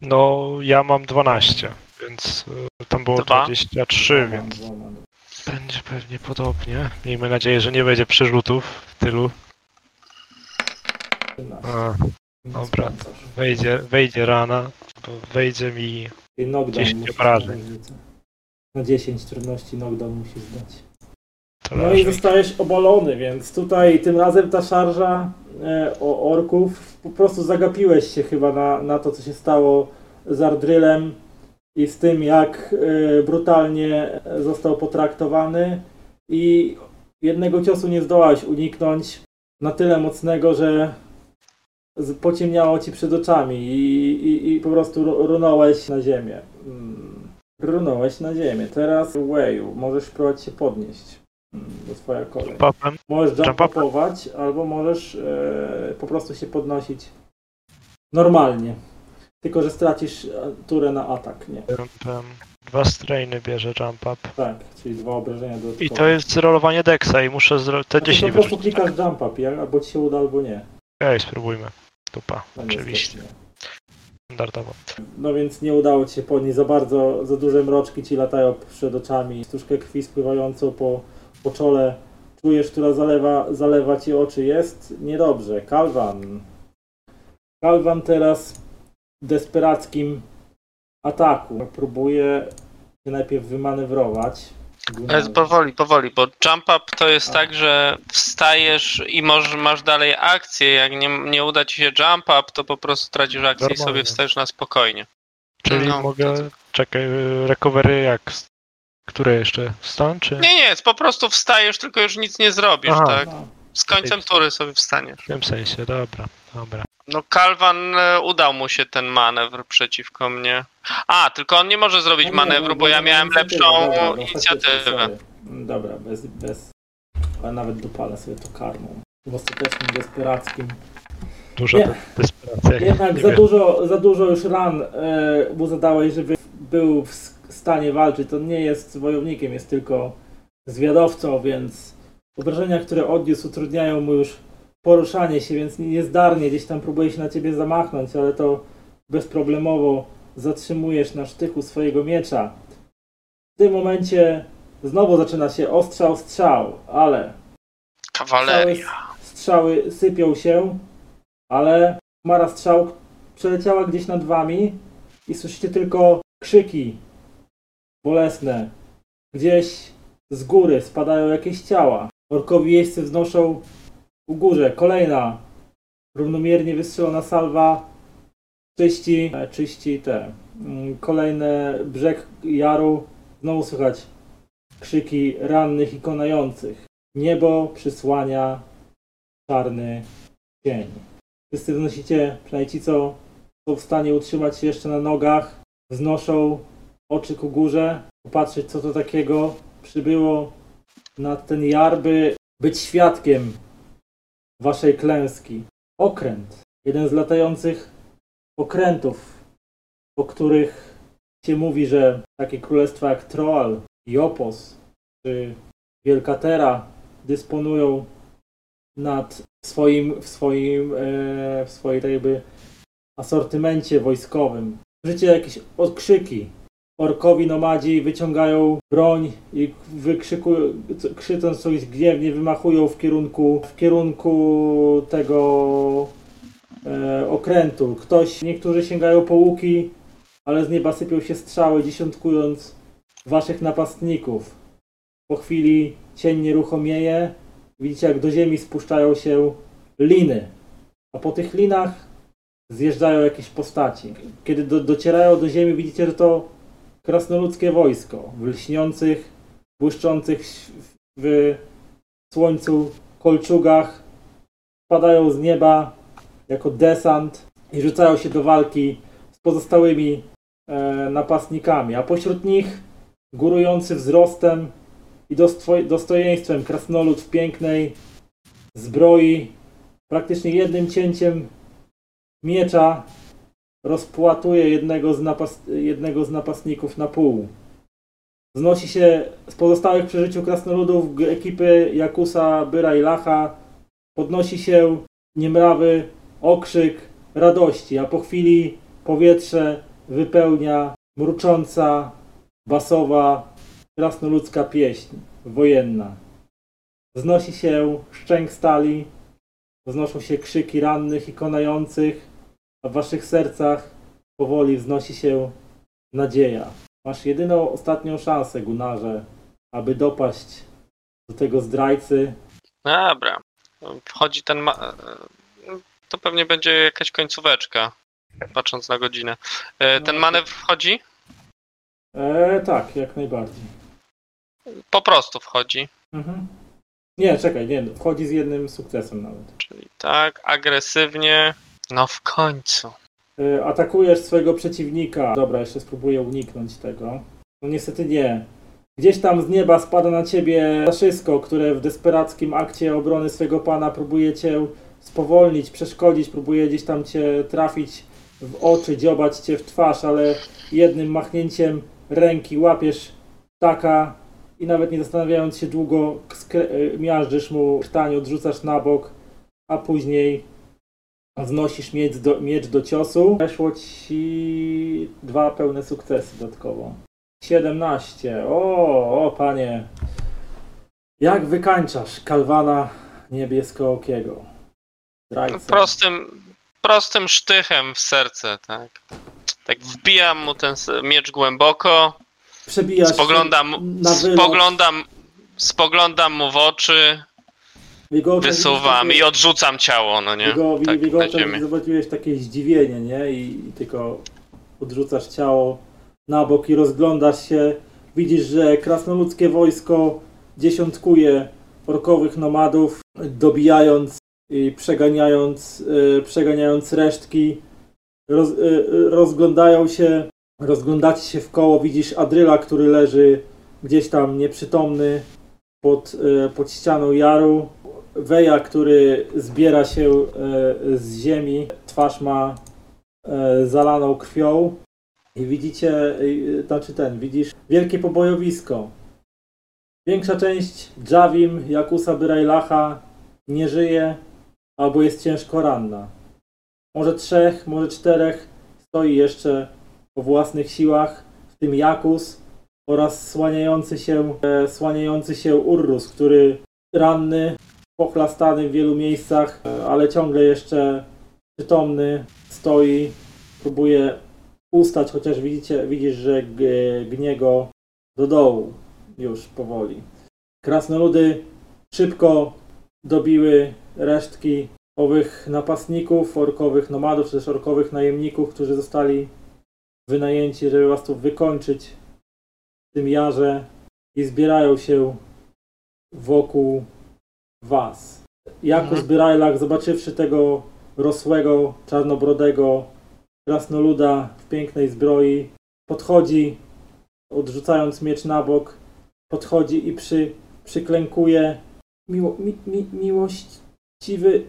No, ja mam 12, więc y, tam było Dwa. 23, więc Dwoma, dwoma. będzie pewnie podobnie. Miejmy nadzieję, że nie będzie przerzutów tylu. 13. A, Więc dobra. pancerz. wejdzie, wejdzie rana, bo wejdzie mi... Knockdown 10 musisz obrażeń. na różnicę. Na 10 trudności knockdown musisz zdać. No i zostajesz obalony, więc tutaj tym razem ta szarża e, o orków, po prostu zagapiłeś się chyba na, na to, co się stało z Ardrylem i z tym, jak e, brutalnie został potraktowany i jednego ciosu nie zdołałeś uniknąć na tyle mocnego, że pociemniało ci przed oczami i, i, i po prostu ru- runąłeś na ziemię. Mm, Runąłeś na ziemię. Teraz Wayu, możesz spróbować się podnieść. Mm, To twoja kolej. Możesz Jump jumpować, albo możesz e, po prostu się podnosić normalnie. Tylko, że stracisz e, turę na atak, nie? Jumpem. Dwa strainy bierze jump up. Tak, czyli dwa obrażenia dodatkowe. I to jest rolowanie dexa i muszę zro... te A ty 10 po prostu wyrzucić. klikasz jump up, albo ci się uda, albo nie. Okej, spróbujmy. Dupa, No oczywiście. Standardowo. No więc nie udało ci się podnieść za bardzo, za duże mroczki ci latają przed oczami, stużkę krwi spływającą po, po czole, czujesz, która zalewa, zalewa ci oczy, jest niedobrze. Kalwan. Kalwan teraz w desperackim ataku próbuje się najpierw wymanewrować. Ale powoli, powoli, bo jump up to jest tak, że wstajesz i może masz dalej akcję. Jak nie, nie uda ci się jump up, to po prostu tracisz akcję i Normalnie. sobie wstajesz na spokojnie. Czyli No, mogę... to- Czekaj, y, recovery jak? Które jeszcze? Stan czy? Nie, nie, po prostu wstajesz, tylko już nic nie zrobisz, Aha. tak? No, Z końcem tury sobie wstaniesz. W tym sensie, dobra, dobra. No Kalwan e, udał mu się ten manewr przeciwko mnie. A, tylko on nie może zrobić no nie, manewru, bo ja miałem inicjatywę, lepszą dobra, no, inicjatywę. Dobra, bez, bez... Ale nawet dopalę sobie to karmą. W ostatecznym desperackim Duża Nie. desperacja. Jednak Nie za wiem. dużo, za dużo już ran e, mu zadałeś, żeby był w stanie walczyć. To nie jest wojownikiem, jest tylko zwiadowcą, więc obrażenia, które odniósł, utrudniają mu już poruszanie się, więc niezdarnie gdzieś tam próbuje się na ciebie zamachnąć, ale to bezproblemowo zatrzymujesz na sztychu swojego miecza. W tym momencie znowu zaczyna się ostrzał, strzał, ale Kawaleria. Strzały, strzały sypią się, ale chmara strzał przeleciała gdzieś nad wami i słyszycie tylko krzyki bolesne. Gdzieś z góry spadają jakieś ciała. Orkowi jeźdźcy wznoszą u górze. Kolejna równomiernie wystrzelona salwa czyści, czyści te mm, kolejny brzeg jaru. Znowu słychać krzyki rannych i konających. Niebo przysłania czarny cień. Wszyscy wznosicie, przynajmniej ci, co są w stanie utrzymać się jeszcze na nogach, wznoszą oczy ku górze, popatrzeć, co to takiego przybyło nad ten jar, by być świadkiem waszej klęski. Okręt. Jeden z latających okrętów, o których się mówi, że takie królestwa jak Troal, Jopos czy Wielka Tera dysponują nad swoim, w swoim, e, w swojej tak jakby asortymencie wojskowym. Słyszycie jakieś okrzyki. Orkowi nomadzi wyciągają broń i wykrzykują, krzycząc coś gniewnie, wymachują w kierunku, w kierunku tego e, okrętu. Ktoś, niektórzy sięgają po łuki, ale z nieba sypią się strzały, dziesiątkując waszych napastników. Po chwili cień nieruchomieje. Widzicie, jak do ziemi spuszczają się liny. A po tych linach zjeżdżają jakieś postaci. Kiedy do, docierają do ziemi, widzicie, że to krasnoludzkie wojsko w lśniących, błyszczących w, słońcu kolczugach. Spadają z nieba jako desant i rzucają się do walki z pozostałymi e, napastnikami. A pośród nich górujący wzrostem i dostojeństwem krasnolud w pięknej zbroi, praktycznie jednym cięciem miecza rozpłatuje jednego z, jednego z napastników na pół. Znosi się z pozostałych przy życiu krasnoludów ekipy Jakusa, Byra i Lacha. Podnosi się niemrawy okrzyk radości, a po chwili powietrze wypełnia mrucząca, basowa, krasnoludzka pieśń wojenna. Wznosi się szczęk stali, wznoszą się krzyki rannych i konających, a w waszych sercach powoli wznosi się nadzieja. Masz jedyną ostatnią szansę, Gunarze, aby dopaść do tego zdrajcy. Dobra. Wchodzi ten. Ma... To pewnie będzie jakaś końcóweczka, patrząc na godzinę. E, Ten No. manewr wchodzi? E, tak, jak najbardziej. Po prostu wchodzi. Mhm. Nie, czekaj, nie, wchodzi z jednym sukcesem nawet. Czyli tak, agresywnie. No w końcu. Y, Atakujesz swojego przeciwnika. Dobra, jeszcze spróbuję uniknąć tego. No niestety nie. Gdzieś tam z nieba spada na ciebie zaszysko, które w desperackim akcie obrony swojego pana próbuje cię spowolnić, przeszkodzić, próbuje gdzieś tam cię trafić w oczy, dziobać cię w twarz, ale jednym machnięciem ręki łapiesz ptaka i nawet nie zastanawiając się długo y, miażdżysz mu krtań, odrzucasz na bok, a później Wznosisz miecz do, miecz do ciosu. Weszło ci dwa pełne sukcesy dodatkowo. 17. O, o panie. Jak wykańczasz kalwana niebieskookiego? Prostym, prostym sztychem w serce, tak. Tak wbijam mu ten miecz głęboko, Przebijasz spoglądam, spoglądam, spoglądam mu w oczy, wysuwam i odrzucam ciało, no w nie? jego, w Tak, jego na oczach zobaczyłeś takie zdziwienie, nie? I, I tylko odrzucasz ciało na bok i rozglądasz się. Widzisz, że krasnoludzkie wojsko dziesiątkuje orkowych nomadów, dobijając i przeganiając, y, przeganiając resztki. Roz, y, y, rozglądają się, rozglądacie się w koło. Widzisz Adryla, który leży gdzieś tam nieprzytomny pod, y, pod ścianą jaru. Weja, który zbiera się e, z ziemi, twarz ma e, zalaną krwią i widzicie, e, znaczy ten, widzisz wielkie pobojowisko. Większa część Javim, Jakusa Byrajlacha nie żyje albo jest ciężko ranna. Może trzech, może czterech stoi jeszcze po własnych siłach, w tym Jakus oraz słaniający się, słaniający się Urrus, który ranny pochlastany w wielu miejscach, ale ciągle jeszcze przytomny, stoi, próbuje ustać, chociaż widzicie, widzisz, że gnie go do dołu już powoli. Krasnoludy szybko dobiły resztki owych napastników, orkowych nomadów, czy też orkowych najemników, którzy zostali wynajęci, żeby was tu wykończyć w tym jarze i zbierają się wokół was. Jakus Mhm. Byrajlak, zobaczywszy tego rosłego, czarnobrodego krasnoluda w pięknej zbroi, podchodzi, odrzucając miecz na bok, podchodzi i przy, przyklękuje. Miło, mi, mi, miłościwy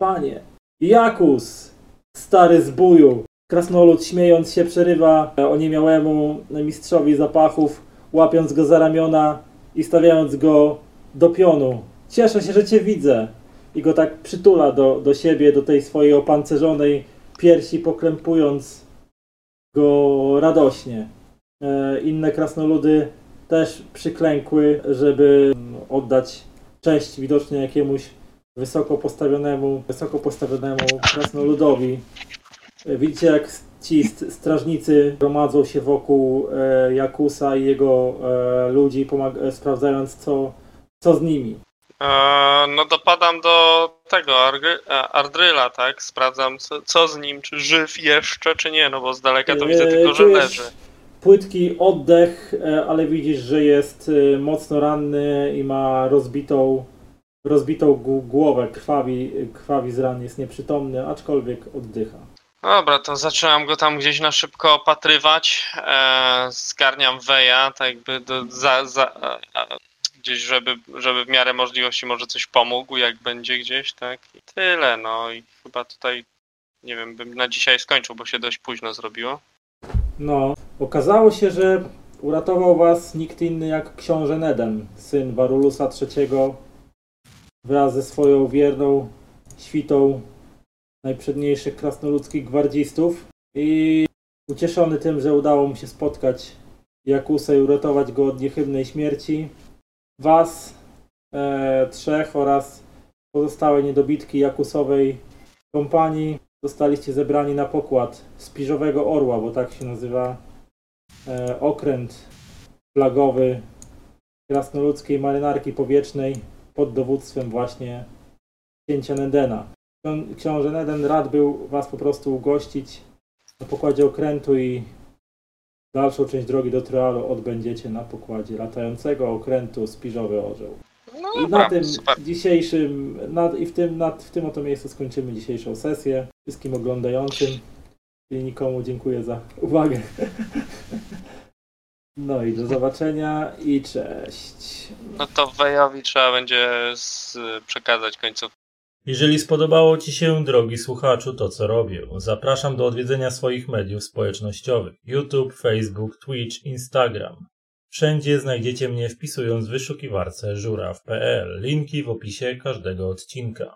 panie. Jakus, stary zbóju. Krasnolud śmiejąc się przerywa oniemiałemu mistrzowi zapachów, łapiąc go za ramiona i stawiając go do pionu. Cieszę się, że cię widzę. I go tak przytula do, do siebie, do tej swojej opancerzonej piersi, poklępując go radośnie. E, inne krasnoludy też przyklękły, żeby oddać cześć widocznie jakiemuś wysoko postawionemu, wysoko postawionemu krasnoludowi. E, Widzicie, jak ci st- strażnicy gromadzą się wokół e, Jakusa i jego ludzi, sprawdzając, co, co z nimi. E, no dopadam do tego e, Ardryla, tak? Sprawdzam co, co z nim, czy żyw jeszcze, czy nie, no bo z daleka to widzę E, tylko, że leży. Płytki oddech, ale widzisz, że jest mocno ranny i ma rozbitą, rozbitą głowę, krwawi, krwawi z ran, jest nieprzytomny, aczkolwiek oddycha. Dobra, to zaczynam go tam gdzieś na szybko opatrywać. E, zgarniam Weja, tak jakby do, za, za, gdzieś, żeby, żeby w miarę możliwości może coś pomógł, jak będzie gdzieś, tak? I tyle, no i chyba tutaj, nie wiem, bym na dzisiaj skończył, bo się dość późno zrobiło. No, okazało się, że uratował was nikt inny jak książę Neden, syn Warulusa III, wraz ze swoją wierną świtą najprzedniejszych krasnoludzkich gwardzistów i ucieszony tym, że udało mu się spotkać Jakusa i uratować go od niechybnej śmierci, was e, trzech oraz pozostałe niedobitki Jakusowej kompanii zostaliście zebrani na pokład Spiżowego Orła, bo tak się nazywa e, okręt flagowy krasnoludzkiej marynarki powietrznej pod dowództwem właśnie księcia Nedena. Ksią- Książę Neden rad był was po prostu ugościć na pokładzie okrętu i dalszą część drogi do Troalu odbędziecie na pokładzie latającego okrętu Spiżowy Orzeł. No I dobra, na tym super. dzisiejszym, na, i w tym, na, w tym oto miejscu skończymy dzisiejszą sesję. Wszystkim oglądającym i nikomu dziękuję za uwagę. No i do zobaczenia i cześć. No to Wejowi trzeba będzie z, przekazać końcówkę. Jeżeli spodobało Ci się, drogi słuchaczu, to co robię, zapraszam do odwiedzenia swoich mediów społecznościowych: YouTube, Facebook, Twitch, Instagram. Wszędzie znajdziecie mnie wpisując w wyszukiwarce żuraw.pl. Linki w opisie każdego odcinka.